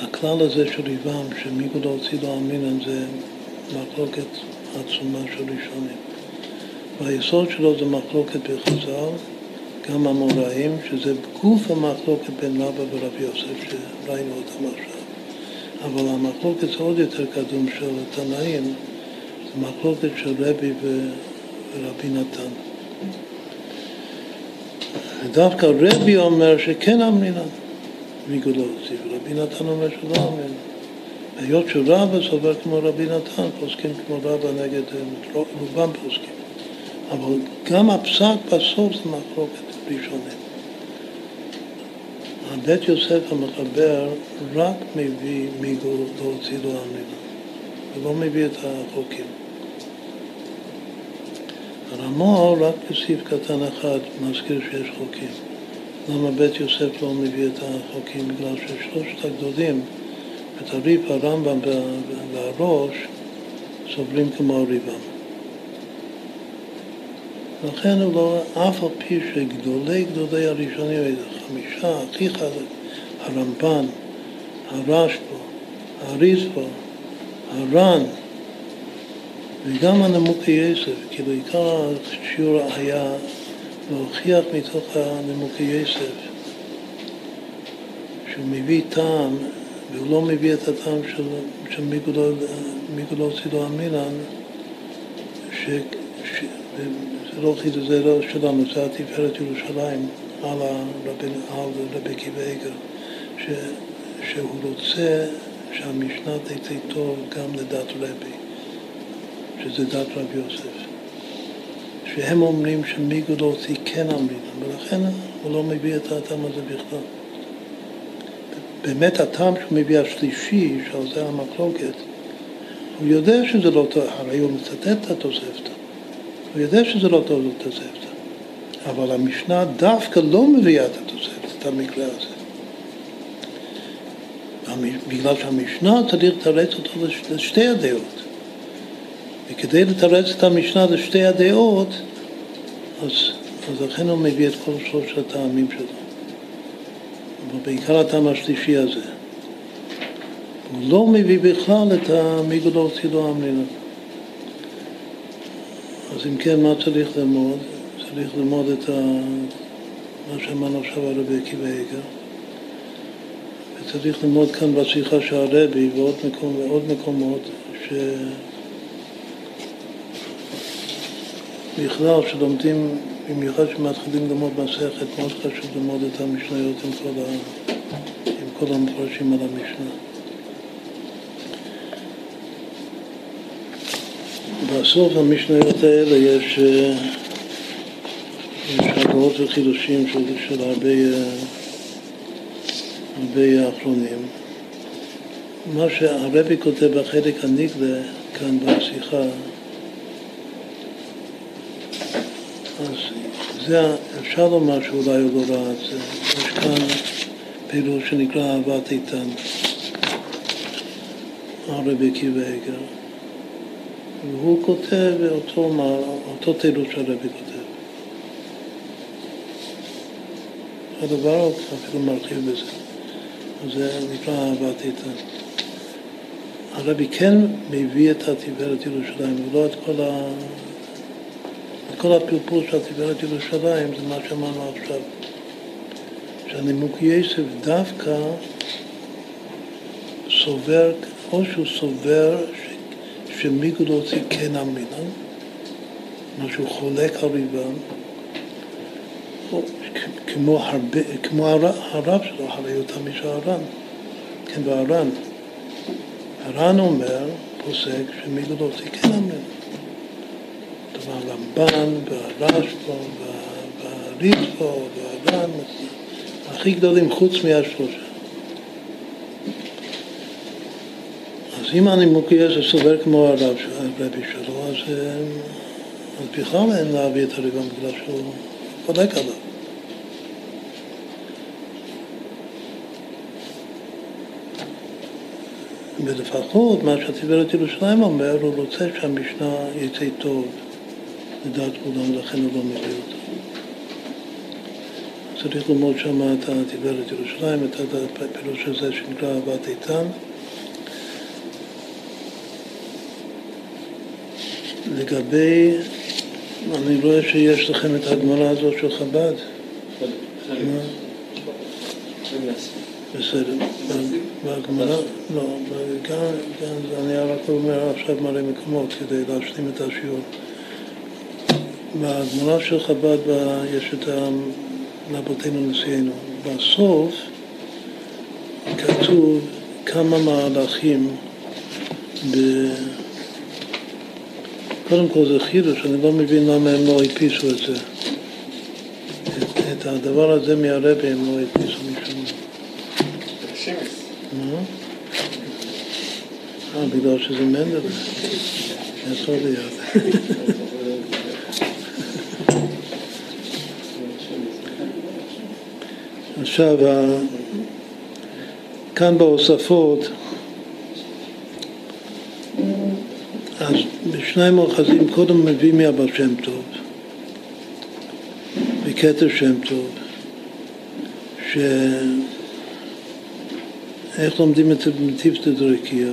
הכלל הזה של ריבם, שמיגו לא הוציא לו אמינן, זה מחלוקת עצומה של ראשונים. והיסוד שלו זה מחלוקת בחז"ל, גם המוראים, שזה גוף המחלוקת בין רבא ורבי יוסף, שראינו אותם עכשיו. אבל המחלוקת עוד יותר קדום של תנאים, זה מחלוקת של רבי ורבי נתן. ודווקא רבי אומר שכן אמרינן מגודו הוציאו, רבי נתן אומר שלא אמרינן. היות שרבא סובר כמו רבי נתן, פוסקים כמו רבא נגד, רובם פוסקים. אבל גם הפסק בסוף זה מחלוקת ראשונית. בית יוסף המחבר רק מביא מיגו להוציא לו המילה, ולא מביא את החוקים. הרמור רק בסעיף קטן אחד מזכיר שיש חוקים. למה בית יוסף לא מביא את החוקים? בגלל ששלושת הגדולים, את הריף, הרמב"ם והראש, סובלים כמו ריבם. לכן הוא לא, אף על פי שגדולי גדולי הראשונים, חמישה, הכי חזק, הרמב"ן, הרשב"א, הריזב"א, הר"ן, וגם הנמוקי יסף, כאילו עיקר השיעור היה להוכיח מתוך הנמוקי יסף שהוא מביא טעם, והוא לא מביא את הטעם של, של מיגולו צילו אמינן, ש, ש, חידוש, זה לא שלנו, זה התפארת ירושלים על רבי עקיבא איגר, שהוא רוצה שהמשנה תצא טוב גם לדת רבי. שזה דת רב יוסף. שהם אומרים שמיגודוסי כן אמרינם, ולכן הוא לא מביא את הטעם הזה בכלל. באמת הטעם שהוא מביא השלישי, שעל זה המחלוקת, הוא יודע שזה לא טוב, הרי הוא מצטט את התוספתא, הוא יודע שזה לא טוב לתוספתא, אבל המשנה דווקא לא מביאה את התוספתא, את המקרה הזה. בגלל שהמשנה צריך לתרץ אותו לשתי הדעות. וכדי לתרץ את המשנה לשתי הדעות, אז, אז לכן הוא מביא את כל שלושת הטעמים שלו. אבל בעיקר הטעם השלישי הזה. הוא לא מביא בכלל את המגדול צילו אמרינה. אז אם כן, מה צריך ללמוד? צריך ללמוד את ה... מה שאמרנו עכשיו על רבי עקיבא איגר. וצריך ללמוד כאן בשיחה של הרבי ועוד מקום, מקומות ש... בכלל, כשלומדים, במיוחד כשמתחילים ללמוד מסכת, מאוד חשוב ללמוד את המשניות עם כל, ה... עם כל המפרשים על המשנה. בסוף המשניות האלה יש, אה, יש הגרות וחידושים של, של הרבה, אה, הרבה האחרונים. מה שהרבי כותב בחלק הנגלה כאן בשיחה זה, אפשר לומר שאולי הוא לא ראה את זה. יש כאן פעילות שנקרא אהבת איתן, הרבי עקיבא איגר. והוא כותב אותו, אותו תירוץ שהרבי כותב. הדבר אפילו מרחיב בזה. זה נקרא אהבת איתן. הרבי כן מביא את התפארת ירושלים, ולא את כל ה... כל הפלפול של תפארת ירושלים זה מה שאמרנו עכשיו, שהנימוק יסף דווקא סובר, או שהוא סובר ש, שמיגו להוציא כן אמינן, מה שהוא חולק על ריבם, כמו, הרבה, כמו הרב שלו, הרי תמיד של הר"ן, כן, והר"ן. הר"ן אומר, פוסק, שמיגו להוציא כן אמינן. כלומר, הרמב"ן והרשב"א והריצב"א והר"ן, הכי גדולים חוץ מהשלושה. אז אם יהיה סובר כמו הרב, הרבי שלו, אז, אה, אז בכלל אין להביא את הריבון בגלל שהוא חולק עליו. ולפחות מה שהתיברת ירושלים אומר, הוא רוצה שהמשנה יצא טוב לדעת כולם, לכן הוא לא מביא אותו. צריך ללמוד שם את התיברת ירושלים, את הפירוש הזה שנקרא אהבת איתן. לגבי, אני רואה שיש לכם את הגמרא הזאת של חב"ד. בסדר. והגמרא, לא, גם, אני רק אומר עכשיו מלא מקומות כדי להשלים את השיעור. בגמרא של חב"ד יש את רבותינו נשיאנו. בסוף כתוב כמה מהלכים ב... קודם כל זה חידוש, אני לא מבין למה הם לא הדפיסו את זה. את, את הדבר הזה מהרבי הם לא הדפיסו משום מה? אה, בגלל שזה מנדל. יכול להיות. עכשיו, כאן בהוספות אז בשניים מאחזים קודם מביא מהבר שם טוב, בכתר שם טוב, ש... איך לומדים את זה במטיפתא דרקיע.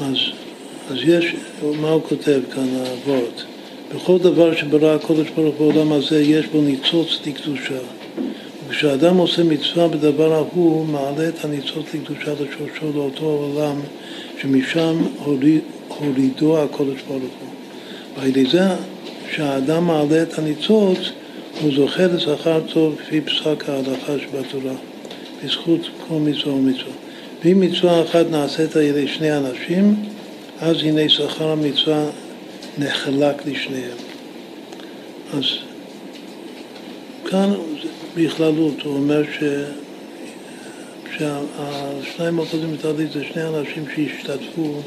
אז, אז יש, מה הוא כותב כאן, האבות? בכל דבר שברא הקודש ברוך בעולם הזה יש בו ניצוץ לקדושה. וכשאדם עושה מצווה בדבר ההוא, מעלה את הניצוץ לקדושה לשורשו לאותו עולם שמשם הוריד, הורידו הקודש ברוך הוא. ועל ידי זה שהאדם מעלה את הניצוץ, הוא זוכה לשכר טוב כפי פסק ההלכה שבתורה, בזכות כל מצווה ומצווה. ואם מצווה אחת נעשית על ידי שני אנשים, אז הנה שכר המצווה נחלק לשניהם. אז כאן בכללות הוא אומר ש... שהשניים האחוזים בתרדית זה שני אנשים שהשתתפו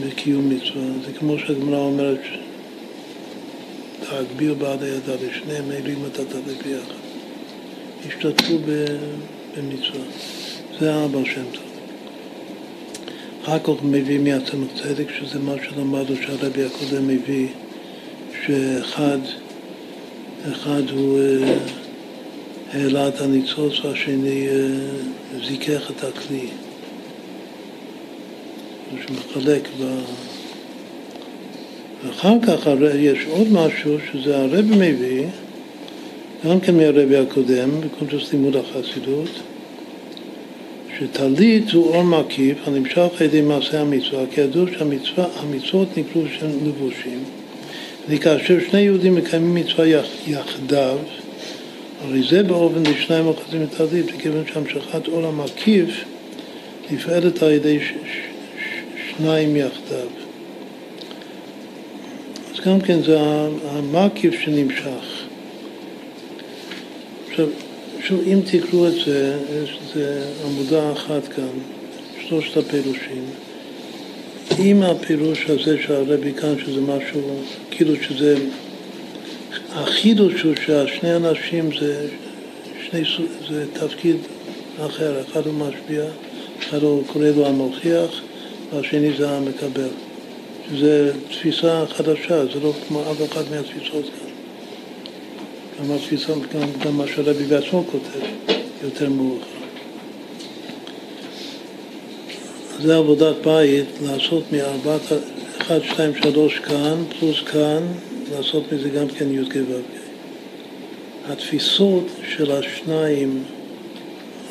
בקיום מצווה. זה כמו שהגמרא אומרת, להגביר בעד הידה לשניהם אלוהים אתה תביא ביחד. השתתפו במצווה. זה האבא שם טוב. אחר כך מביא מהצמח צדק, שזה מה שלמדנו שהרבי הקודם מביא, שאחד אחד הוא אה, העלה את הניצוץ והשני אה, זיכך את הכלי. שמחלק ב... ואחר כך יש עוד משהו שזה הרבי מביא, גם כן מהרבי הקודם, בקונטרס לימוד החסידות, שטלית הוא אור מקיף הנמשך על ידי מעשה המצווה, כי ידעו שהמצוות נקראו שהם לבושים. וכאשר שני יהודים מקיימים מצווה יחדיו, הרי זה באופן לשניים אוחזים את הדין, וכיוון שהמשכת עול המקיף נפעלת על ידי ש- ש- שניים יחדיו. אז גם כן זה המקיף שנמשך. עכשיו, שוב, אם תקראו את זה, יש זה עמודה אחת כאן, שלושת הפירושים. עם הפירוש הזה של הרבי כאן, שזה משהו, כאילו שזה, החידוש הוא שהשני אנשים זה, שני, זה תפקיד אחר, אחד הוא משפיע, אחד הוא קורא לו המוכיח, והשני זה המקבל. שזה תפיסה חדשה, זה לא כמו אף אחד מהתפיסות כאן. גם התפיסה, גם, גם מה שהרבי בעצמו כותב, יותר מאוחר. זה עבודת בית, לעשות מארבעת, אחד, שתיים, שלוש כאן, פלוס כאן, לעשות מזה גם כן י"ק ו"ק. התפיסות של השניים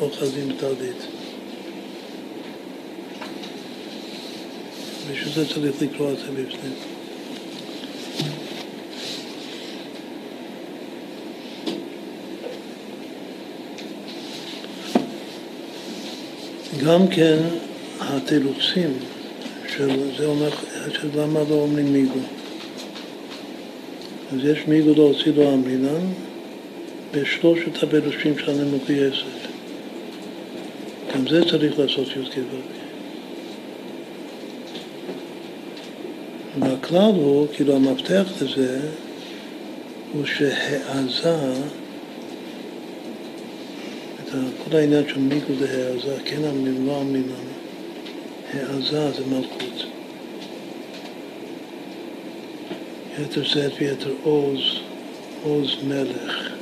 אוחזים בתרדית. בשביל זה צריך לקרוא את זה בפנים. גם כן התירוצים של זה אומר, של למה לא אומרים מיגו. אז יש מיגו להוציא לו אמרינן בשלושת הפירושים של הנמוקי יסף. גם זה צריך לעשות י"ק ו"ק. והכלל הוא, כאילו המפתח לזה, הוא שהעזה, את כל העניין של מיגו זה העזה, כן אמרים, לא אמרים לנו, העזה זה מלכות. יתר זית ויתר עוז, עוז מלך,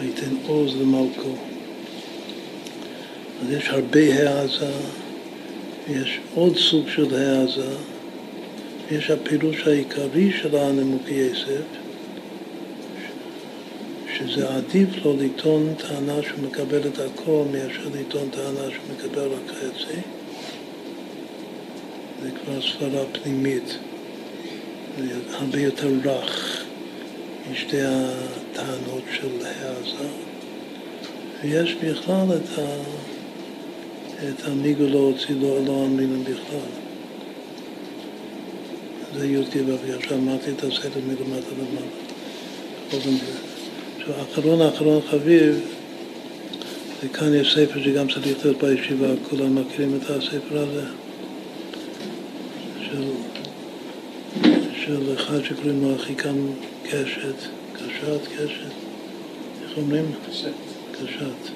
ויתן עוז למלכו. אז יש הרבה העזה, יש עוד סוג של העזה, יש הפירוש העיקרי של הנמוקי יסף, שזה עדיף לו לטעון טענה שהוא מקבל את הכל מאשר לטעון טענה שהוא מקבל רק חצי. זה כבר סברה פנימית, הרבה יותר רך משתי הטענות של העזה. ויש בכלל את, ה, את המיגו לא הוציא לא, לא אמרינם בכלל. זה י"ק ו"ק, עכשיו אמרתי את הסדר מלמטה למעלה. אחרון אחרון חביב, וכאן יש ספר שגם צריך להיות בישיבה, כולם מכירים את הספר הזה, של, של אחד שקוראים לו אחיקם קשת, קשת, קשת, איך אומרים? קשת. קשת.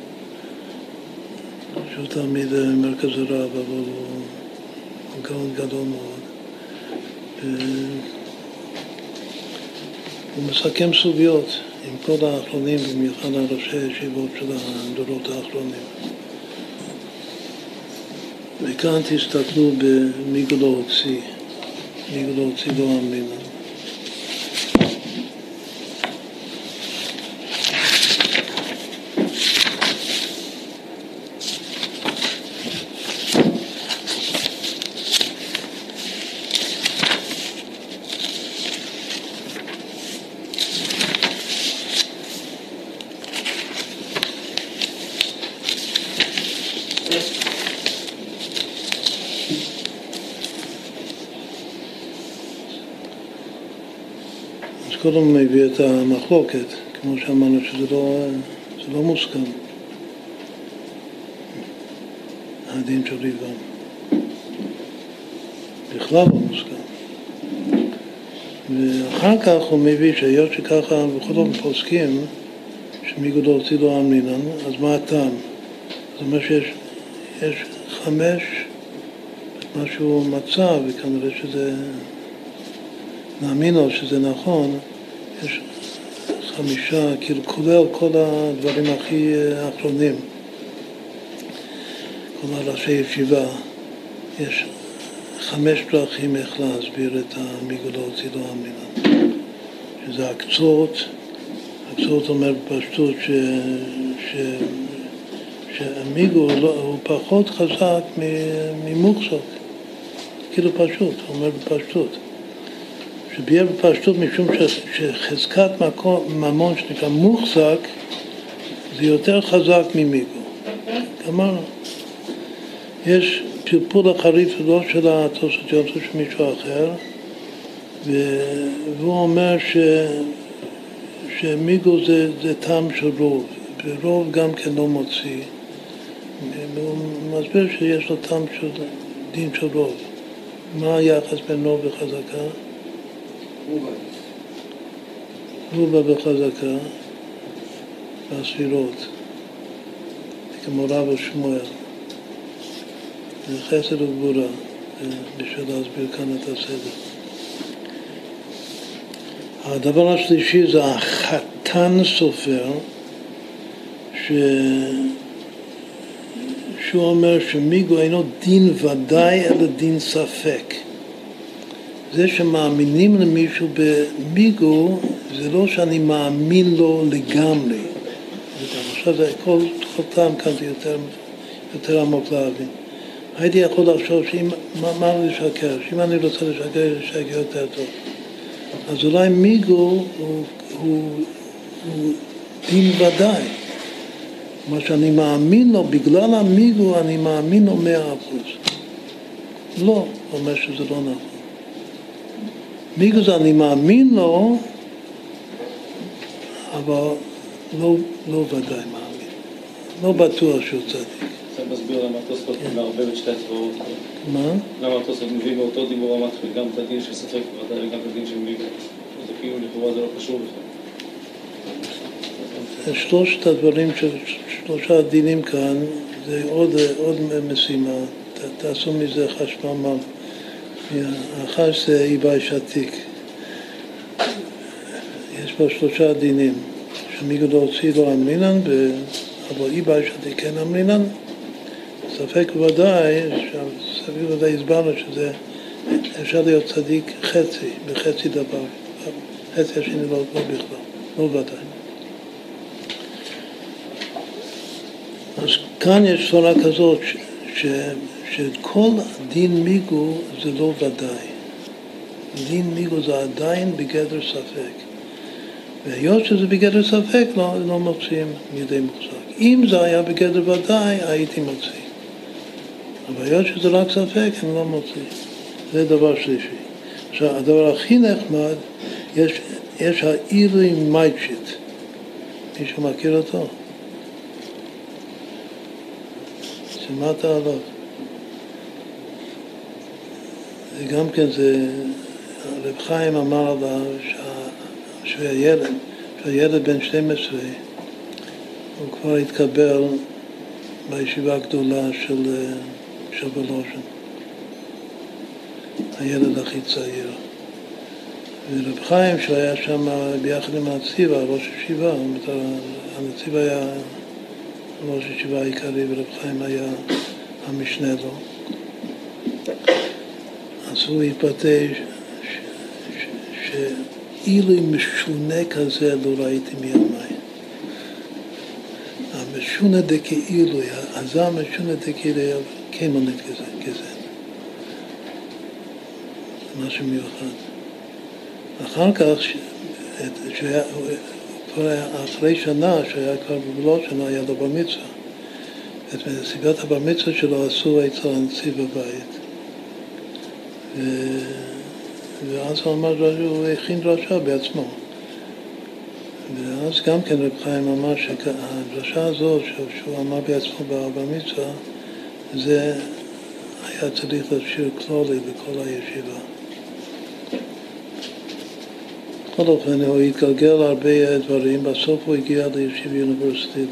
שהוא תלמיד מרכז הרב, אבל הוא גאון גדול מאוד. הוא מסכם סוגיות עם כל האחרונים, במיוחד הראשי הישיבות של הדורות האחרונים. וכאן תסתכלו במגלו הוציא, מגלו הוציא קודם מביא את המחלוקת, כמו שאמרנו שזה לא, לא מוסכם, הדין של ריבם. בכלל לא מוסכם. ואחר כך הוא מביא שהיות שככה בכל זאת פוסקים שמיגודו הוציא לו אמרינן, אז מה הטעם? זאת אומרת שיש יש חמש, מה שהוא מצא, וכנראה שזה, נאמין לו שזה נכון, חמישה, כאילו כולל כל הדברים הכי אחרונים, כל הראשי ישיבה, יש חמש דרכים איך להסביר את המגולות זילו אמינן, שזה הקצות, הקצות אומר בפשטות ש... ש... שהמיגו לא, הוא פחות חזק ממוחזק, כאילו פשוט, הוא אומר בפשטות. שביהיה בפשטות משום שחזקת ממון שנקרא מוחזק זה יותר חזק ממיגו. גמרנו. יש פלפול החריף לא של התוספות יוצא של מישהו אחר והוא אומר ש... שמיגו זה, זה טעם של רוב, ורוב גם כן לא מוציא. והוא מסביר שיש לו טעם של דין של רוב. מה היחס בין רוב וחזקה? רובה בחזקה והספירות, כמו רב ושמואל. חסד וגבורה, בשביל להסביר כאן את הסדר. הדבר השלישי זה החתן סופר, ש... שהוא אומר שמיגו אינו דין ודאי אלא דין ספק. זה שמאמינים למישהו במיגו, זה לא שאני מאמין לו לגמרי. עכשיו זה כל, כל פעם כאן זה יותר, יותר עמוק להבין. הייתי יכול לחשוב שאם, מה, מה לשקר? שאם אני רוצה לשקר, לשקר יותר טוב. אז אולי מיגו הוא, הוא, הוא, הוא דין ודאי. מה שאני מאמין לו, בגלל המיגו אני מאמין לו מאה אחוז. לא, אומר שזה לא נכון. מיגו זה אני מאמין לו, אבל לא, לא ודאי מאמין. לא בטוח שהוא צדיק. זה מסביר למה התוספות כן. מערבב את שתי הצבאות. מה? למה התוספות מביא באותו דיבור המתחיל גם את הדין של ספק ודאי וגם את הדין של מיגו. זה כאילו לכאורה זה לא קשור בכלל. שלושת הדברים, שלושה הדינים כאן, זה עוד, עוד משימה. ת, תעשו מזה חשמל. האחד זה איבאי שתיק. יש פה שלושה דינים, שמיגו לא הוציא לו אמרינן, אבל איבאי שתיק כן אמרינן. ספק ודאי, ספק ודאי הסברנו שזה אפשר להיות צדיק חצי, בחצי דבר. חצי השני לא, לא בכלל, לא ודאי. אז כאן יש צורה כזאת ש, שכל דין מיגו זה לא ודאי. דין מיגו זה עדיין בגדר ספק. והיות שזה בגדר ספק, לא, לא מוציאים מידי מוחזק. אם זה היה בגדר ודאי, הייתי מוציא. אבל היות שזה רק ספק, אני לא מוציא. זה דבר שלישי. עכשיו, הדבר הכי נחמד, יש, יש האירי מייטשיט. מישהו מכיר אותו? שמעת עליו. זה גם כן, זה, רב חיים אמר עליו שהוא היה ילד, שהוא היה ילד בן 12, הוא כבר התקבל בישיבה הגדולה של, בלוז'ן. הילד הכי צעיר. ורב חיים, שהיה שם ביחד עם הציבה, ראש ישיבה, הנציב היה ראש ישיבה העיקרי ורב חיים היה המשנה לו. אז הוא התבטא שאילו משונה כזה לא ראיתי מימיי. המשונה דכאילו, הזר משונה דכאילו, כמונית כזה. משהו מיוחד. אחר כך, שהיה, אחרי שנה, שהיה כבר בגבולות שנה, היה לו בר מצווה. את מסיבת הבר מצווה שלו עשו אצל הנציב בבית. ו... ואז הוא אמר, הוא הכין דרשה בעצמו. ואז גם כן רב חיים אמר שהדרשה הזאת שהוא אמר בעצמו בבר מצווה, זה היה צריך לשיר כלולי בכל הישיבה. בכל אופן, הוא התגלגל הרבה דברים, בסוף הוא הגיע לישיב יוניברסיטי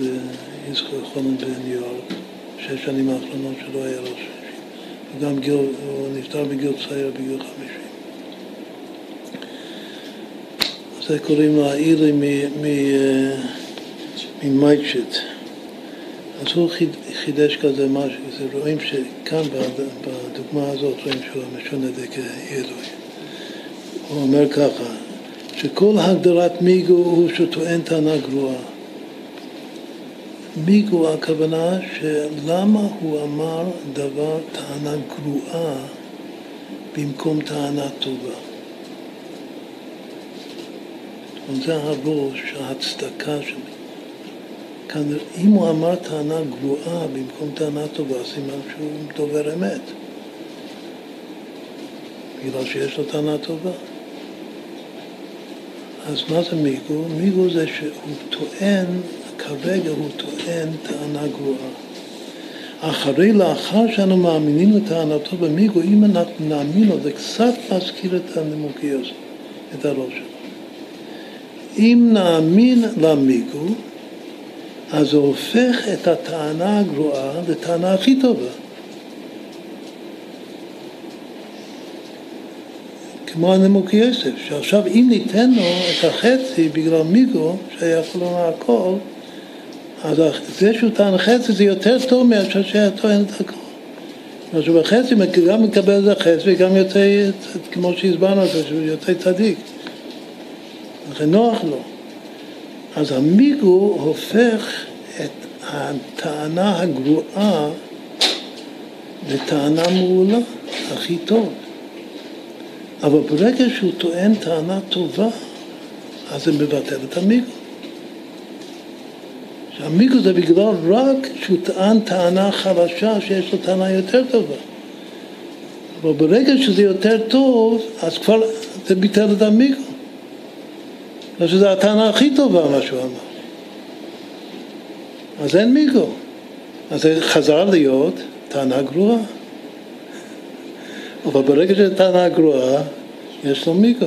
רבי יצחק אלחנן בניו יורק, שש שנים האחרונות שלו היה ראש וגם גיל, הוא נפטר בגיל צעיר, בגיל חמישים. זה קוראים לו האילוי ממייטשיט. אז הוא חידש כזה משהו, זה רואים שכאן בדוגמה הזאת רואים שהוא משונה דכאילוי. הוא אומר ככה, שכל הגדרת מיגו הוא שטוען טענה גרועה. מיגו הכוונה שלמה הוא אמר דבר, טענה גרועה במקום טענה טובה. זה הראש, ההצדקה שלי. כאן, אם הוא אמר טענה גרועה במקום טענה טובה, סימן שהוא דובר אמת. בגלל שיש לו טענה טובה. אז מה זה מיגו? מיגו זה שהוא טוען, כרגע הוא טוען טענה גרועה. אחרי, לאחר שאנו מאמינים לטענתו במיגו, אם אנחנו נאמין לו, זה קצת מזכיר את הנימוקיות, את הראש שלו. אם נאמין למיגו, אז זה הופך את הטענה הגרועה לטענה הכי טובה. כמו הנימוק יוסף, שעכשיו אם ניתן לו את החצי בגלל מיגו, שהיה יכול לומר הכל, אז זה שהוא טען חצי זה יותר טוב מאשר שהיה טוען את הכל. הוא בחצי גם מקבל את החצי וגם יוצא, כמו שהסברנו, שהוא יוצא צדיק. לכן נוח לו. אז המיגו הופך את הטענה הגרועה לטענה מעולה, הכי טוב. אבל ברגע שהוא טוען טענה טובה, אז זה מבטל את המיגו. שהמיגו זה בגלל רק שהוא טען טענה חלשה שיש לו טענה יותר טובה. אבל ברגע שזה יותר טוב, אז כבר זה ביטל את המיגו. שזו הטענה הכי טובה מה שהוא אמר. אז אין מיגו. אז זה חזר להיות טענה גרועה. אבל ברגע שזה טענה גרועה, יש לו מיגו.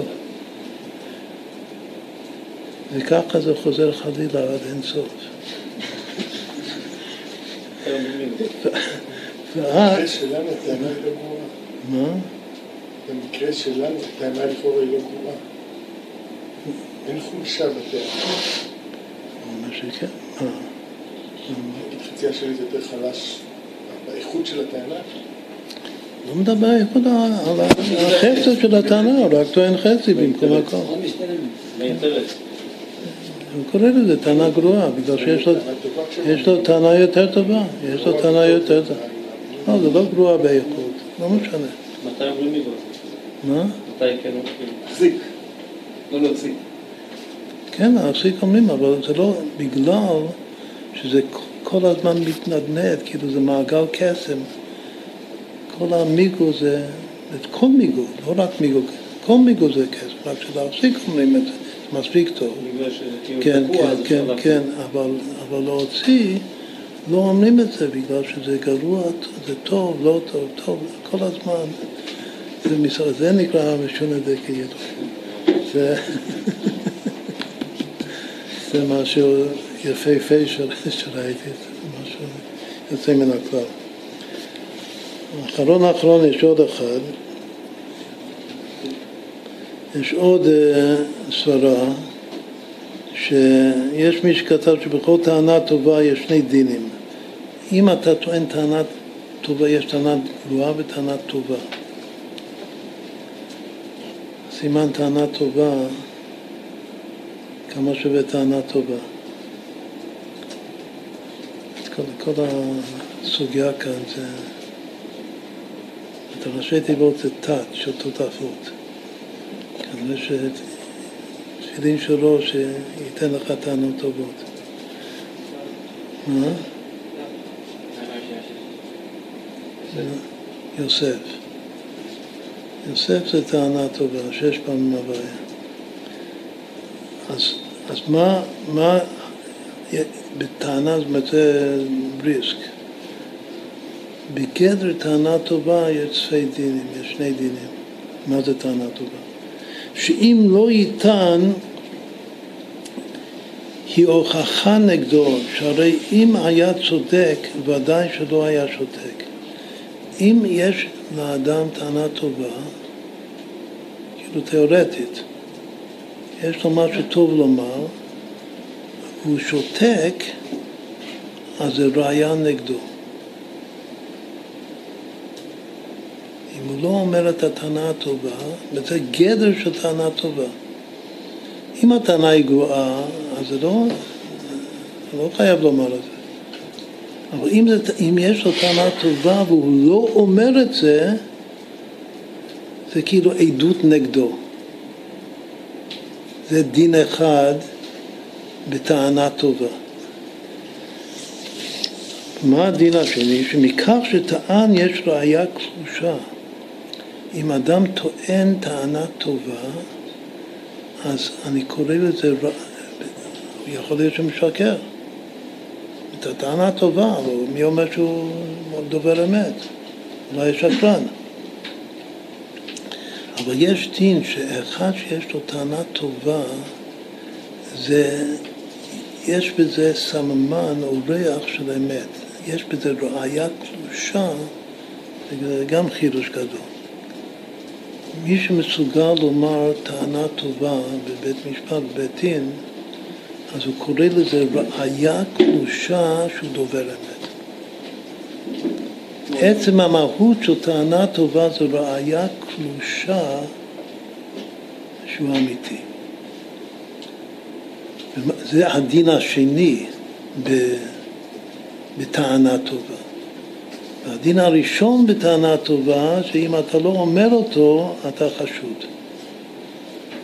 וככה זה חוזר חלילה עד אין סוף. במקרה שלנו הטענה היא לא גרועה. מה? במקרה שלנו הטענה לכאורה היא לא גרועה. אין חולשה בטענה. מה שכן, מה? נגיד חצי השני זה יותר חלש באיכות של הטענה. לא מדבר איכות על החצי של הטענה, הוא רק טוען חצי במקום הכל. הוא קורא לזה טענה גרועה, בגלל שיש לו, טענה יותר טובה, יש לו טענה יותר טובה. לא, זה לא גרועה באיכות, לא משנה. מתי אומרים מיגו? מה? מתי כן אומרים? מחזיק. לא להוציא. כן, להפסיק אומרים, אבל זה לא בגלל שזה כל הזמן מתנדנד, כאילו זה מעגל קסם. כל המיגו זה, את כל מיגו, לא רק מיגו, כל מיגו זה קסם, רק שלהפסיק אומרים את זה מספיק טוב. בגלל שזה כאילו כן, תקוע, כן, אז כן, כן. אבל, אבל להוציא, לא אומרים את זה בגלל שזה גרוע, זה טוב, לא טוב, טוב, כל הזמן. זה, מסר, זה נקרא משונה דקיידו. זה, זה משהו יפהפה שראיתי, זה משהו יוצא מן הכלל. אחרון האחרון יש עוד אחד, יש עוד אה, סברה שיש מי שכתב שבכל טענה טובה יש שני דינים. אם אתה טוען טענה טובה, יש טענה גרועה וטענה טובה. סימן טענה טובה, כמה שווה טענה טובה. כל, כל הסוגיה כאן זה, את הראשי תיבות זה תת של תותפות. כנראה שתפילין שלו שייתן לך טענות טובות. מה? יוסף. יוסף זה טענה טובה, שש פעמים הוויה. אז, אז מה, מה, בטענה זאת אומרת זה בריסק. בגדר טענה טובה יש צפי דינים, יש שני דינים. מה זה טענה טובה? שאם לא יטען, היא הוכחה נגדו, שהרי אם היה צודק, ודאי שלא היה שותק. אם יש לאדם טענה טובה, כאילו תיאורטית, יש לו משהו טוב לומר, הוא שותק, אז זה ראייה נגדו. הוא לא אומר את הטענה הטובה, וזה גדר של טענה טובה. אם הטענה היא גרועה, אז זה לא, לא חייב לומר את זה. אבל אם, זה, אם יש לו טענה טובה והוא לא אומר את זה, זה כאילו עדות נגדו. זה דין אחד בטענה טובה. מה הדין השני? שמכך שטען יש ראייה קלושה. אם אדם טוען טענה טובה, אז אני קורא לזה, יכול להיות שהוא משקר. את הטענה טובה, אבל מי אומר שהוא דובר אמת? אולי שקרן. אבל יש דין שאחד שיש לו טענה טובה, זה, יש בזה סממן או ריח של אמת. יש בזה ראייה קלושה, זה גם חידוש גדול. מי שמסוגל לומר טענה טובה בבית משפט, בבית דין, אז הוא קורא לזה ראייה קלושה שהוא דובר אמת. עצם המהות של טענה טובה זו ראייה קלושה שהוא אמיתי. זה הדין השני בטענה טובה. והדין הראשון בטענה טובה, שאם אתה לא אומר אותו, אתה חשוד.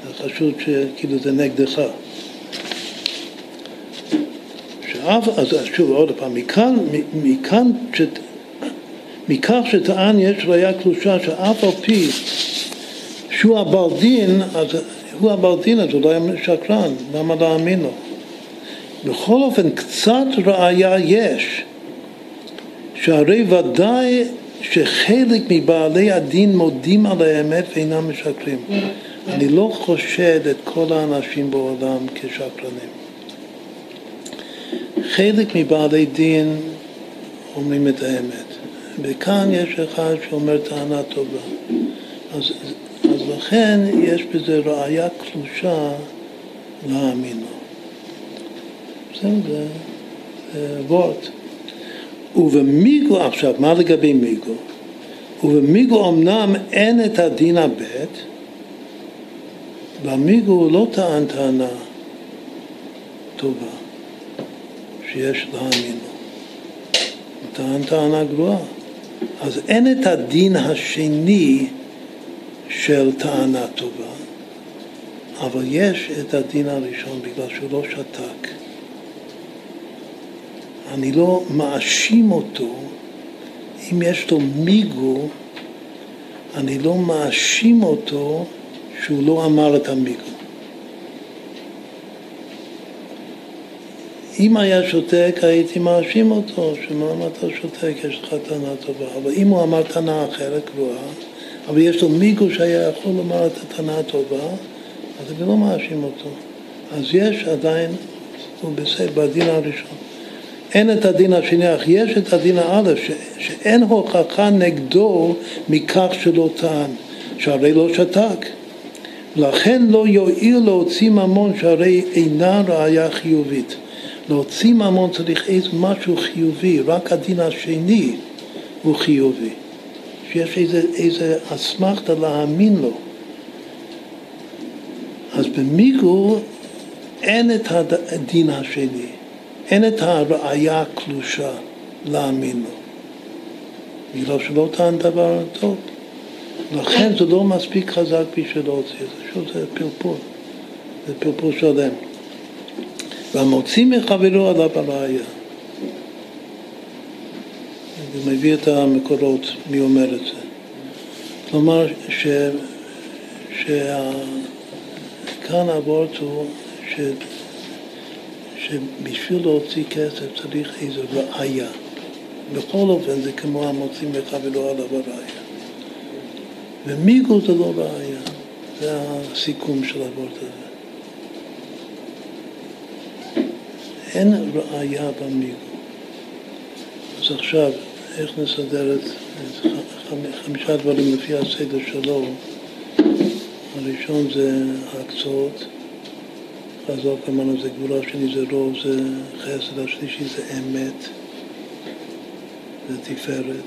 אתה חשוד שכאילו זה נגדך. שאף, אז שוב, עוד פעם, מכאן, מכאן, שת, מכך שטען יש ראייה קלושה שאף על פי שהוא הבעל דין, אז הוא הבעל דין, אז היה שקרן, למה להאמין לו? בכל אופן, קצת ראייה יש, שהרי ודאי שחלק מבעלי הדין מודים על האמת ואינם משקרים. אני לא חושד את כל האנשים בעולם כשקרנים. חלק מבעלי דין אומרים את האמת, וכאן יש אחד שאומר טענה טובה. אז, אז לכן יש בזה ראייה קלושה להאמין לו. זה, זה וורט. ובמיגו עכשיו, מה לגבי מיגו? ובמיגו אמנם אין את הדין הבית, במיגו הוא לא טען טענה טובה. שיש להאמין לו. הוא טען טענה גרועה. אז אין את הדין השני של טענה טובה, אבל יש את הדין הראשון בגלל שהוא לא שתק. אני לא מאשים אותו, אם יש לו מיגו, אני לא מאשים אותו שהוא לא אמר את המיגו. אם היה שותק הייתי מאשים אותו, שמה אתה שותק, יש לך טענה טובה. אבל אם הוא אמר טענה אחרת גבוהה, אבל יש לו מיגו שהיה יכול לומר את הטענה הטובה, אז אני לא מאשים אותו. אז יש עדיין, הוא בסדר, בדין הראשון. אין את הדין השני, אך יש את הדין האלף, שאין הוכחה נגדו מכך שלא טען, שהרי לא שתק. לכן לא יועיל להוציא ממון שהרי אינה ראיה חיובית. להוציא ממון צריך איזה משהו חיובי, רק הדין השני הוא חיובי. שיש איזה, איזה אסמכתה להאמין לו. אז במיגו אין את הדין השני, אין את הראייה הקלושה להאמין לו. בגלל שלא טען דבר טוב. לכן זה לא מספיק חזק בשביל להוציא את זה. שוב, זה פלפול. זה פלפול שלם. והמוציא מחברו עליו הראייה. הוא מביא את המקורות, מי אומר את זה. כלומר, ש... שכאן הוורט הוא ש... שבשביל להוציא כסף צריך איזו ראייה. בכל אופן זה כמו המוציא מחברו עליו הראייה. ומיגו זה לא ראייה, זה הסיכום של הוורט הזה. אין ראייה במיגו. אז עכשיו, איך נסדר את חמישה דברים לפי הסדר שלו? הראשון זה הקצות, חזור אמרנו זה גבולה, השני זה רוב, זה חסד, השלישי זה אמת, זה תפארת.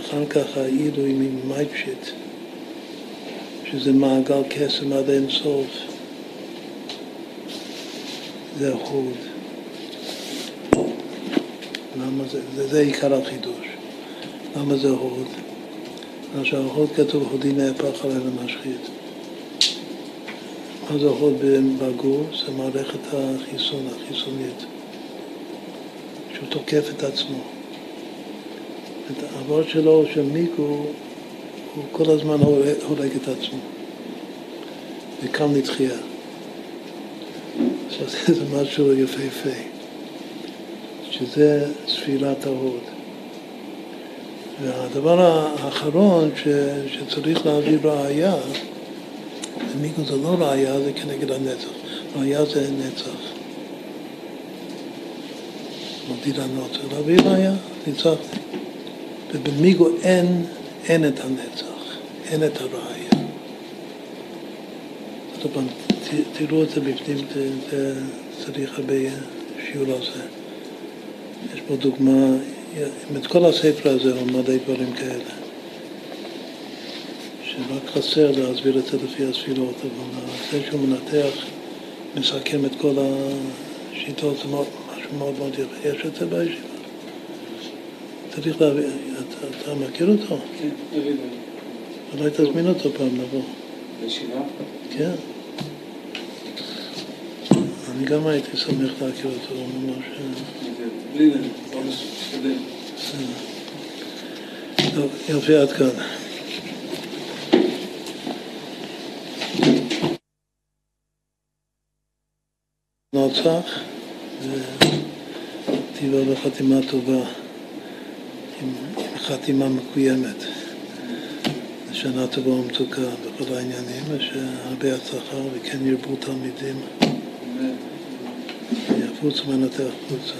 אחר כך העילוי ממייפשיט, שזה מעגל קסם עד אין סוף. זה הוד. למה זה, זה, זה עיקר החידוש. למה זה הוד? מה שההוד כתוב הודי נהפך עליהם למשחית. מה זה הוד בגוף? זה מערכת החיסון, החיסונית. שהוא תוקף את עצמו. את העבוד שלו, של מיקו, הוא כל הזמן הורג את עצמו. וכאן לתחייה. זה משהו יפהפה, שזה ספירת ההוד. והדבר האחרון ש, שצריך להביא ראייה, ומיגו זה לא ראייה, זה כנגד הנצח. ראייה זה נצח. מודיד הנוצר. להביא ראייה, ניצחתי. ובמיגו אין, אין את הנצח, אין את הראייה. עוד פעם, תראו את זה בפנים, זה צריך הרבה שיעור על זה. יש פה דוגמה את כל הספר הזה הוא מלא דברים כאלה. שרק חסר להסביר את זה לפי הספירות, אבל זה שהוא מנתח, מסכם את כל השיטות, זה משהו מאוד מאוד יפה. יש את זה בישיבה. צריך להבין, אתה, אתה מכיר אותו? כן, דוד. אולי תזמין אותו פעם לבוא. בישיבה? כן. אני גם הייתי שמח להכיר אותו, ממש... בלי ממש משתדל. טוב, יופי, עד כאן. נצח, וטיבה בחתימה טובה, עם, עם חתימה מקוימת. שנה טובה ומתוקה בכל העניינים, ושהרבה הצלחה וכן ירבו תלמידים, יפוצו מנתח חוצה.